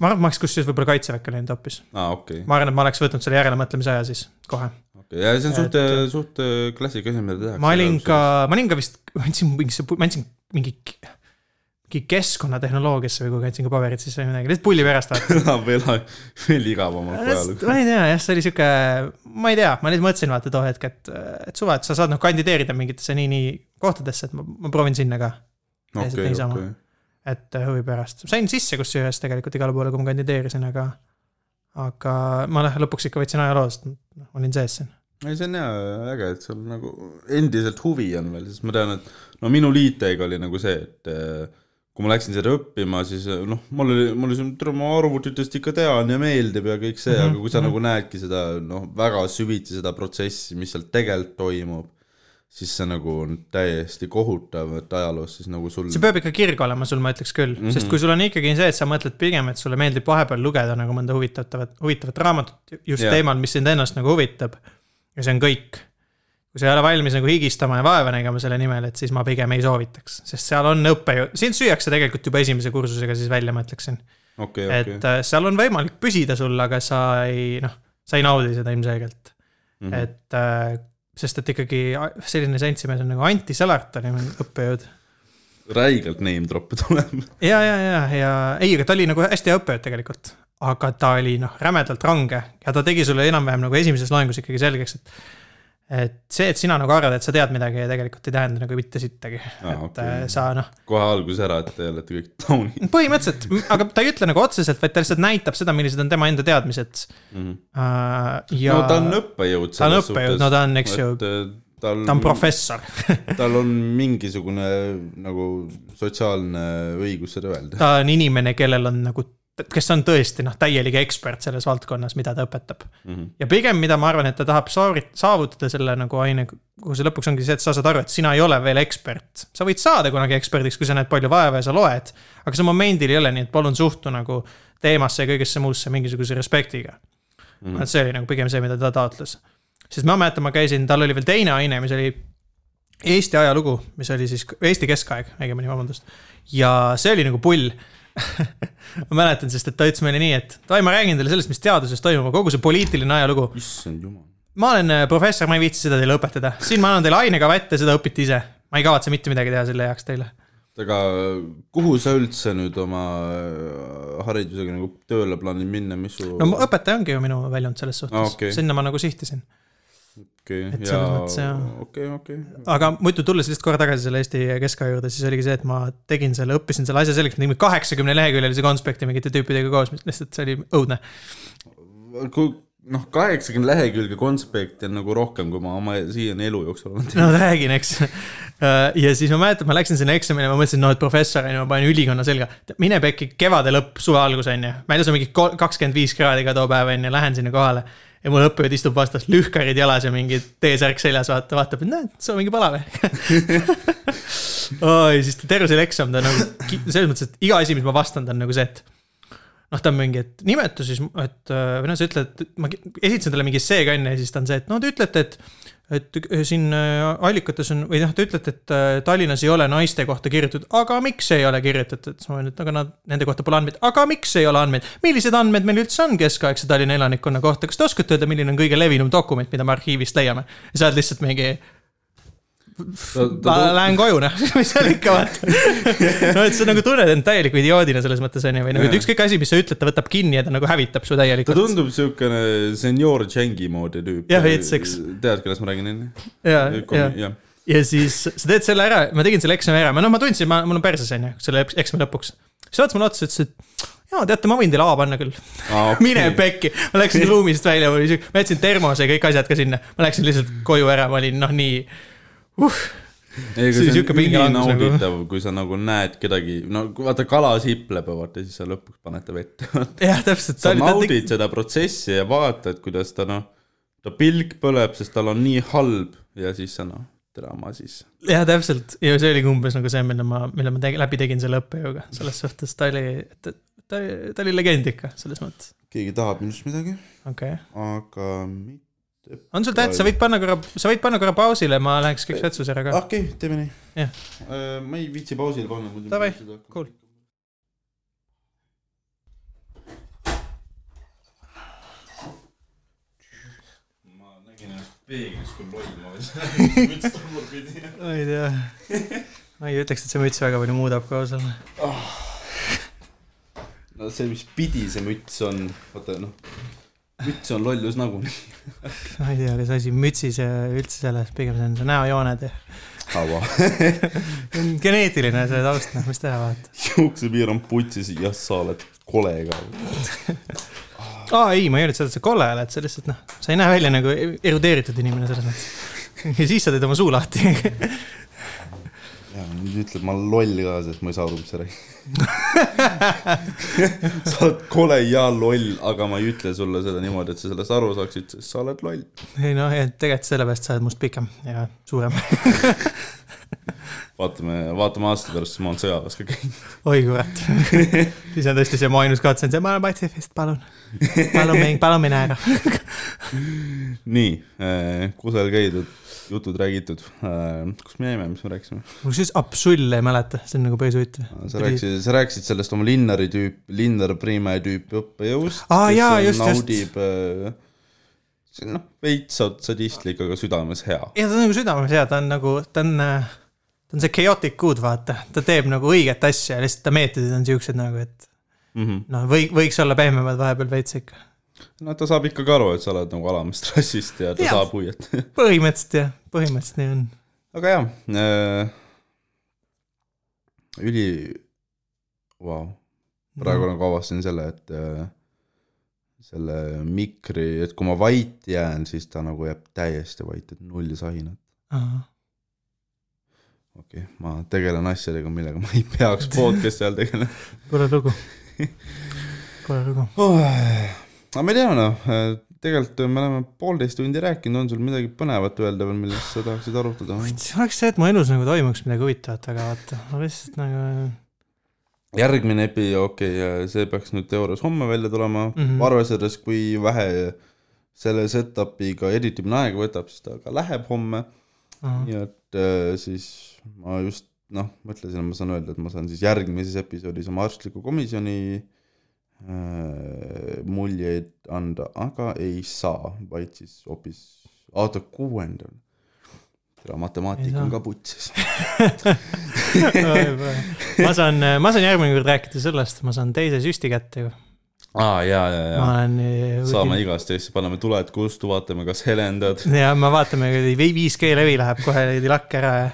ma arvan, et ma oleks kusjuures võib-olla kaitseväkke läinud hoopis. aa, okei, ma arvan, et ma oleks võtnud selle järelemõtlemise aja siis kohe. Ja see on suht Et-, suht klassika asi, mida tehakse. ma olin ka, ma olin ka vist, ma andsin mingisse, ma andsin mingi, mingi keskkonnatehnoloogiasse või kuhugi andsin ka paberid sisse või midagi, lihtsalt pulli pärast vaata. <laughs> veel, veel igavamalt ajalugu. ma ei tea jah, see oli sihuke, ma ei tea, ma lihtsalt mõtlesin vaata too hetk, et, et suva, et sa saad noh kandideerida mingitesse nii-nii kohtadesse, et ma, ma proovin sinna ka. okei, okei. et äh, huvi pärast, sain sisse kusjuures tegelikult igale poole, kui ma kandideerisin, aga. aga ma lõ- lõpuks ikka võtsin ajaloo, sest noh, olin sees siin. ei, see on hea, äge, et sul nagu endiselt huvi on veel, sest ma tean, et no minu liitega oli nagu see, et eh, kui ma läksin seda õppima, siis eh, noh, mul oli, mul oli see, tere, ma arvutitest ikka tean ja meeldib ja kõik see mm, Mhm, -hmm. aga kui sa mhm. nagu näedki seda noh, väga süvitsi seda protsessi, mis seal tegelikult toimub, siis see nagu on täiesti kohutav, et ajaloos siis nagu sul see peab ikka kirg olema sul, ma ütleks küll mm, Mhm. -hmm. sest kui sul on ikkagi see, et sa mõtled pigem, et sulle meeldib vahepeal lugeda nagu mõnda huvitavat, huvitavat raamatut just yeah. teemal, mis sind ennast nagu huvitab. Ja see on kõik. kui sa ei ole valmis nagu higistama ja vaeva nägema selle nimel, et siis ma pigem ei soovitaks, sest seal on õppejõud, sind süüakse tegelikult juba esimese kursusega siis välja, ma ütleksin. okei, et okei. äh, seal on võimalik püsida sul, aga sa ei noh, sa ei naudi seda ilmselgelt mm. -hmm. et äh, sest et ikkagi selline seltsimees on nagu Anti Sõlart meil õppejõud. räigelt name drop'e tuleb. ja, ja, ja, ja ei, aga ta oli nagu hästi hea õppejõud tegelikult. Aga ta oli noh, rämedalt range ja ta tegi sulle enam-vähem nagu esimeses loengus ikkagi selgeks, et et see, et sina nagu arvad, et sa tead midagi, tegelikult ei tähenda nagu mitte sittagi Aa, et äh, sa noh, kohe alguses ära, et te olete kõik taunid põhimõtteliselt, aga ta ei ütle nagu otseselt, vaid ta lihtsalt näitab seda, millised on tema enda teadmised mm. -hmm. äh,. ja no ta on õppejõud. ta on õppejõud, no ta on, eks ju, tal ta on professor <laughs> tal on mingisugune nagu sotsiaalne õigus seda öelda. ta on inimene, kellel on nagu, kes on tõesti noh, täielik ekspert selles valdkonnas, mida ta õpetab. Mhm. ja pigem, mida ma arvan, et ta tahab saavutada selle nagu aine, kuhu see lõpuks ongi see, et sa saad aru, et sina ei ole veel ekspert. sa võid saada kunagi eksperdiks, kui sa näed palju vaeva ja sa loed, aga see momendil ei ole nii, et palun suhtu nagu teemasse ja kõigesse muusse mingisuguse respektiga mm.. et see oli nagu pigem see, mida ta taotles. sest ma mäletan, ma käisin, tal oli veel teine aine, mis oli Eesti ajalugu, mis oli siis Eesti keskaeg, õigemini, vabandust. ja see oli nagu pull ma mäletan, sest et ta ütles meile nii, et davai, ma räägin teile sellest, mis teaduses toimub, kogu see poliitiline ajalugu. issand jumal. ma olen äh, professor, ma ei viitsi seda teile õpetada, siin ma annan teile ainekava ette, seda õpite ise. ma ei kavatse mitte midagi teha selle heaks teile. aga kuhu sa üldse nüüd oma äh, haridusega nagu tööle plaanid minna, mis su no õpetaja ongi ju minu väljund selles suhtes Aa, ah,, okay. sinna ma nagu sihtisin. Okei et ja selles mõttes, jah. okei, okei. aga muidu tulles lihtsalt korra tagasi selle Eesti keskaja juurde, siis oligi see, et ma tegin selle, õppisin selle asja selgeks, me tegime kaheksakümne leheküljelise konspekti mingite tüüpidega koos, mis lihtsalt see oli õudne. kui noh, kaheksakümmend lehekülge konspekti on nagu rohkem, kui ma oma siiani elu jooksul olen teinud. no räägin, eks. ja siis ma mäletan, ma läksin sinna eksamile, ma mõtlesin, no et professor on ju, ma panen ülikonna selga. mine pekki, kevade lõpp, suve algus on ju. väljas on mingi kakskümmend viis kraadi ka too päev on ju, lähen sinna kohale. Ja mul õppejõud istub vastas, lühkarid jalas ja mingi T-särk seljas, vaata, vaatab, et näed, sul on mingi pala või? <laughs> Oi, siis terve selle eksam ta nagu, selles mõttes, et iga asi, mis ma vastan, ta on nagu see, et noh, ta on mingi, et nimeta siis, et äh, või noh, sa ütled, ma esitasin talle mingi essee-ga enne ja siis ta on see, et no te ütlete, et et siin äh, allikates on või noh, te ütlete, et äh, Tallinnas ei ole naiste kohta kirjutatud, aga miks ei ole kirjutatud, siis ma olen, et aga nad, nende kohta pole andmeid, aga miks ei ole andmeid. millised andmed meil üldse on keskaegse Tallinna elanikkonna kohta, kas te oskate öelda, milline on kõige levinum dokument, mida me arhiivist leiame? ja sa oled lihtsalt mingi, ma lähen koju noh, <laughs> mis seal ikka vaata. no et sa nagu tunned end täieliku idioodina selles mõttes on ju, või nagu, et ükskõik asi, mis sa ütled, ta võtab kinni ja ta nagu hävitab su ta täielikult. tundub siukene senior Changi moodi tüüp. Jah, veits, eks. tead, kellest ma räägin enne? ja, ja, jah. ja siis sa teed selle ära, ma tegin selle eksami ära, ma noh, ma tundsin, ma, mul on perses on ju, selle eksami lõpuks. siis vaatas mulle otsa, ütles, et jaa, teate, ma võin teile A panna küll. <laughs> mine pekki, ma läksin ruumist välja, ma jätsin termose ja kõik asjad ka sinna, ma läksin lihtsalt koju ära, ma olin noh, nii uh,. ei, See oli sihuke on pingelangus nagu. kui sa nagu näed kedagi, no vaata kala sipleb ja vaata siis sa lõpuks paned ta vette. jah, täpselt. sa naudid seda protsessi ja vaatad, kuidas ta noh, ta pilk põleb, sest tal on nii halb ja siis sa noh, tere ma siis. jah, täpselt ja see oligi umbes nagu see, mille ma, mille ma tegi, läbi tegin selle õppejõuga, selles suhtes ta oli, ta, ta, ta oli legend ikka selles mõttes, keegi tahab minust midagi, okei okay.. aga mitte. On sul täht, sa võid panna korra, sa võid panna korra pausile, ma läheks käiks vetsus ära ka. okei okay,, teeme nii. Jah. ma ei viitsi pausile panna muidu. Davai, cool.. ma nägin ennast peeglis, kui loll ma olin. <laughs> müts tagurpidi. ma ei tea, ma ei ütleks, et see müts väga palju muudab ka ausalt. no see, mis pidi see müts on, vaata noh, müts on lollus nagunii. <laughs> ma ei tea, kas asi mütsis ja üldse selles, pigem see on see näojooned ja haua. <laughs> geneetiline see taust, noh, mis teha, vaata. juuksepiir on putsis, jah, sa oled kole ka. <laughs> aa ei, ma ei öelnud seda, et sa kolle oled, sa lihtsalt noh, sa ei näe välja nagu erudeeritud inimene selles mõttes. ja siis sa teed oma suu lahti. Ja nüüd ütled, ma olen loll ka, sest ma ei saa aru, mis sa räägid. <laughs> sa oled kole ja loll, aga ma ei ütle sulle seda niimoodi, et sa sellest aru saaksid, sest sa oled loll. ei noh, tegelikult sellepärast sa oled must pikem ja suurem. <laughs> <laughs> vaatame, vaatame aasta pärast, siis ma olen sõjaväes ka käinud. oi kurat. <laughs> siis on tõesti see mu ainus katse on see, ma olen patsifist, palun. palun mind, palun mine ära. <laughs> nii, kusagil käidud, jutud räägitud. kus me jäime, mis me rääkisime? kusjuures Apsull ei mäleta, see on nagu päris huvitav. sa rääkisid, sa rääkisid sellest oma Linnari tüüp, Linnar Priimäe tüüpi õppejõust. Aa, jaa, just, just. naudib, on noh, veits sadistlik, aga südames hea. ja ta on nagu südames hea, ta on nagu, ta on, ta on see chaotic good, vaata, ta teeb nagu õiget asja ja lihtsalt ta meetodid on siuksed nagu, et Mm -hmm. noh, või võiks olla pehmemad vahepeal veits ikka. no ta saab ikkagi aru, et sa oled nagu alamast <laughs> rassist ja ta ja. saab huviat. <laughs> põhimõtteliselt jah, põhimõtteliselt nii on. aga jah äh,, üli, vau, praegu nagu avastasin selle, et äh, selle mikri, et kui ma vait jään, siis ta nagu jääb täiesti vait, et null sahinat. Okei okay,, ma tegelen asjadega, millega ma ei peaks <laughs> podcast'i all tegelema Pole lugu. <laughs> Pole lugu. oh,. aga ma ei tea noh, tegelikult me oleme poolteist tundi rääkinud, on sul midagi põnevat öelda veel, millest sa tahaksid arutada? oleks see, et mu elus nagu toimuks midagi huvitavat, aga vaata, ma lihtsalt nagu järgmine epi, okei okay,, see peaks nüüd teoorias homme välja tulema mm. -hmm. arvestades, kui vähe selle setup'iga editimine aega võtab, siis ta ka läheb homme, nii et äh, siis ma just noh, mõtlesin, et ma saan öelda, et ma saan siis järgmises episoodis oma arstliku komisjoni äh, muljeid anda, aga ei saa, vaid siis hoopis, oota, kuuendal. tere, matemaatika on ka putsis. ma saan, ma saan järgmine kord rääkida sellest, ma saan teise süsti kätte ju. aa, ja, ja, ma ja, olen. saame igast asja, paneme tuled kustu, vaatame, kas helendad. ja me vaatame, 5G levi läheb kohe lakke ära ja.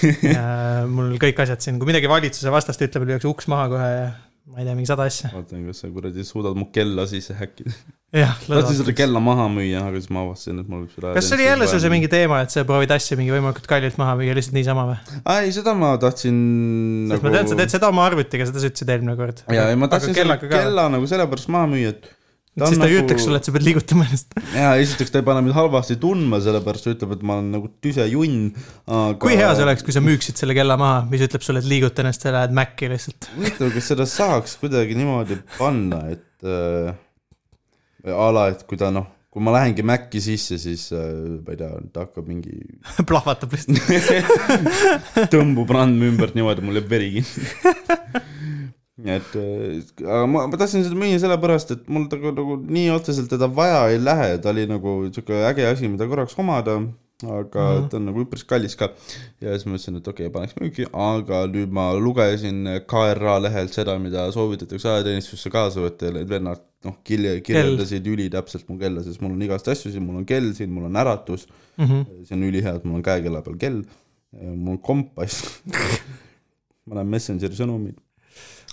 <laughs> ja mul kõik asjad siin, kui midagi valitsuse vastast ütleb, lüüakse uks maha kohe ja ma ei tea, mingi sada asja. vaatan, kas sa kuradi suudad mu kella sisse häkkida. jah, tahtsin seda kella maha müüa, aga siis ma avastasin, et mul võib seda. kas see oli jälle sul see mingi teema, et sa proovid asja mingi võimalikult kallilt maha müüa lihtsalt niisama või? ei, seda ma tahtsin sest nagu ma tean, sa teed seda oma arvutiga, seda sa ütlesid eelmine kord. ja, ja ma tahtsin selle kellaga ka. kella nagu sellepärast maha müüa, et siis ta ei nagu- ütleks sulle, et sa pead liigutama ennast. ja esiteks ta ei pane mind halvasti tundma, sellepärast ta ütleb, et ma olen nagu tüse junn, aga kui hea see oleks, kui sa müüksid selle kella maha, mis ütleb sulle, et liiguta ennast ja lähed Maci lihtsalt. huvitav, kas seda saaks kuidagi niimoodi panna, et äh, a la, et kui ta noh, kui ma lähengi Maci sisse, siis äh, ma ei tea, ta hakkab mingi <laughs> plahvatab lihtsalt. <laughs> tõmbub randme ümbert niimoodi, mul jääb veri kinni. <laughs> et aga ma, ma tahtsin seda müüa sellepärast, et mul nagu, nagu nii otseselt teda vaja ei lähe, ta oli nagu sihuke äge asi, mida korraks omada, aga mm. -hmm. ta on nagu üpris kallis ka. ja siis ma mõtlesin, et okei okay,, paneks müüki, aga nüüd ma lugesin KRA lehelt seda, mida soovitatakse ajateenistusse kaasa võtta ja need vennad noh, kirja, kirjeldasid ülitäpselt mu kella, sest mul on igast asju siin, mul on kell siin, mul on äratus, Mhm. see on ülihea, et mul on käekella peal kell, mul on kompass, <laughs> ma näen Messengeri sõnumeid.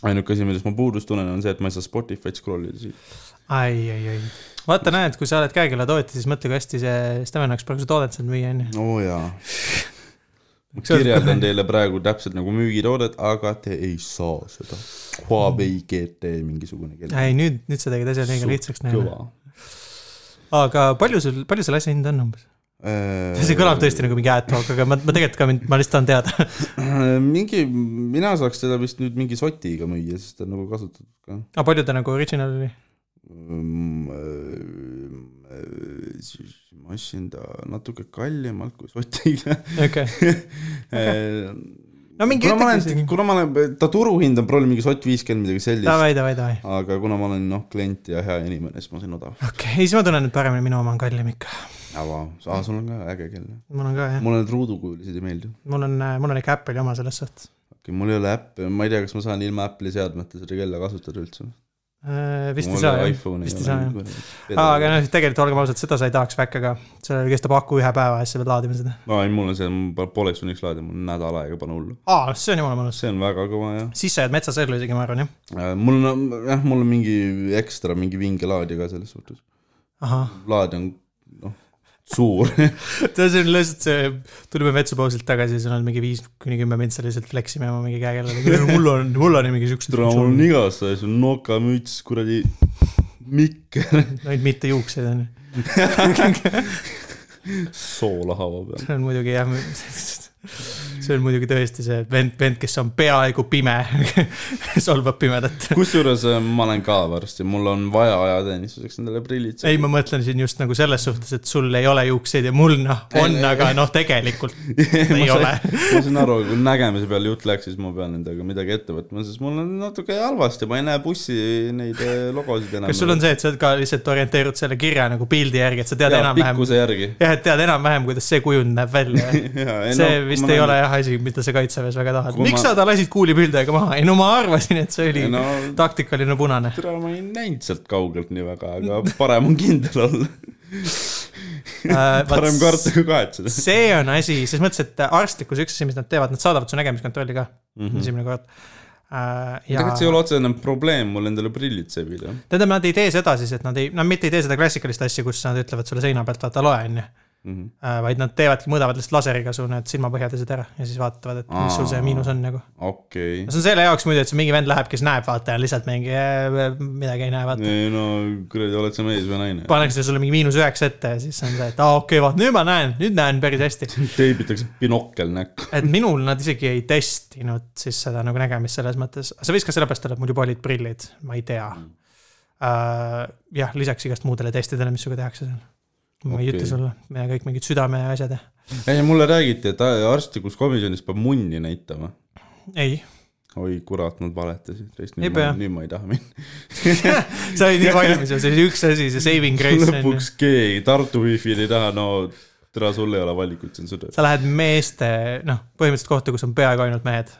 Ainuke asi, millest ma puudust tunnen, on see, et ma ei saa Spotify'd scroll ida siit. ai, ai, ai. vaata, näed, kui sa oled käekellatootja, siis mõtle, kui hästi see Steven oleks praegu seda toodet saanud müüa, onju. oo oh, jaa. ma kirjeldan teile praegu täpselt nagu müügitoodet, aga te ei saa seda. Huawei GT mingisugune kell. ei, nüüd, nüüd sa tegid asja liiga lihtsaks kõva. aga palju sul, palju selle asja hind on umbes? See kõlab tõesti nagu mingi ad talk, aga ma, ma tegelikult ka, ma lihtsalt tahan teada. <laughs> mingi, mina saaks teda vist nüüd mingi sotiga müüa, sest ta on nagu kasutatud ka. aga palju ta nagu original oli? ma ostsin ta natuke kallimalt kui sotiga. okei, <laughs> no mingi kuna ma olen, kuna ma olen, ta turuhind on probleem mingi sott viiskümmend midagi sellist, davai, davai, davai. aga kuna ma olen noh, klient ja hea inimene, siis ma sain odav. okei okay,, siis ma tunnen, et paremini minu oma on kallim ikka. aa, sul on ka äge kell. mul on ka jah, mulle need ruudukujulised ei meeldi. mul on, mul on ikka Apple'i oma selles suhtes. okei, mul ei ole äppi, ma ei tea, kas ma saan ilma Apple'i seadmeta seda kella kasutada üldse. Äh, vist ei saa jah, vist ei saa jah. aa, aga noh, tegelikult olgem ausad, seda sa ei tahaks väkke ka. sellel kestab aku ühe päeva ja siis sa pead laadima seda. no ei, mul on see, ma pooleks tunniks laadin, mul on nädal aega, pane hullu. aa, see on jumala mõnus. see on väga kõva jah. siis sa jääd metsasõelu isegi, ma arvan jah. mul on, jah, mul on mingi ekstra mingi vinge laadija ka selles suhtes. laadija on, noh, suur. <laughs> see on lihtsalt see, tulime vetsupausilt tagasi, siis on mingi viis kuni kümme mintsa lihtsalt fleksime oma mingi käekellaga. mul on, mul on mingi siuksed tule, mul on igast asju, nokamüts, kuradi mikker, ainult mitte juukseid on ju. <laughs> soola haava peal. see on muidugi jah, <laughs> see on muidugi tõesti see vend, vend, kes on peaaegu pime, <laughs> solvab pimedat. kusjuures äh, ma olen ka varsti, mul on vaja ajateenistuseks endale prillid. ei, ma mõtlen siin just nagu selles suhtes, et sul ei ole juukseid ja mul noh, on, aga noh, tegelikult <laughs> ei ole. ma saan aru, kui nägemise peale jutt läks, siis ma pean nendega midagi ette võtma, sest mul on natuke halvasti, ma ei näe bussi neid äh, logosid enam. kas sul on see, et sa ka lihtsalt orienteerud selle kirja nagu pildi järgi, et sa tead enam-vähem, pikkuse järgi. jah, et tead enam-vähem, kuidas see kujund näeb välja <laughs> see no, vist ei ole jah asi, mida sa kaitseväes väga tahad. Miks ma- sa ta lasid kuulipildega maha? ei no ma arvasin, et see oli no taktikaline punane. tere, ma ei näinud sealt kaugelt nii väga, aga parem on kindel olla. <laughs> parem karta kui kahetseda. Äh, see on asi, ses mõttes, et arstlikkus üks asi, mis nad teevad, nad saadavad su nägemiskontrolli ka mm -hmm. esimene kord. ja tegelikult see ei ole otsene probleem mul endale prillid sebida. tähendab, nad ei tee seda siis, et nad ei, nad mitte ei tee seda klassikalist asja, kus nad ütlevad sulle seina pealt, vaata loe, onju. Mhm. vaid nad teevadki, mõõdavad lihtsalt laseriga su need silmapõhjadesed ära ja siis vaatavad, et mis sul see miinus on nagu. okei. see on selle jaoks muidu, et see mingi vend läheb, kes näeb, vaata ja lihtsalt mingi äh, midagi ei näe, vaata. ei no kuradi, oled sa mees või naine? pannakse sulle mingi miinus üheksa ette ja siis on see, et aa okei okay,, vaat nüüd ma näen, nüüd näen päris hästi. <laughs> teibitakse binokkel näkku. et minul nad isegi ei testinud siis seda nagu nägemist selles mõttes, see võis ka sellepärast olla, et mul juba olid prillid, ma ei tea uh,. jah, lisaks igast muudele testidele, mis sinuga tehakse seal. Ma ei Okei. ütle sulle, kõik mingid südame asjad ja, ei, mulle räägiti, et arstlikus komisjonis peab munni näitama. ei, oi kurat, nad valetasid. Ei nüüd ma, nüüd ma ei taha minna. <laughs> sa olid nii valmis ja see oli üks asi, see saving grace lõpuks keegi Tartu wifi'l ei taha, no tere, sul ei ole valikut, see on sõda. sa lähed meeste, noh, põhimõtteliselt kohta, kus on peaaegu ainult mehed.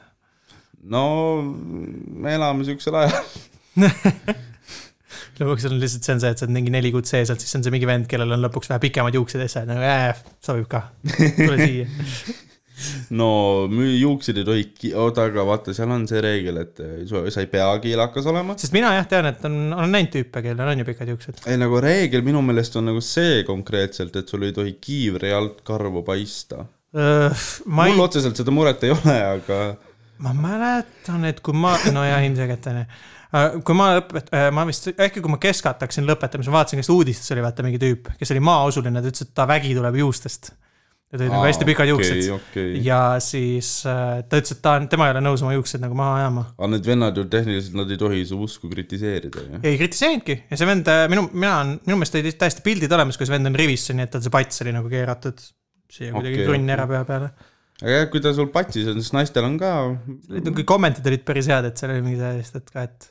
no me elame siuksel ajal. <laughs> <laughs> lõpuks on lihtsalt see on see, et sa oled mingi neli kuud sees olnud, siis on see mingi vend, kellel on lõpuks vähe pikemad juuksed ja siis sa oled nagu äh, sobib ka, tule <laughs> siia. no juukseid ei tohi, oota, aga vaata, seal on see reegel, et eh, sa ei pea kiilakas olema. sest mina jah tean, et on, olen näinud tüüpe, kellel on ju pikad juuksed. ei nagu reegel minu meelest on nagu see konkreetselt, et sul ei tohi kiivri alt karvu paista. ei mul, otseselt seda muret ei ole, aga ma mäletan, et kui ma, no jah, ilmselgelt on ju. Kui ma õpet-, ma vist, äkki kui ma keskalt hakkasin lõpetama, siis ma vaatasin, kas uudistes oli vaata mingi tüüp, kes oli maausuline, ta ütles, et ta vägi tuleb juustest. ja ta oli nagu hästi pikad juuksed okei, okei. ja siis äh, ta ütles, et ta on, tema ei ole nõus oma juuksed nagu maha ajama. aga need vennad ju tehniliselt, nad ei tohi su usku kritiseerida ju. ei kritiseerinudki ja see vend, minu, mina on, minu meelest olid täiesti pildid olemas, kus vend on rivisse, nii et tal see pats oli nagu keeratud siia kuidagi okay, krunn okei. ära pea peale. aga jah, kui ta sul patsis on, siis naistel on ka. nagu kommentid olid päris head, et seal oli mingi sellist, et ka, et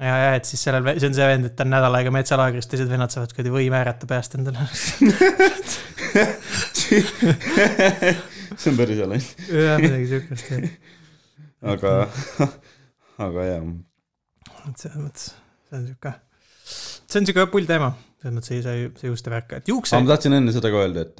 ja, ja et siis sellel, see on see vend, et ta on nädal aega metsalaagris, teised vennad saavad kuradi või määrata peast endale. <laughs> see on päris hea laine. jah, midagi siukest jah. aga, aga jah, et selles mõttes, see on siuke, see on siuke pull teema, selles mõttes see, see, see juuste värk, et juukse ma tahtsin enne seda ka öelda, et,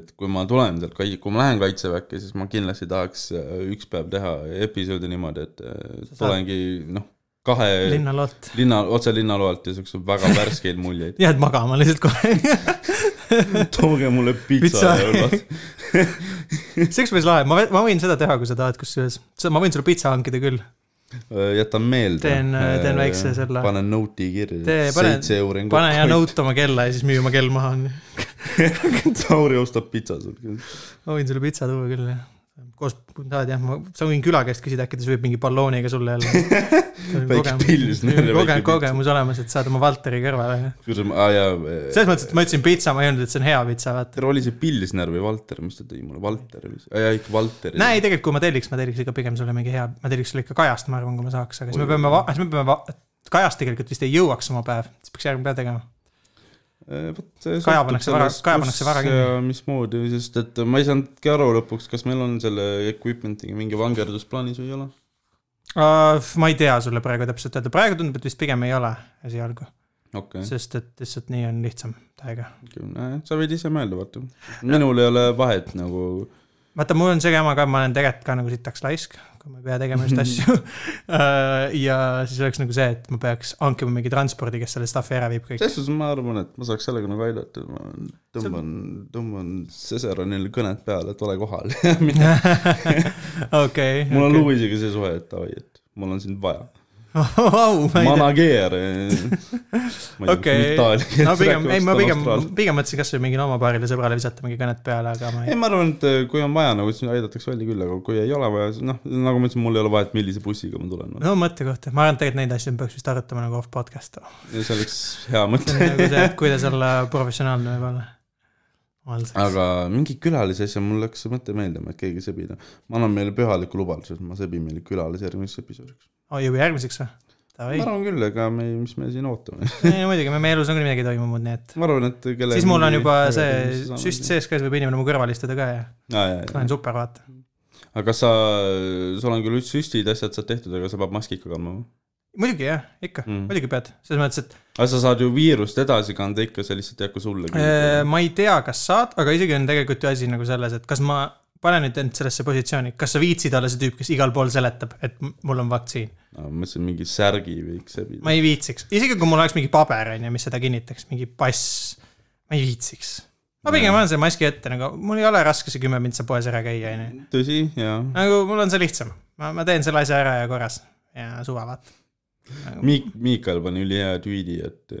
et kui ma tulen sealt, kui ma lähen kaitseväkke, siis ma kindlasti tahaks äh, üks päev teha episoodi niimoodi, et äh, tulengi noh, kahe linnalolt. linna, otse linnaloalt ja siukse väga <laughs> värskeid muljeid. jääd magama lihtsalt kohe. <laughs> tooge mulle pitsa õllad. <laughs> see oleks päris lahe, ma, ma võin seda teha, kui sa tahad, kusjuures, ma võin sulle pitsa hankida küll. jätan meelde. Teen- teen väikse selle- panen note'i kirja seitse euri pane ja. note oma kella ja siis müü oma kell maha, onju. Tauri ostab pitsa sul. ma võin sulle pitsa tuua küll, jah. koos, tahad jah, ma, sa võin küla käest küsida, äkki ta sööb mingi ballooniga sulle jälle. Väike väike kogemus, kogemus olemas, et saad oma Valteri kõrvale. kusjuures, aa jaa. selles mõttes, et ma ütlesin pitsa, ma ei öelnud, et see on hea pitsa, vaata. oli see Pilsner või Valter, mis ta tõi mulle, Valter vist, jaa ikka Valter. näe, tegelikult kui ma telliks, ma telliks ikka pigem sulle mingi hea, ma telliks sulle ikka kajast, ma arvan, kui ma saaks, aga siis me peame, siis me peame, kajast tegelikult vist ei jõuaks oma päev, siis peaks järgmine päev tegema. Kaja pannakse vara- Kaja pannakse vara kinni. mismoodi, sest et ma ei saanudki aru lõpuks, kas meil on selle equipment'iga mingi vangerdus plaanis või ei ole. Uh, ma ei tea sulle praegu täpselt öelda, praegu tundub, et vist pigem ei ole esialgu, okei sest et lihtsalt nii on lihtsam täiega. okay., sa võid ise mõelda, vaata. minul ei ole vahet nagu, vaata, mul on see jama ka, ma olen tegelikult ka nagu sitaks laisk, kui ma ei pea tegema just <laughs> asju. ja siis oleks nagu see, et ma peaks hankima mingi transpordi, kes selle stuff'i ära viib kõik. selles suhtes ma arvan, et ma saaks sellega nagu aidata, ma tõmban, tõmban Cesaronile kõnet peale, et ole kohal. <laughs> <laughs> okei. mul on Louisiga see suhe, et davai, et mul on sind vaja. <laughs> Tea. manageer. okei, no pigem, ei ma pigem, pigem mõtlesin kasvõi mingile oma paarile sõbrale visata mingi kõnet peale, aga ma ei, ei. ma arvan, et kui on vaja nagu, siis aidatakse välja küll, aga kui ei ole vaja, siis noh, nagu ma ütlesin, mul ei ole vahet, millise bussiga ma tulen. no mõttekoht, ma arvan, et tegelikult neid asju peaks vist arutama nagu off podcast. see oleks hea mõte. nagu see, et kuidas olla professionaalne võib-olla. aga mingi külalise asja, mul läks see mõte meeldima, et keegi sebida. ma annan meile pühaliku lubaduse, et ma sebin meile külalise järgmiseks episoodiks. oi, juba järgmiseks või? Davai ma. arvan küll, ega me, mis me siin ootame. <laughs> ei muidugi, meie elus on küll midagi toimunud, nii et. ma arvan, et kelle siis mul on juba see süst. sees ka, siis võib inimene mu kõrval istuda ka ja aga olen super, vaata. kas sa, sul on küll süstid, asjad saad tehtud, aga sa pead maski ikka kandma või? muidugi jah, ikka Mm. mm., muidugi pead, selles mõttes, et aga sa saad ju viirust edasi kanda ikka, see lihtsalt ei hakka sulle äh, ma ei tea, kas saad, aga isegi on tegelikult ju asi nagu selles, et kas ma panen nüüd end sellesse positsiooni, kas sa viitsid olla see tüüp, kes igal pool seletab, et mul on vaktsiin. ma mõtlesin mingi särgi võiks sebida. ma ei viitsiks, isegi kui mul oleks mingi paber, on ju, mis seda kinnitaks, mingi pass, ma ei viitsiks. ma pigem panen selle maski ette nagu, mul ei ole raske see kümme mintsa poes ära käia, on ju. tõsi, jaa. nagu mul on see lihtsam, ma, ma teen selle asja ära ja korras ja suva vaata nagu,. Miik-, Miikal pani ülihea tweet'i, et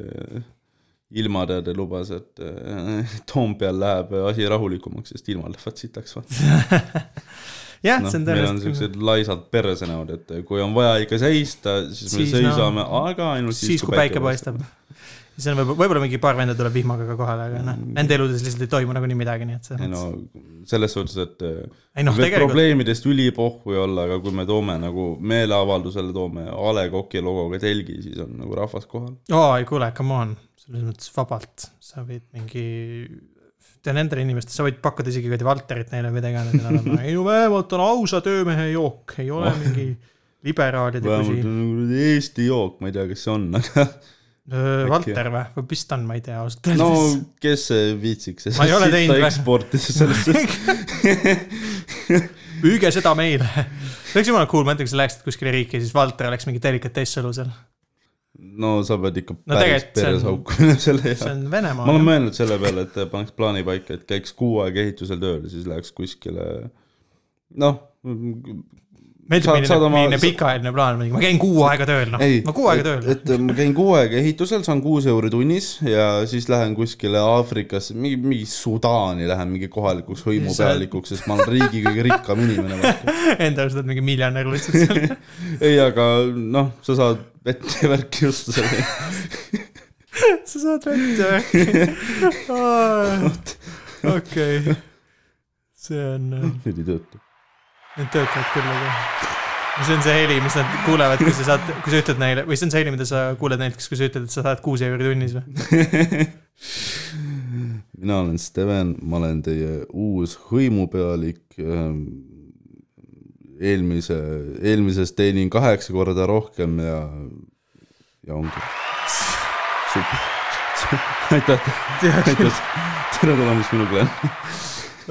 ilmateade lubas, et äh, <laughs> Toompeal läheb asi rahulikumaks, sest ilmad lähevad sitaks. <laughs> jah, noh see on, meil on tõenäoliselt. siuksed laisad persenäod, et kui on vaja ikka seista, siis me Siis seisame no,, aga ainult siis, kui päike paistab. siis on võib-olla, võib-olla mingi paar venda tuleb vihmaga ka kohale, aga noh, nende eludes lihtsalt ei toimu nagunii midagi, nii et selles ei no mõttes. selles suhtes, et äh, ei võib tegelikult, probleemidest ülipohhu olla, aga kui me toome nagu meeleavaldusele toome A Le Coq'i logoga telgi, siis on nagu rahvas kohal. oo ei kuule, come on, selles mõttes vabalt, sa võid mingi tea nendele inimestele, sa võid pakkuda isegi kuradi Valterit neile või mida iganes, nad on, ei no vähemalt on ausa töömehe jook, ei ole mingi liberaalide vähemalt on nagu Eesti jook, ma ei tea, kes see on, aga <laughs> Valter või, või vist on, ma ei tea ausalt no öeldes. kes viitsiks teinud vä- eksportida sellesse? <laughs> Müüge seda meile. see oleks jumala cool, ma kui sa läheksid kuskile riiki, siis Valter oleks mingi delikatess õlusel. No sa pead ikka No päris see peres auku <laughs> minema selle see jaoks. on ma olen Venemaa. mõelnud selle peale, et paneks plaani paika, et käiks kuu aega ehitusel tööl ja siis läheks kuskile noh, meeldib milline milline pikaajaline plaan, ma käin kuu aega tööl, noh ma kuu aega tööl. et ma käin kuu aega ehitusel, saan kuus euri tunnis ja siis lähen kuskile Aafrikasse, mingi, mingi Sudaani lähen mingi kohalikuks hõimupealikuks, sest ma olen riigi kõige rikkam inimene. <laughs> Enda arust oled mingi miljonär lihtsalt seal. <laughs> ei, aga noh, sa saad vett ja värki osta selle. sa saad vett või? okei. see on, nüüd ei tööta. need töötavad küll, aga. see on see heli, mis nad kuulevad, kui sa saad, kui sa ütled neile või see on see heli, mida sa kuuled neilt, kas, kui sa ütled, et sa saad kuus euri tunnis või? <laughs> mina olen Steven, ma olen teie uus hõimupealik. eelmise, eelmisest teenin kaheksa korda rohkem ja, ja ongi. super, <laughs> aitäh, aitäh, tere tulemast minu klann,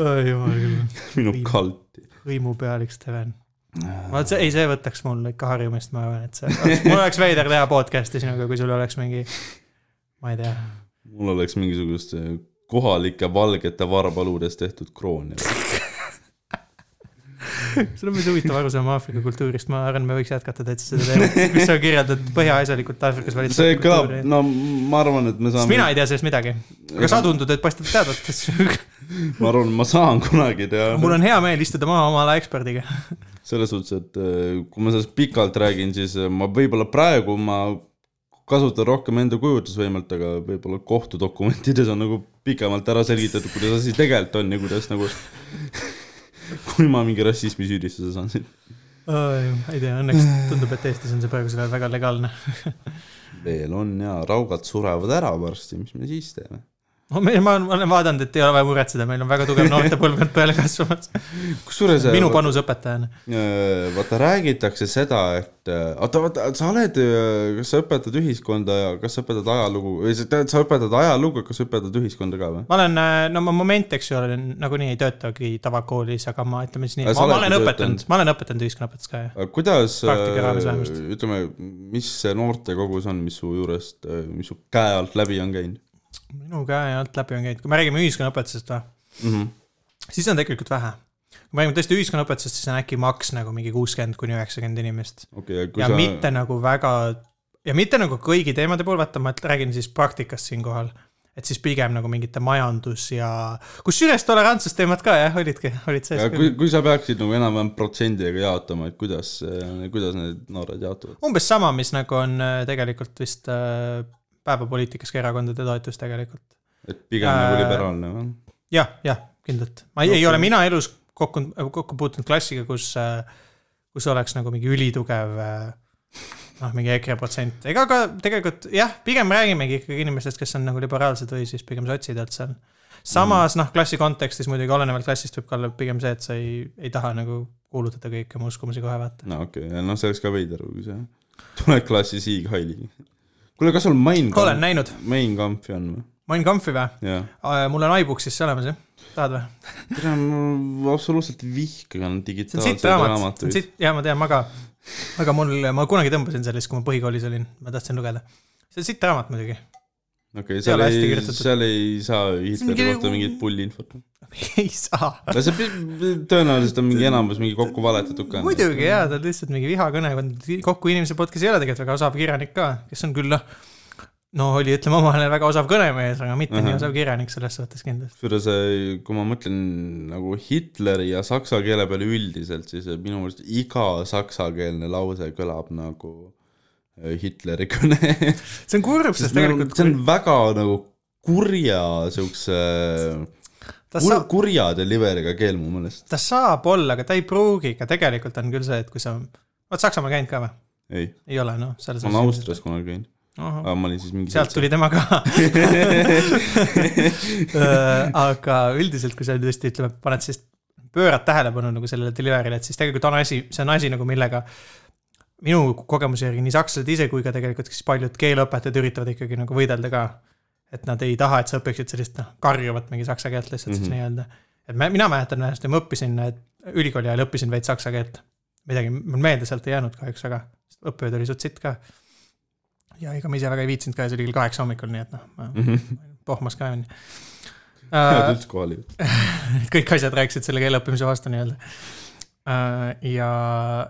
oi jumal küll, <laughs> minu kalti. hõimupealik Steven. ma, see, ei, see võtaks mul ikka harjumist, ma arvan, et see, mul oleks veider teha podcast'i sinuga, kui sul oleks mingi, ma ei tea mul oleks mingisuguste kohalike valgete varbaluudest tehtud kroon ja <laughs> sul on päris huvitav arusaam Aafrika kultuurist, ma arvan, me võiks jätkata täitsa seda teemat, mis sa kirjeldad põhjaasjalikult Aafrikas see valitsevat kõlab kultuuri,. no ma arvan, et me saame. mina ei tea sellest midagi. aga sa tundud, et paistad teadvat <laughs> ma arvan, ma saan kunagi teha. mul on hea meel istuda maha oma ala eksperdiga. <laughs> selles suhtes, et äh, kui ma sellest pikalt räägin, siis äh, ma võib-olla praegu ma kasutan rohkem enda kujutlusvõimet, aga võib-olla kohtudokumentides on nagu pikemalt ära selgitatud, kuidas asi tegelikult on ja kuidas nagu, kui ma mingi rassismisüüdistuse saan siin. ei tea, õnneks tundub, et Eestis on see praegusel ajal väga legaalne. veel on ja raugad surevad ära varsti, mis me siis teeme? No me, ma olen vaadanud, et ei ole vaja muretseda, meil on väga tugev noorte põlvkond peale kasvamas. kusjuures minu panus õpetajana. Äh, vaata räägitakse seda, et äh, oota, oota, sa oled, kas sa õpetad ühiskonda ja kas sa õpetad ajalugu või sa tead, sa õpetad ajalugu, kas sa õpetad ühiskonda ka või? ma olen, no ma moment, eks ju, olen nagunii ei töötagi tavakoolis, aga ma ütleme siis nii, ma, ma olen õpetanud ma olen õpetanud ühiskonnaõpetust ka, jah. kuidas, ütleme, mis see noortekogus on, mis su juurest, mis su käe alt läbi on käinud minu käe alt läbi on käinud, kui me räägime ühiskonnaõpetusest või, mm? -hmm. siis on tegelikult vähe. kui me räägime tõesti ühiskonnaõpetusest, siis on äkki maks nagu mingi kuuskümmend kuni üheksakümmend inimest. okay,, ja sa mitte nagu väga, ja mitte nagu kõigi teemade puhul, vaata, ma räägin siis praktikast siinkohal. et siis pigem nagu mingite majandus ja, kusjuures tolerantsusteemad ka jah, olidki, olid sees kui kui sa peaksid nagu enam-vähem protsendiga jaotama, et kuidas, kuidas need noored jaotuvad? umbes sama, mis nagu on äh, tegelikult vist äh, päevapoliitikas ka erakondade toetus tegelikult. et pigem äh... nagu Äh, liberaalne või? jah, jah, kindlalt. ma ei, Okei. ei ole mina elus kokku, kokku puutunud klassiga, kus, kus oleks nagu mingi ülitugev äh, noh, mingi EKRE protsent, ega ka tegelikult jah, pigem räägimegi ikkagi inimestest, kes on nagu liberaalsed või siis pigem sotsidelt seal. samas noh, klassi kontekstis muidugi olenevalt klassist võib ka olla pigem see, et sa ei, ei taha nagu kuulutada kõiki oma uskumusi kohe vaata. no okei okay., noh, see oleks ka veider, kui sa <laughs> tuled klassi Siig Heili. kuule, kas sul Mein olen näinud, Mein Kampfi on või? Mein Kampfi või? mul on iBooks'is see olemas jah, tahad või? tere, ma absoluutselt vihkan digitaalseid raamatuid. jaa, ma tean, ma ka. aga mul, ma kunagi tõmbasin sellest, kui ma põhikoolis olin, ma tahtsin lugeda. see on sitt raamat muidugi. okei, ei seal ei, seal ei saa Hitleri kohta mingit pullinfot. <laughs> ei saa. no see tõenäoliselt on mingi enamus mingi kokku valetatud ka. muidugi jaa, ta on lihtsalt mingi vihakõne, kokku inimese poolt, kes ei ole tegelikult väga osav kirjanik ka, kes on küll noh, no oli, ütleme omale väga osav kõnemees, aga mitte nii Ahah. osav kirjanik selles suhtes kindlasti. kusjuures, kui ma mõtlen nagu Hitleri ja saksa keele peale üldiselt, siis minu meelest iga saksakeelne lause kõlab nagu äh, Hitleri kõne. see on kurb, sest tegelikult see on väga nagu kurja siukse, ta kur, saab, kurja deliveriga keel mu meelest. ta saab olla, aga ta ei pruugi, aga tegelikult on küll see, et kui sa, oled Saksamaal käinud ka või? ei, ei ole noh, selles ma olen Austrias kunagi käinud, aga ma olin siis mingi sealt tuli tema ka <laughs> <laughs> Äh, aga üldiselt, kui sa tõesti ütleme, paned siis, pöörad tähelepanu nagu sellele delivery'le, et siis tegelikult on asi, see on asi nagu millega minu kogemuse järgi nii sakslased ise kui ka tegelikult siis paljud keeleõpetajad üritavad ikkagi nagu võidelda ka. Et nad ei taha, et sa õpiksid sellist noh, karjuvat mingi saksa keelt lihtsalt mm -hmm. siis Mhm. nii-öelda. et me, mina mäletan ennast ja ma õppisin, ülikooli ajal õppisin veits saksa keelt. midagi mul meelde sealt ei jäänud kahjuks väga, õppejõud oli suht sitt ka. ja ega ma ise väga ei viitsinud ka ja see oli kell kaheksa hommikul, nii et noh, ma pohmas ka onju. head üldse kohal ju. <laughs> kõik asjad rääkisid selle keele õppimise vastu nii-öelda. ja,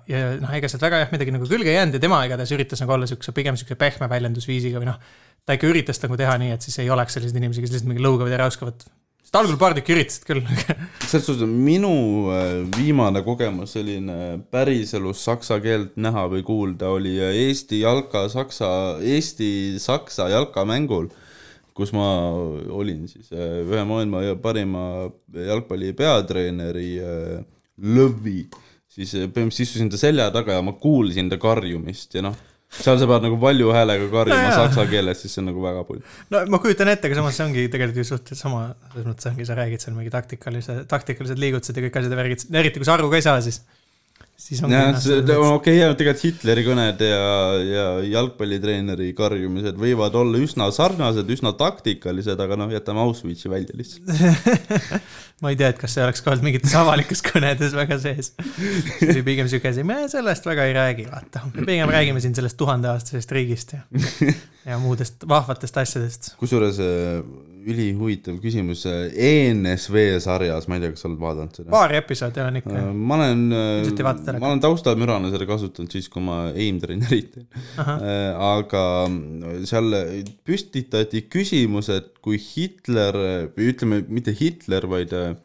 ja noh, ega sealt väga jah midagi nagu külge ei jäänud ja tema igatahes üritas nagu olla siukse pigem siukse pehme väljendusviisiga või noh. ta ikka üritas nagu teha nii, et siis ei oleks selliseid inimesi, kes lihtsalt mingi lõugavad ja räuskavad. sest algul paar tükki üritasid küll. <laughs> selles suhtes minu äh, viimane kogemus selline päriselus saksa keelt näha või kuulda oli äh, Eesti jalka-saksa, Eesti-saksa jalkamängul, kus ma olin siis äh, ühe maailma parima jalgpalli peatreeneri äh, Lõvi, siis äh, põhimõtteliselt istusin ta selja taga ja ma kuulsin ta karjumist ja noh, seal sa pead nagu valju häälega karjuma No saksa keeles, siis see on nagu väga pull. no ma kujutan ette, aga samas see ongi tegelikult ju suhteliselt sama, selles mõttes ongi, sa räägid seal mingi taktikalise, taktikalised liigutused ja kõik asjad ja värgid, eriti kui sa aru ka ei saa, siis. Siis ongi jah, see okei tegelikult Hitleri kõned ja, ja jalgpallitreeneri karjumised võivad olla üsna sarnased, üsna taktikalised, aga noh, jätame Auschwitzi välja lihtsalt. <laughs> ma ei tea, et kas see oleks ka olnud mingites avalikes kõnedes väga sees. see oli pigem siuke asi, me sellest väga ei räägi, vaata. me pigem räägime siin sellest tuhandeaastasest riigist ja, ja muudest vahvatest asjadest. kusjuures äh, ülihuvitav küsimus, ENSV sarjas, ma ei tea, kas sa oled vaadanud seda? paari episoodi olen ikka. ma olen, telekat. ma olen taustamürana seda kasutanud siis, kui ma aim-treenerit teen. aga seal püstitati küsimus, et kui Hitler või ütleme, mitte Hitler, vaid äh,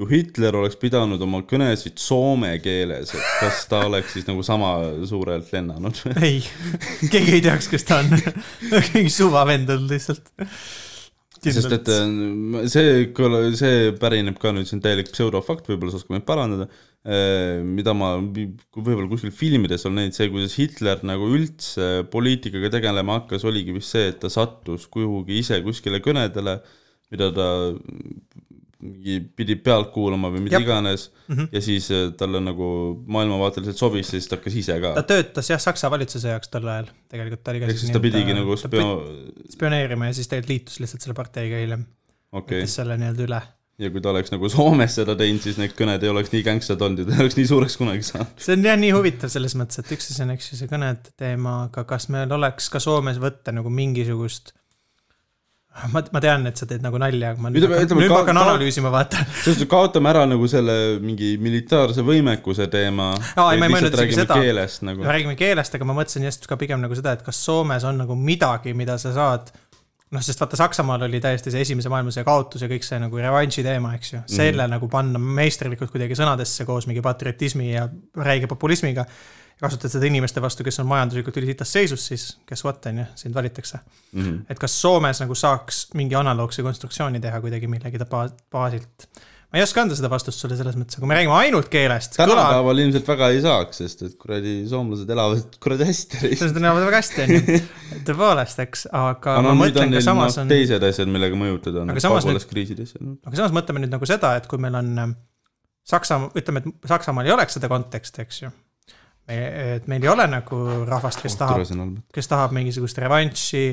kui Hitler oleks pidanud oma kõnesid soome keeles, et kas ta oleks siis nagu sama suurelt lennanud? ei, <laughs> keegi ei teaks, kes ta on. <laughs> mingi suvavend on lihtsalt. Sest et äh, see, see pärineb ka nüüd, see on täielik pseudofakt, võib-olla sa oskad mind parandada, mida ma võib-olla kuskil filmides olen näinud, see, kuidas Hitler nagu üldse poliitikaga tegelema hakkas, oligi vist see, et ta sattus kuhugi ise kuskile kõnedele, mida ta mingi pidi pealt kuulama või mida Jep. iganes mm -hmm. ja siis äh, talle nagu maailmavaateliselt sobis siis ta hakkas ise ka ta. töötas jah, Saksa valitsuse jaoks tol ajal, tegelikult ta oli ka ehk siis ta pidigi nagu spio-, spioneerima ja siis tegelikult liitus lihtsalt selle parteiga hiljem okay., okei võttis selle nii-öelda üle. ja kui ta oleks nagu Soomes seda teinud, siis need kõned ei oleks nii gängstad olnud ja ta ei oleks nii suureks kunagi saanud. see on jah nii huvitav selles mõttes, et üks asi on, eks ju, see kõnede teema, aga kas meil oleks ka Soomes võtta nagu mingisugust ma, ma tean, et sa teed nagu nalja, aga ma nüüd Ütleme- hakkan, ütleme, nüüd ma ka- hakkan ka- analüüsima, vaata. sest kaotame ära nagu selle mingi militaarse võimekuse teema. Aa, ei, ma ei mõelnud isegi seda. keelest nagu. räägime keelest, aga ma mõtlesin just ka pigem nagu seda, et kas Soomes on nagu midagi, mida sa saad noh, sest vaata Saksamaal oli täiesti see esimese maailmasõja kaotus ja kõik see nagu revanši teema, eks ju. selle mm. nagu panna meisterlikult kuidagi sõnadesse koos mingi patriotismi ja räige populismiga. Kasutad seda inimeste vastu, kes on majanduslikult ülisitas seisus, siis guess what on ju, sind valitakse. Mm -hmm. et kas Soomes nagu saaks mingi analoogse konstruktsiooni teha kuidagi millegi baasilt. ma ei oska anda seda vastust sulle selles mõttes, kui me räägime ainult keelest. tänapäeval ilmselt väga ei saaks, sest et kuradi soomlased elavad kuradi hästi. sellest on väga hästi, onju. <laughs> tõepoolest, eks, aga ma no nüüd mõtlen on ka samas noh on, teised asjad, millega mõjutada, samas nüüd- pagulaskriisid ja asjad. aga samas mõtleme nüüd nagu seda, et kui meil on ähm, Saksamaa, ütleme, et Saksamaal ei oleks seda konteksti, eks ju. Et meil ei ole nagu rahvast, kes tahab, kes tahab mingisugust revanši,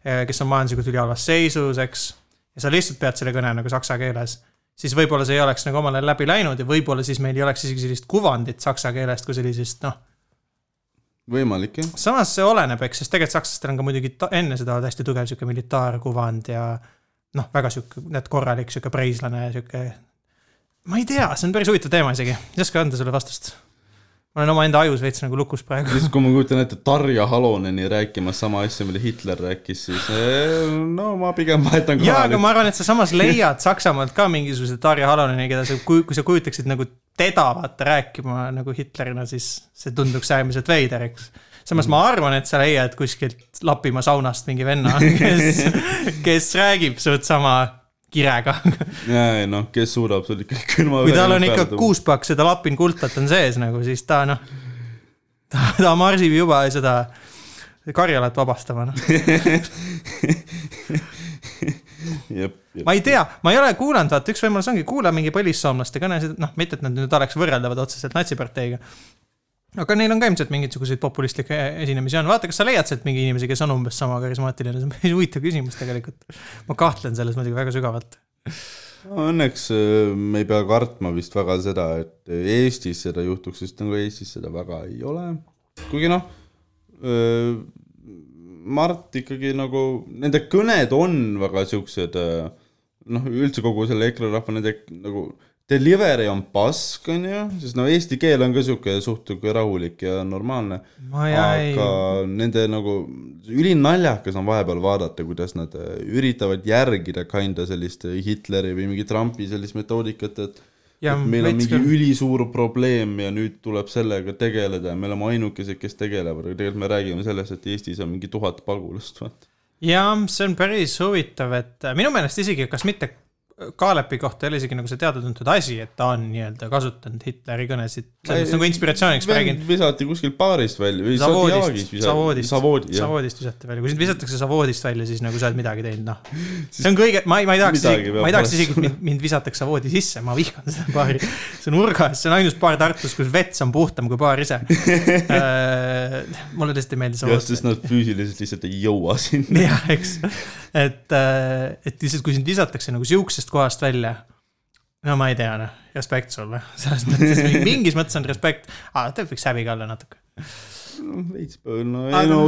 kes on majanduslikult ülihalvas seisus, eks. ja sa lihtsalt pead selle kõne nagu saksa keeles, siis võib-olla see ei oleks nagu omal ajal läbi läinud ja võib-olla siis meil ei oleks isegi sellist kuvandit saksa keelest kui sellisest, noh. võimalik jah. samas see oleneb, eks, sest tegelikult sakslastel on ka muidugi enne seda hästi tugev sihuke militaarkuvand ja noh, väga sihuke, näed, korralik sihuke preislane sihuke. ma ei tea, see on päris huvitav teema isegi, ei oska anda sulle vastust. Ma olen omaenda ajus veits nagu lukus praegu. siis kui ma kujutan ette Tarja Haloneni rääkimas sama asja, mida Hitler rääkis, siis eh, no ma pigem vahetan jaa, koha aga ma arvan, et sa samas leiad Saksamaalt ka mingisuguse Darja Haloneni, keda sa, kui, kui sa kujutaksid nagu teda vaata rääkima nagu Hitlerina, siis see tunduks äärmiselt veider, eks. samas ma arvan, et sa leiad kuskilt Lapimaa saunast mingi venna, <laughs> kes, kes räägib suht sama kirega. <laughs> jaa, noh, kes suudab sul ikka külma kui tal on ikka. kuus pakk seda Lapin kultat on sees nagu, siis ta noh, ta, ta marsib juba seda Karjalat vabastama, noh. <laughs> jep, jep. ma ei tea, ma ei ole kuulanud, vaata üks võimalus ongi kuula mingi põlissoomlaste kõnesid, noh, mitte et nad nüüd oleks võrreldavad otseselt natsiparteiga. Aga neil on ka ilmselt mingisuguseid populistlikke esinemisi on, vaata, kas sa leiad sealt mingi inimese, kes on umbes sama karismaatiline, see on päris huvitav küsimus tegelikult. ma kahtlen selles muidugi väga sügavalt. no õnneks äh, me ei pea kartma vist väga seda, et Eestis seda juhtuks, sest nagu Eestis seda väga ei ole. kuigi noh, Mart ikkagi nagu, nende kõned on väga siuksed, noh, üldse kogu selle EKRE rahva nende nagu delivery on pask, onju, sest no eesti keel on ka sihuke suht sihuke rahulik ja normaalne. ma ei aga, nende nagu ülinaljakas on vahepeal vaadata, kuidas nad äh, üritavad järgida kinda sellist Hitleri või mingi Trumpi sellist metoodikat, et ja et meil on mingi küll, ülisuur probleem ja nüüd tuleb sellega tegeleda ja me oleme ainukesed, kes tegelevad, aga tegelikult me räägime sellest, et Eestis on mingi tuhat pagulast, vaata. ja see on päris huvitav, et äh, minu meelest isegi, kas mitte Kaalepi kohta ei ole isegi nagu see teada-tuntud asi, et ta on nii-öelda kasutanud Hitleri kõnesid, selles mõttes nagu inspiratsiooniks ma räägin. visati kuskilt baarist välja või Savoodist, Savoodist, Savoodi, jah. Savoodist visati välja, kui sind visatakse Savoodist välja, siis nagu sa oled midagi teinud, noh. <laughs> see on kõige, ma ei, ma ei tahaks isegi, ma ei tahaks isegi, et mind, mind visatakse Savoodi sisse, ma vihkan seda baari. see on urgas, see on ainus baar Tartus, kus vets on puhtam kui baar ise. <laughs> mulle lihtsalt ei meeldi jah, Savood. sest nad füüsiliselt lihtsalt ei jõua sinna. <laughs> jah, eks, et, et lihtsalt, kui sind visatakse nagu siuksest kohast välja. no ma ei tea, noh, respekt sulle, selles mõttes, <laughs> mingis mõttes on respekt, aga tegelikult võiks häbi ka olla natuke. noh, veits, no Aga- ei no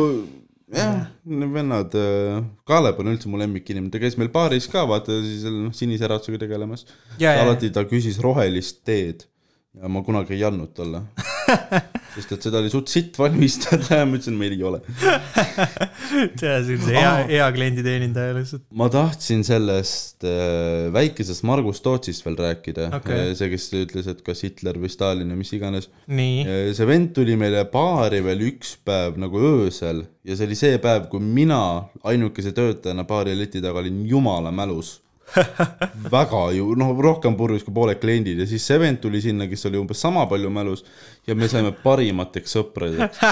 jah, need vennad, Kaalep on üldse mu lemmikinimene, ta käis meil baaris ka, vaata siis noh, sinise äratusega tegelemas. alati ta küsis rohelist teed ja ma kunagi ei andnud talle. <laughs> <laughs> sest et seda oli suht sitt valmistada ja ma ütlesin, meil ei ole. see on sellise hea, hea klienditeenindaja lihtsalt. ma tahtsin sellest äh, väikesest Margus Tootsist veel rääkida okay., see, kes ütles, et kas Hitler või Stalin või mis iganes. nii, see vend tuli meile baari veel üks päev nagu öösel ja see oli see päev, kui mina ainukese töötajana baari leti taga olin jumala mälus. Väga ju, noh, rohkem purjus kui pooled kliendid ja siis see vend tuli sinna, kes oli umbes sama palju mälus ja me saime parimateks sõpradeks.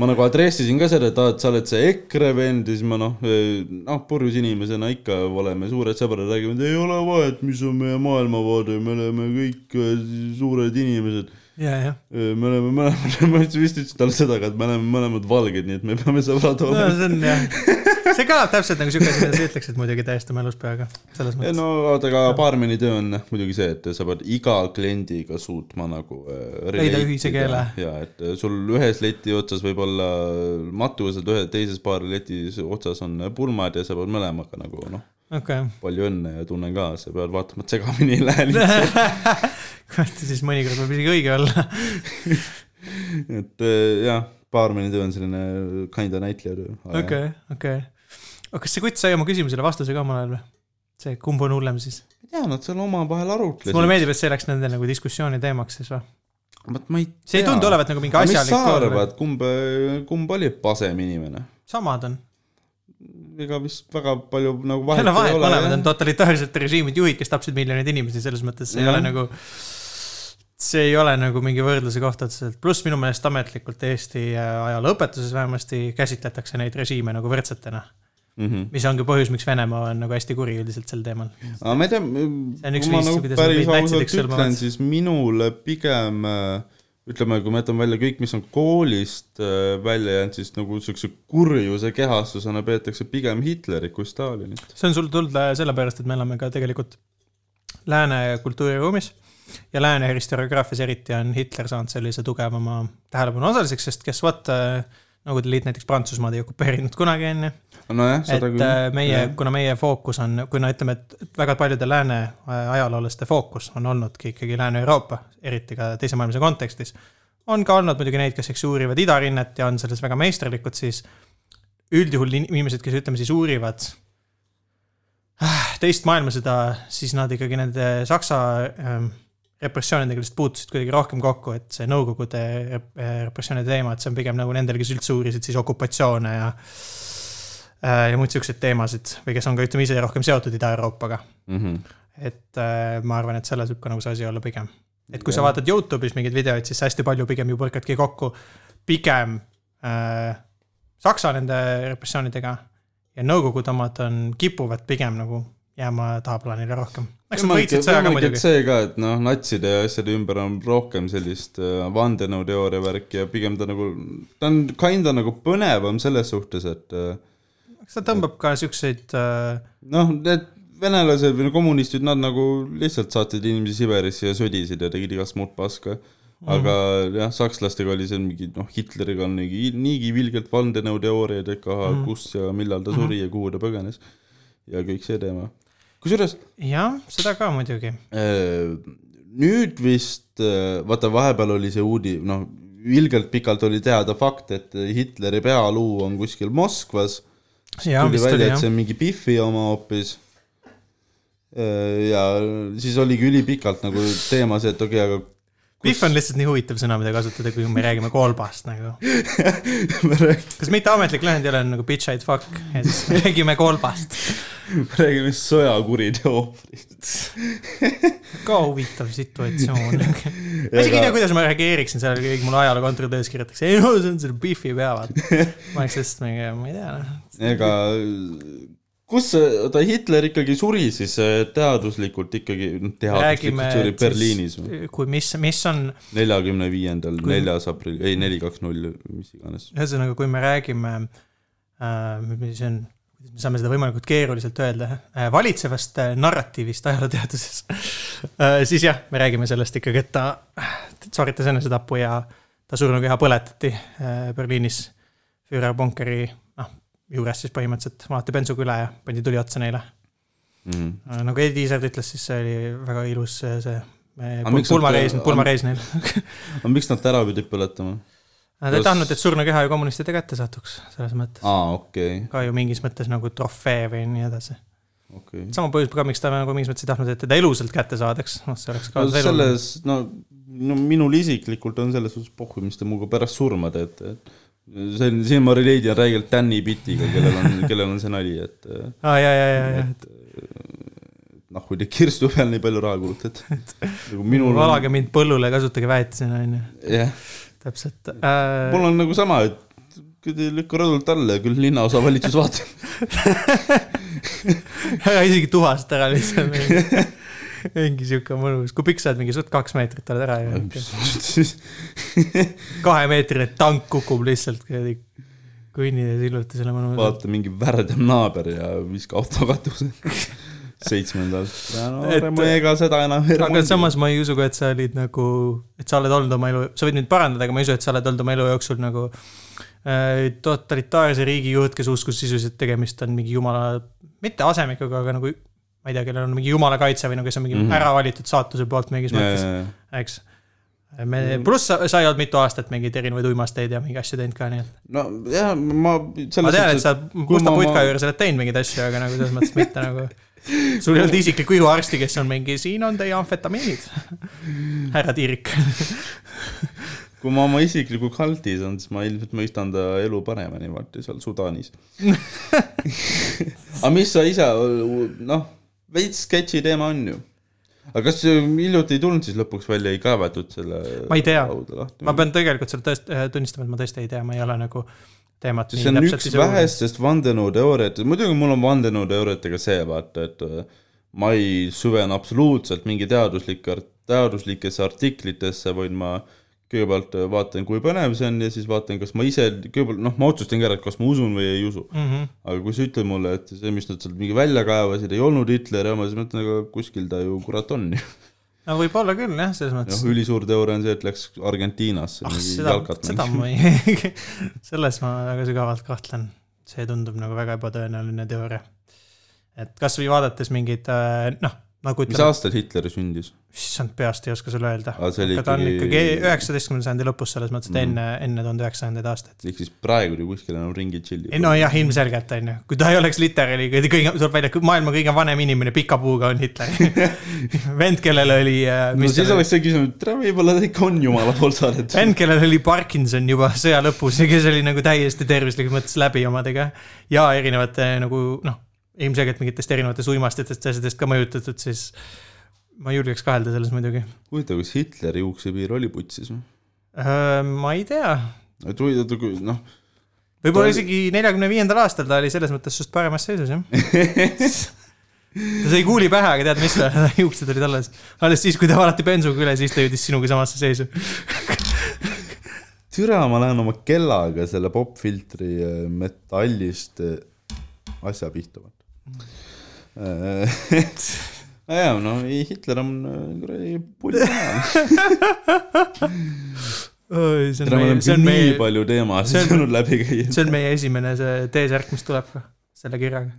ma nagu adressisin ka seda, et aa, et sa oled see EKRE vend ja siis ma noh, noh, purjus inimesena ikka oleme suured sõbrad, räägime, et ei ole vahet, mis on meie maailmavaade, me oleme kõik äh, suured inimesed ja, ja. me oleme mõlemad, <laughs> ma vist ütlesin talle seda ka, et me oleme mõlemad valged, nii et me peame sõbrad no olema. see on jah, <laughs> see kõlab täpselt nagu siuke asi, mida sa ütleksid muidugi täiesti mälus peaga, selles mõttes. no vaata, aga baarmeni töö on muidugi see, et sa pead iga kliendiga suutma nagu äh, Leida ühise keele. ja et äh, sul ühes leti otsas võib olla matused, ühe teises baari letis otsas on pulmad ja sa pead mõlemaga nagu noh, okei, palju õnne ja tunnen kaasa, pead vaatama, et segamini ei lähe lihtsalt. kurat, siis mõnikord võib isegi õige olla. <laughs> et äh, jah, baarmeni töö on selline kinda näitleja töö. okei, okei. Aga kas see kutt sai oma küsimusele vastuse ka omal ajal või? see, kumb on hullem siis? ma tean, nad seal omavahel arutlesid. mulle meeldib, et see läks nende nagu diskussiooni teemaks siis või? vot ma ei see ei tundu olevat nagu mingi aga mis asjalik sa arvad, kumb, kumb oli pasem inimene? samad on. ega vist väga palju nagu vahet vahet, ei ole. mõlemad on totalitaarsete režiimid juhid, kes tapsid miljoneid inimesi, selles mõttes see ei Jah. ole nagu, see ei ole nagu mingi võrdluse koht otseselt, pluss minu meelest ametlikult Eesti äh, ajalooõpetuses vähemasti käsitletakse neid režiime nagu võrdsetena. Mhm. mis ongi põhjus, miks Venemaa on nagu hästi kuri üldiselt sel teemal. aga ma ei tea, kui ma nagu päris ausalt ütlen, siis minule pigem äh, ütleme, kui ma jätan välja kõik, mis on koolist äh, välja jäänud, siis nagu siukse kurjuse kehastusena peetakse pigem Hitlerit kui Stalinit. see on sul tulnud äh, sellepärast, et me elame ka tegelikult lääne kultuuriruumis ja lääne historiograafias eriti on Hitler saanud sellise tugevama tähelepanu osaliseks, sest guess what, Nõukogude Liit näiteks Prantsusmaad ei okupeerinud kunagi, onju. nojah, et seda küll äh,. meie, kuna meie fookus on, kui no ütleme, et väga paljude lääne äh, ajaloolaste fookus on olnudki ikkagi Lääne-Euroopa, eriti ka teise maailmasõja kontekstis, on ka olnud muidugi neid, kes eks uurivad idarinnet ja on selles väga meisterlikud, siis üldjuhul in- inimesed, kes ütleme siis uurivad ah, teist maailmasõda, siis nad ikkagi nende Saksa ähm, repressioonidega lihtsalt puutusid kuidagi rohkem kokku, et see Nõukogude rep- repressioonide teema, et see on pigem nagu nendel, kes üldse uurisid siis okupatsioone ja äh, ja muid siukseid teemasid või kes on ka ütleme ise rohkem seotud Ida-Euroopaga. mm. -hmm. et äh, ma arvan, et selles võib ka nagu see asi olla pigem. et kui sa Jah. vaatad Youtube'is mingeid videoid, siis hästi palju pigem ju põrkadki kokku pigem äh, Saksa nende repressioonidega ja Nõukogude omad on, kipuvad pigem nagu jääma tahaplaanile rohkem. eks nad võitsid sõja ka muidugi. see ka, et noh, natside ja asjade ümber on rohkem sellist äh, vandenõuteooria värki ja pigem ta nagu, ta on kinda nagu põnevam selles suhtes, et äh, eks ta tõmbab ka siukseid äh, noh, need venelased või no kommunistid, nad nagu lihtsalt saatsid inimesi Siberisse ja sõdisid ja tegid igast muud paska. aga jah, sakslastega oli seal mingi noh, Hitleriga on niigi, niigi vilgelt vandenõuteooriaid, et ka Mhm. kus ja millal ta suri ja kuhu ta põgenes. ja kõik see teema. Kusjuures jah, seda ka muidugi. Äh, nüüd vist, vaata vahepeal oli see uudi-, noh, ilgelt pikalt oli teada fakt, et Hitleri pealuu on kuskil Moskvas. Jaa, tuli vist välja, et see on mingi Biffi oma hoopis. ja siis oligi ülipikalt nagu teema see, et okei okay,, aga Pihv on lihtsalt nii huvitav sõna, mida kasutada, kui me räägime kolbast nagu. <laughs> kas mitte ametlik lühend ei ole nagu bitch I'd fuck ja siis me räägime kolbast. <laughs> me <laughs> räägime sõjakuriteo ohvrist. ka huvitav situatsioon. <laughs> ma isegi ei tea, kuidas ma reageeriksin sellele, kui keegi mulle ajaloo kontrolltöös kirjutaks, ei no see on selle Biffi peavad. <laughs> ma oleks lihtsalt mingi, ma ei tea noh. ega kus see, ta Hitler ikkagi suri siis äh, teaduslikult ikkagi, räägime teaduslikult suri Berliinis või? kui mis, mis on, neljakümne viiendal, neljas aprill, ei neli, kaks, null, mis iganes. ühesõnaga, kui me räägime äh,, mis on, kuidas me saame seda võimalikult keeruliselt öelda äh,, valitsevast äh, narratiivist ajalooteaduses <laughs> äh,, siis jah, me räägime sellest ikkagi, et ta sooritas enesetapu ja ta surnukeha põletati Berliinis Führer bunkeri noh, juures siis põhimõtteliselt vaadati bensuga üle ja pandi tuli otsa neile. mm.. nagu Eddie Iisard ütles, siis see oli väga ilus see, pulmareis, pulmareis neil. <laughs> aga miks nad tera pidid põletama? Nad ei tahtnud, et surnukeha ju kommunistide kätte satuks, selles mõttes. aa, okei, ka ju mingis mõttes nagu trofee või nii edasi. okei. sama põhjus ka, miks ta nagu mingis mõttes ei tahtnud, et teda elusalt kätte saadaks, noh, see oleks ka no selles, no, no minul isiklikult on selles suhtes pohhu, mis te minuga pärast surma teete, et see on, siin ma relate in räigelt Danny Pittiga, kellel on, <laughs> kellel on see nali, et aa, ja, ja, ja, ja, noh, kui te kirstu peal nii palju raha kulutate. nagu minul on, valage mind põllule, kasutage väetisena, onju, jah, täpselt äh,. mul on nagu sama, et kui te ei lükka rõdult alla, küll linnaosa valitsus vaatab. <laughs> aga isegi tuhast ära lihtsalt. mingi sihuke mõnus, kui pikk sa oled, mingi suht kaks meetrit oled ära ju. kahemeetrine tank kukub lihtsalt kuradi kõnnides iluti selle mõnus. vaata mingi värdem naaber ja viska auto katuse seitsmendal. <laughs> no Et- et... ega seda enam ei aga samas ma ei usu ka, et sa olid nagu, et sa oled olnud oma elu, sa võid mind parandada, aga ma ei usu, et sa oled olnud oma elu jooksul nagu äh, totalitaarse riigi juht, kes uskus sisuliselt tegemist on mingi jumala, mitte asemikuga, aga nagu ma ei tea, kellel on mingi jumala kaitse või no kes on mingi mm Mhm. -hmm. ära valitud saatuse poolt mingis mõttes, eks. me, pluss sa, sa ei olnud mitu aastat mingeid erinevaid uimasteid ja mingeid asju teinud ka, nii et. no jah, ma ma tean, et sa Musta ma- putka ma- juures oled teinud mingeid asju, aga nagu selles mõttes mitte nagu. <laughs> <laughs> sul ei olnud isiklikku ihuarsti, kes on mingi, siin on teie amfetamiinid, <laughs> härra Tiirik. <laughs> kui ma oma isikliku kaltis on, siis ma ilmselt mõistan ta elu paremini, vaata seal Sudaanis. <laughs> aga mis sa ise, noh, veits sketši teema on ju. aga kas hiljuti ei tulnud siis lõpuks välja, ei kaevatud selle Ma ei tea. ma pean tegelikult seda tõest-, tunnistama, et ma tõesti ei tea, ma ei ole nagu teemat see on üks vähestest vandenõuteooriatest, muidugi mul on vandenõuteooriatega see vaata, et äh, ma ei süvene absoluutselt mingi teaduslike, teaduslikesse artiklitesse, vaid ma kõigepealt äh, vaatan, kui põnev see on ja siis vaatan, kas ma ise, kõigepealt noh, ma otsustangi ära, et kas ma usun või ei usu. mm. -hmm. aga kui sa ütled mulle, et see, mis nad sealt mingi välja kaevasid, ei olnud Hitleri oma, siis ma ütlen, aga kuskil ta ju kurat on ju. <laughs> no võib-olla küll jah, selles mõttes noh, ülisuur teooria on see, et läks Argentiinasse ah, seda, seda ma ei, <laughs> selles ma väga sügavalt kahtlen. see tundub nagu väga ebatõenäoline teooria. et kasvõi vaadates mingeid äh, noh, nagu mis ütleme, aastal Hitler sündis? issand, peast ei oska sulle öelda. aga aga ta on ikkagi ikkagi, üheksateistkümnenda sajandi lõpus selles mõttes, et Mhm. enne, enne tuhande üheksasajandaid aastaid. ehk siis praegu ju kuskil enam ringi tšillib. nojah, ilmselgelt on ju, kui ta ei oleks literaali kõige, tuleb välja, maailma kõige vanem inimene pika puuga on Hitler. <laughs> vend, kellel oli äh,, no mis siis oleks see küsimus, et võib-olla ta ikka on jumala poolt saadetud. vend, kellel oli Parkinson juba sõja lõpus ja kes oli nagu täiesti tervislikus mõttes läbi omadega ja erinevate nagu noh, ilmselgelt mingitest erinevatest uimastitest ja asjadest ka mõjutatud, siis ma julgeks kahelda selles muidugi. huvitav, kas Hitleri juuksepiir oli putsis või? ma ei tea, et huvitav, kui noh, võib-olla Ta oli- isegi neljakümne viiendal aastal ta oli selles mõttes just paremas seisus jah. ta sai kuuli pähe, aga tead mis, <laughs> juuksed olid alles, alles siis, kui ta valati bensuga üle, siis ta jõudis sinuga samasse seisu. <laughs> türa, ma lähen oma kellaga selle popfiltri äh, metallist äh, asja pihta, vaata. jaa, no ei, Hitler on äh, kuradi pull <laughs> peal. see on tere, me meie, see on nii meie, palju see teemasid on- saanud läbi käia. see on meie esimene see T-särk, mis tuleb ka selle kirjaga.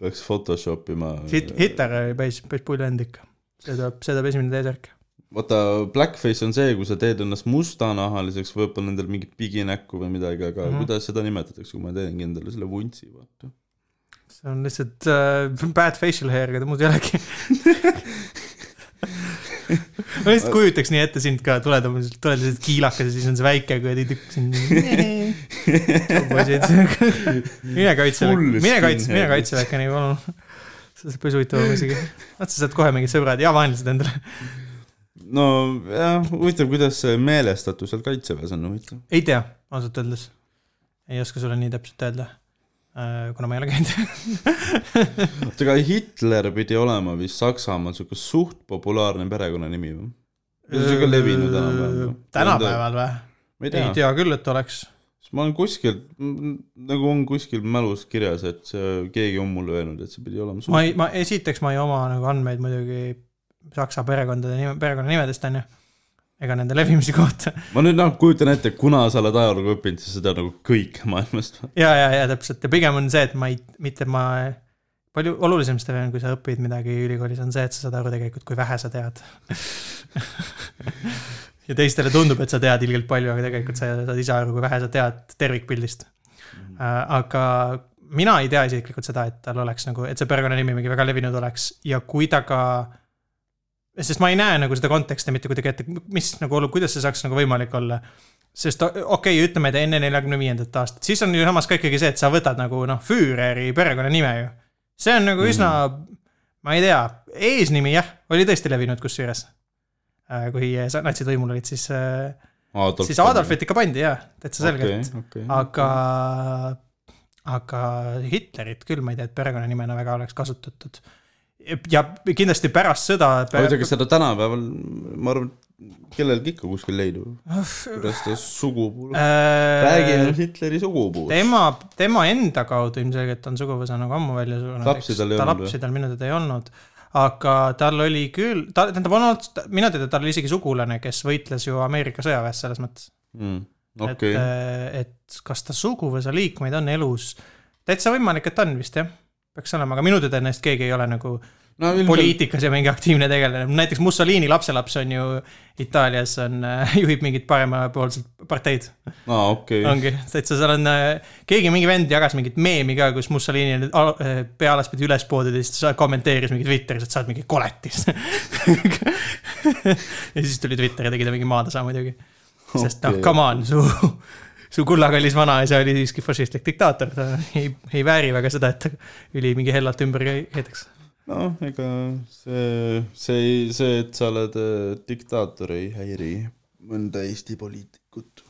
peaks Photoshop ima. Hit-, Hitler oli päris, päris pull vend ikka. see tuleb, see tuleb esimene T-särk. vaata, blackface on see, kui sa teed ennast mustanahaliseks, võib-olla endal mingit piginäkku või midagi, aga mm. -hmm. kuidas seda nimetatakse, kui ma teengi endale selle vuntsi, vaata. See on lihtsalt äh, bad facial hair, ega muud ei olegi. <laughs> ma lihtsalt kujutaks nii ette sind ka, tuled tuled lihtsalt kiilakas ja siis on see väike kuradi tükk siin. mine kaitseväkke, mine kaitse, mine kaitseväkke nii palun. see oleks päris huvitav isegi. vaata, sa saad kohe mingid sõbrad ja vaenlased endale. no jah, huvitav, kuidas see meelestatus seal kaitseväes on huvitav. ei tea, ausalt öeldes. ei oska sulle nii täpselt öelda. Kuna ma ei ole käinud. <laughs> oota, aga Hitler pidi olema vist Saksamaal siuke suht populaarne perekonnanimi või? see on siuke levinud enam-vähem. tänapäeval või? ei ei tea, tea küll, et oleks. ma olen kuskil, nagu on kuskil mälus kirjas, et see, keegi on mulle öelnud, et see pidi olema ma ei, ma esiteks ma ei oma nagu andmeid muidugi saksa perekondade nime, perekonnanimedest onju. Ega nende levimise kohta. ma nüüd noh, kujutan ette, kuna sa oled ajalugu õppinud, siis sa tead nagu kõik maailmast. ja, ja, ja täpselt ja pigem on see, et ma ei, mitte ma, palju olulisem seda on, kui sa õpid midagi ülikoolis, on see, et sa saad aru tegelikult, kui vähe sa tead. <laughs> ja teistele tundub, et sa tead ilgelt palju, aga tegelikult sa saad ise aru, kui vähe sa tead tervikpildist. aga mina ei tea isiklikult seda, et tal oleks nagu, et see perekonnanimi mingi väga levinud oleks ja kui ta ka sest ma ei näe nagu seda konteksti mitte kuidagi ette, mis nagu kuidas see saaks nagu võimalik olla. sest okei okay,, ütleme, et enne neljakümne viiendat aastat, siis on ju samas ka ikkagi see, et sa võtad nagu noh, Füüreri perekonnanime ju. see on nagu üsna mm., ma ei tea, eesnimi jah, oli tõesti levinud kusjuures. kui sa- natsid võimul olid, siis, Adolf siis Adolfit ikka pandi jaa, täitsa selgelt okay,. Okay. aga, aga Hitlerit küll ma ei tea, et perekonnanimena väga oleks kasutatud. Ja kindlasti pärast ei tea, kas seda tänapäeval, ma arvan, kellelgi ikka kuskil leidub. kuidas ta sugupuu, räägime Hitleri sugupuust. Äh, tema, tema enda kaudu ilmselgelt on suguvõsa nagu ammu välja surnud. Lapsi tal ei ta olnud lapsi tal minu teada ei olnud. aga tal oli küll, ta, tähendab, on olnud, minu teada tal oli isegi sugulane, kes võitles ju Ameerika sõjaväes selles mõttes Mm, okay.. et, et kas ta suguvõsa liikmeid on elus, täitsa võimalik, et on vist jah, peaks olema, aga minu teada neist keegi ei ole nagu no ilmselt, poliitikas ja mingi aktiivne tegelane, näiteks Mussolini lapselaps on ju Itaalias on, <laughs> juhib mingit paremapoolset parteid, aa okei, ongi, täitsa seal on, keegi mingi vend jagas mingit meemi ka, kus Mussolini äh, pea alaspidi üles poodud ja siis kommenteeris mingi Twitteris, et sa oled mingi koletis. <laughs> ja siis tuli Twitter ja tegi ta mingi maatasa muidugi, sest noh Okei., come on, su, su kullakallis vanaisa oli siiski fašistlik diktaator, ta ei, ei vääri väga seda, et üli mingi hellalt ümber käidaks. noh, ega see, see, see, et sa oled äh, diktaator, ei häiri mõnda Eesti poliitikut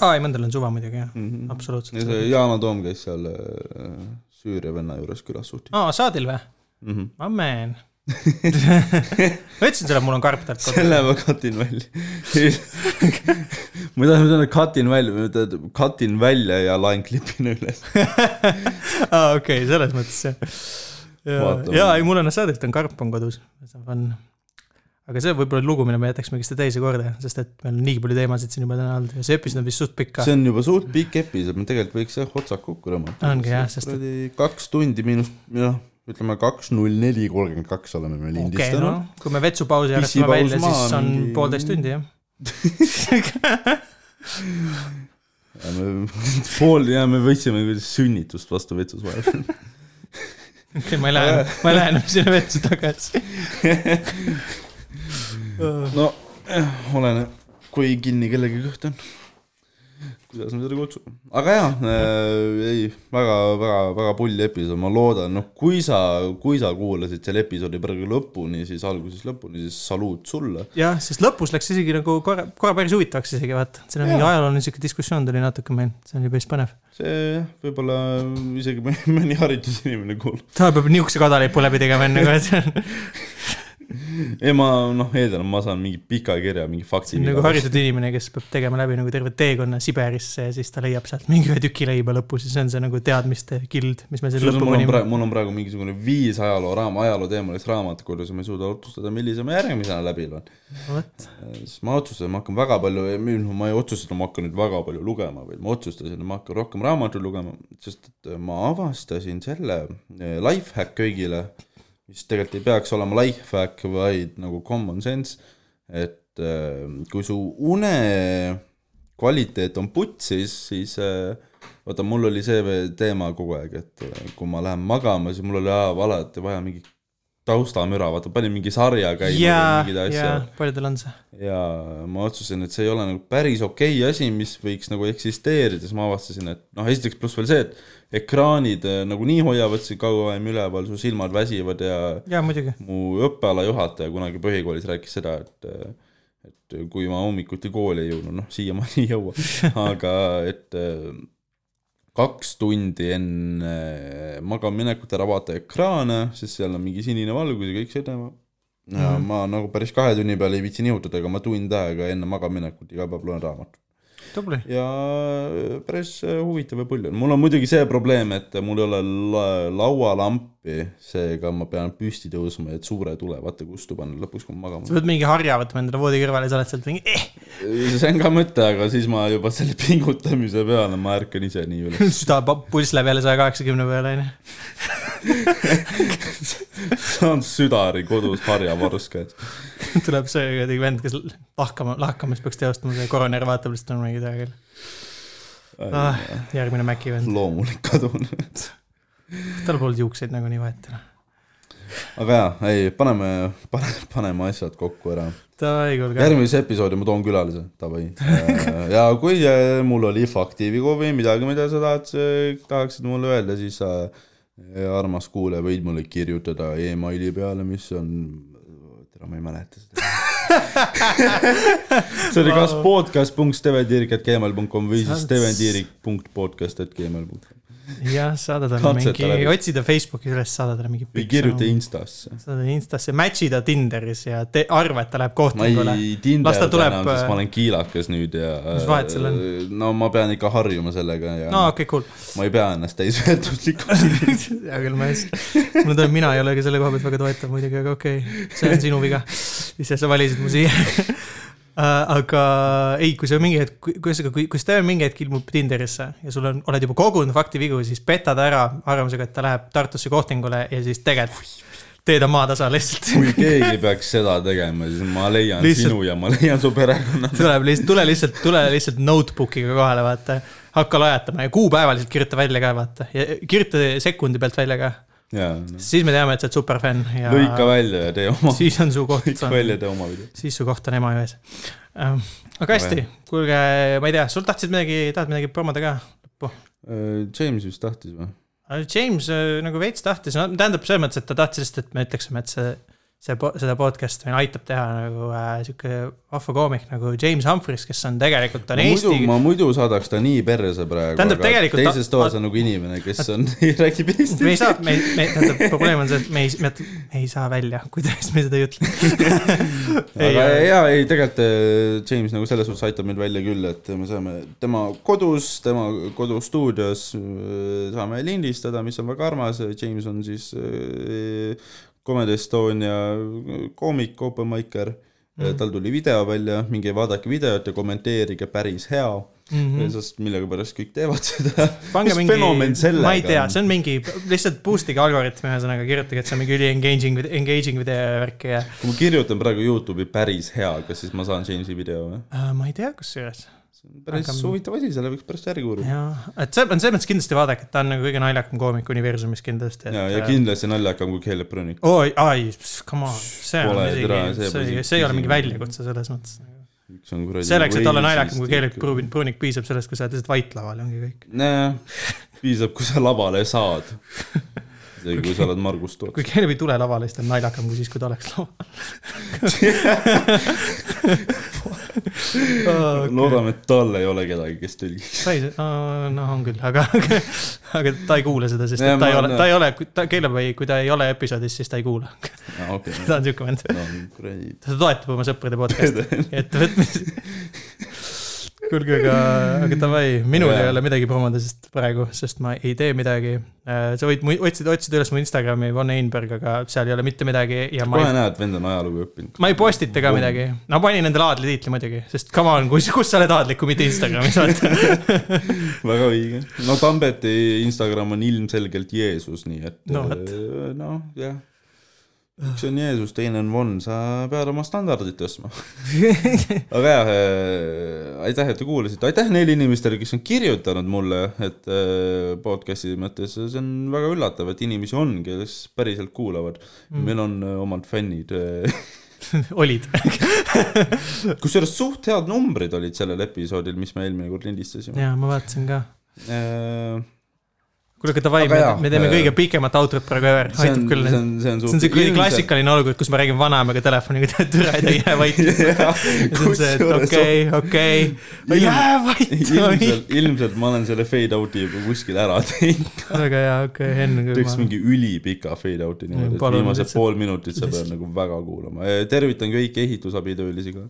aa, ei mõndal on suva muidugi jah, mm. -hmm. ja absoluutselt. see Yana Toom käis seal äh, Süüria venna juures külas suht aa, saadil või? mm. -hmm. Amen. <laughs> <laughs> ma ütlesin sulle, et mul on karp talt kodus. selle ma katin välja. ma tahan öelda, katin välja, ma ütlen, katin välja ja laen klipina üles. <laughs> aa, okei, selles mõttes jah. ja, ja ei, mul on saadilt on karp on kodus, see on fun. aga see võib olla lugu, mille me jätaks mingisse teise korda, sest et meil on nii palju teemasid siin juba täna olnud ja see episood on vist suht pikk ka. see on juba suht pikk episood, me tegelikult võiks jah otsad kokku tõmmata. Ongi jah, sest et- kaks tundi miinus, noh, ütleme kaks null neli kolmkümmend kaks oleme me okei, lindistanud no kui me vetsupausi arvestame välja, siis on mingi- poolteist tundi jah. pool ja me võtsime sünnitust vastu vetsus vahepeal. okei, ma ei lähe, ma ei lähe enam sinna vetsu tagasi. no eh, oleneb, kui kinni kellegi kõht on. Kuidas me seda kutsume, aga jaa äh,, ei väga, väga, väga pull episood, ma loodan, noh, kui sa, kui sa kuulasid selle episoodi praegu lõpuni, siis algusest lõpuni, siis saluut sulle. jah, sest lõpus läks isegi nagu korra, korra päris huvitavaks isegi vaata, siin on mingi ajalooline sihuke diskussioon tuli natuke meil, see oli päris põnev. see jah, võib-olla isegi mõni <laughs> mõni haridusinimene kuulab. ta peab niisuguse kadalipu läbi tegema enne kui, <laughs> et <laughs> <laughs> ei ma noh, eeldan, ma saan mingi pika kirja, mingi on nagu haritud inimene, kes peab tegema läbi nagu terve teekonna Siberisse ja siis ta leiab sealt mingi ühe tüki leiba lõpus ja see on see nagu teadmiste gild, mis me siin lõppu mul on panime. praegu, mul on praegu mingisugune viis ajaloo raam, ajaloo teemalist raamatut ja ma ei suuda otsustada, millise ma järgmisena läbi loen. siis ma otsustasin, ma hakkan väga palju, ma ei otsustatud, ma hakkan nüüd väga palju lugema, vaid ma otsustasin, et ma hakkan rohkem raamatuid lugema, sest et ma avastasin selle eh, Lifehack köögile, mis tegelikult ei peaks olema lifehack, vaid nagu common sense, et eh, kui su une kvaliteet on putsis, siis eh, vaata, mul oli see teema kogu aeg, et eh, kui ma lähen magama, siis mul oli alati vaja mingit taustamüra, vaata panin mingi sarja käima või jaa, mingeid asju jaa, paljudel on see. ja ma otsustasin, et see ei ole nagu päris okei okay asi, mis võiks nagu eksisteerida, siis ma avastasin, et noh, esiteks pluss veel see, et ekraanid äh, nagunii hoiavad sind kaua aega üleval, su silmad väsivad ja jaa, muidugi. mu õppeala juhataja kunagi põhikoolis rääkis seda, et et kui ma hommikuti kooli ei jõudnud, noh, siiamaani ei jõua, <laughs> aga et äh, kaks tundi enne magamaminekut ära vaata ekraane, sest seal on mingi sinine valgus ja kõik seda. ja Mhm. ma nagu päris kahe tunni peale ei viitsi nihutada, aga ma tund aega enne magamaminekut iga päev loen raamatut. Ja päris huvitav ja pull on. mul on muidugi see probleem, et mul ei ole la laualampi, seega ma pean püsti tõusma, et suure tule vaata kustu panna lõpuks, kui ma sa magama pead mingi harja võtma endale voodi kõrvale ja sa oled sealt mingi eh,, see on ka mõte, aga siis ma juba selle pingutamise peale, ma ärkan ise nii üles. <laughs> süda, pulss läheb jälle saja kaheksakümne peale, onju. <laughs> <laughs> saan südari kodus harjavarus käes. tuleb see kuidagi vend, kes lahkama, lahkamist peaks teostama, see koroner vaatab lihtsalt, on mingi hea küll ah,. järgmine Maci vend, loomulik kadun. tal polnud juukseid nagunii vahet enam. aga jaa, ei, paneme, paneme, paneme asjad kokku ära. Järgmises episoodi ma toon külalise, davai. ja kui äh, mul oli faktiivi või midagi, mida sa tahad, tahaksid mulle öelda, siis sa, armas kuulaja, võid mulle kirjutada emaili peale, mis on, tere, ma ei mäleta seda. <laughs> see oli kas podcast.stevendiirik.gmail.com või siis stevendiirik.podcast.gmail.com jah, saada talle mingi, läbi. otsi ta Facebooki üles, saada talle mingi või kirjuta. Instasse. saada Instasse, match'i ta Tinderis ja te, arva, et ta läheb ma kohtingule. ei Las ta tinderda tuleb, enam, sest äh, ma olen kiilakas nüüd ja Mis vahet seal on? no ma pean ikka harjuma sellega ja no okei okay,, cool. ma ei pea ennast täisväärtuslikuks. <laughs> hea küll, ma ei, mulle tundub, mina ei ole ka selle koha pealt väga toetav muidugi, aga okei okay., see on sinu viga. ise sa valisid mu siia. Aga ei, kui sa mingi hetk, kuidas, kui, kui Steven mingi hetk ilmub Tinderisse ja sul on, oled juba kogunud faktivigu, siis peta ta ära arvamusega, et ta läheb Tartusse kohtingule ja siis tegelikult tee ta maatasa lihtsalt. kui keegi peaks seda tegema, siis ma leian lihtsalt... sinu ja ma leian su perekonna. tuleb lihtsalt, tule lihtsalt, tule lihtsalt notebook'iga kohale, vaata. hakka lajatama ja kuupäevaliselt kirjuta välja ka, vaata. ja kirjuta sekundi pealt välja ka. no., siis me teame, et sa oled superfänn ja lõika välja ja tee oma, siis on su koht, lõika välja ja tee oma video. siis su koht on Emajões. aga hästi, kuulge, ma ei tea, sul tahtsid midagi, tahad midagi promoda ka lõppu? James vist tahtis või? James äh, nagu veits tahtis, no tähendab selles mõttes, et ta tahtis lihtsalt, et me ütleksime, et see, see, seda podcast'i meil aitab teha nagu äh, sihuke vahva koomik nagu James Humphreys, kes on tegelikult on ma muidu, Eesti. ma muidu saadaks ta nii perse praegu, Tähendab, tegelikult teises toas on nagu inimene, kes on, <laughs> räägib eesti me ei saa, me, me, tähendab, probleem on see, et me ei, me, me ei saa välja, kuidas me seda ei ütle. <laughs> aga jaa, ei tegelikult äh, James nagu selles suhtes aitab meid välja küll, et me saame tema kodus, tema kodustuudios äh, saame lindistada, mis on väga armas, James on siis äh, Comedy Estonia koomik, open micer Mhm. mm., tal tuli video välja, minge vaadake videot ja kommenteerige, päris hea mm. -hmm. sest millegipärast kõik teevad seda. mis mingi fenomen, sellega ma ei tea, on? see on mingi, lihtsalt boost'ige algoritmi, ühesõnaga kirjutage, et see on mingi üli engaging, engaging video ja värki ja kui ma kirjutan praegu Youtube'i päris hea, kas siis ma saan Jamesi video või? äh, ma ei tea, kusjuures. See on päris Aga- huvitav asi, selle võiks pärast järgi uurida. jaa, et see on selles mõttes kindlasti vaadake, et ta on nagu kõige naljakam koomik universumis kindlasti. ja, ja kindlasti naljakam kui Caleb Brünik. oi, ai, come on, see on Pole türa, isegi, see see see, ei ole mingi väljakutse selles mõttes. on kuradi. selleks, et olla naljakam kui Keelek Pruunik, piisab sellest, kui sa oled lihtsalt vait laval ja ongi kõik. nojah, piisab, kui sa lavale saad. <laughs> isegi kui sa oled Margus Toots kui. Keelek ei tule lavale, siis ta on naljakam kui siis, kui ta oleks laval. <laughs> loodame, et tal ei ole kedagi, kes tõlgiks. noh, on küll, aga, aga ta ei kuule seda, sest Ja ta ei ole, ta ei ole, ta, Keelek ei, kui ta ei ole episoodis, siis ta ei kuula. okei, <laughs> ta on siuke vend. no ta toetab oma sõprade podcast'i <laughs> ettevõtmisi. kuulge, aga, aga davai, minul Aga ei ole midagi promoda, sest praegu, sest ma ei tee midagi. sa võid otsida, otsida üles mu Instagrami, Von Einberg, aga seal ei ole mitte midagi ja ma kohe ei, näed, vend on ajalugu õppinud. ma ei postita ka midagi. no panin endale aadlitiitli muidugi, sest come on, kus, kus sa oled aadlik, kui mitte Instagramis, <laughs> vaata. väga õige. no Tambeti Instagram on ilmselgelt Jeesus, nii et No vot. äh, noh, jah. Üks on Jeesus, teine on Von, sa pead oma standardit tõstma. <laughs> aga jah äh,, aitäh, et te kuulasite, aitäh neile inimestele, kes on kirjutanud mulle, et äh, podcast'i mõttes, see on väga üllatav, et inimesi on, kes päriselt kuulavad mm.. meil on äh, omad fännid <laughs> olid. <laughs> kusjuures suht head numbrid olid sellel episoodil, mis me eelmine kord lindistasime ja ma vaatasin ka. äh,. kuule, aga davai, me, me teeme äh, kõige pikemat outro't praegu ever, aitab küll see. on, see on see on see kuradi klassikaline olukord, kus ma räägin vanaemaga telefoniga, tead, türa ei jää vait. <laughs> okei, okei, jää vait. <laughs> ilmselt, ilmselt ma olen selle fade out'i juba kuskil ära teinud. väga hea, okei, kui teeks mingi ülipika fade out'i niimoodi, et viimased pool minutit sa pead nagu väga kuulama. tervitan kõiki ehitusabitöölisi ka.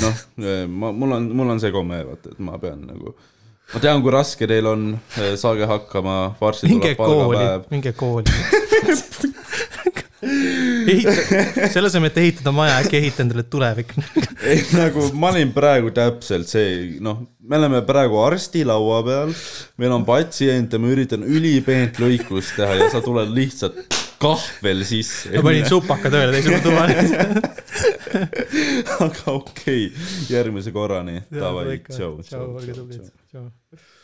noh, ma, mul on, mul on see komme, vaata, et ma pean nagu, ma tean, kui raske teil on, saage hakkama, varsti tuleb kooli palgapäev., minge kooli. ehita, selle asemel, et ehitada maja, äkki ehita endale tulevik. ei nagu ma olin praegu täpselt see, noh, me oleme praegu arsti laua peal, meil on patsient ja ma üritan ülipeent lõikust teha ja sa tuled lihtsalt kahvel sisse. ma panin supaka tööle teisele toale. <laughs> aga okei okay., järgmise korrani, davai, tšau, tšau, olge tublid, tšau.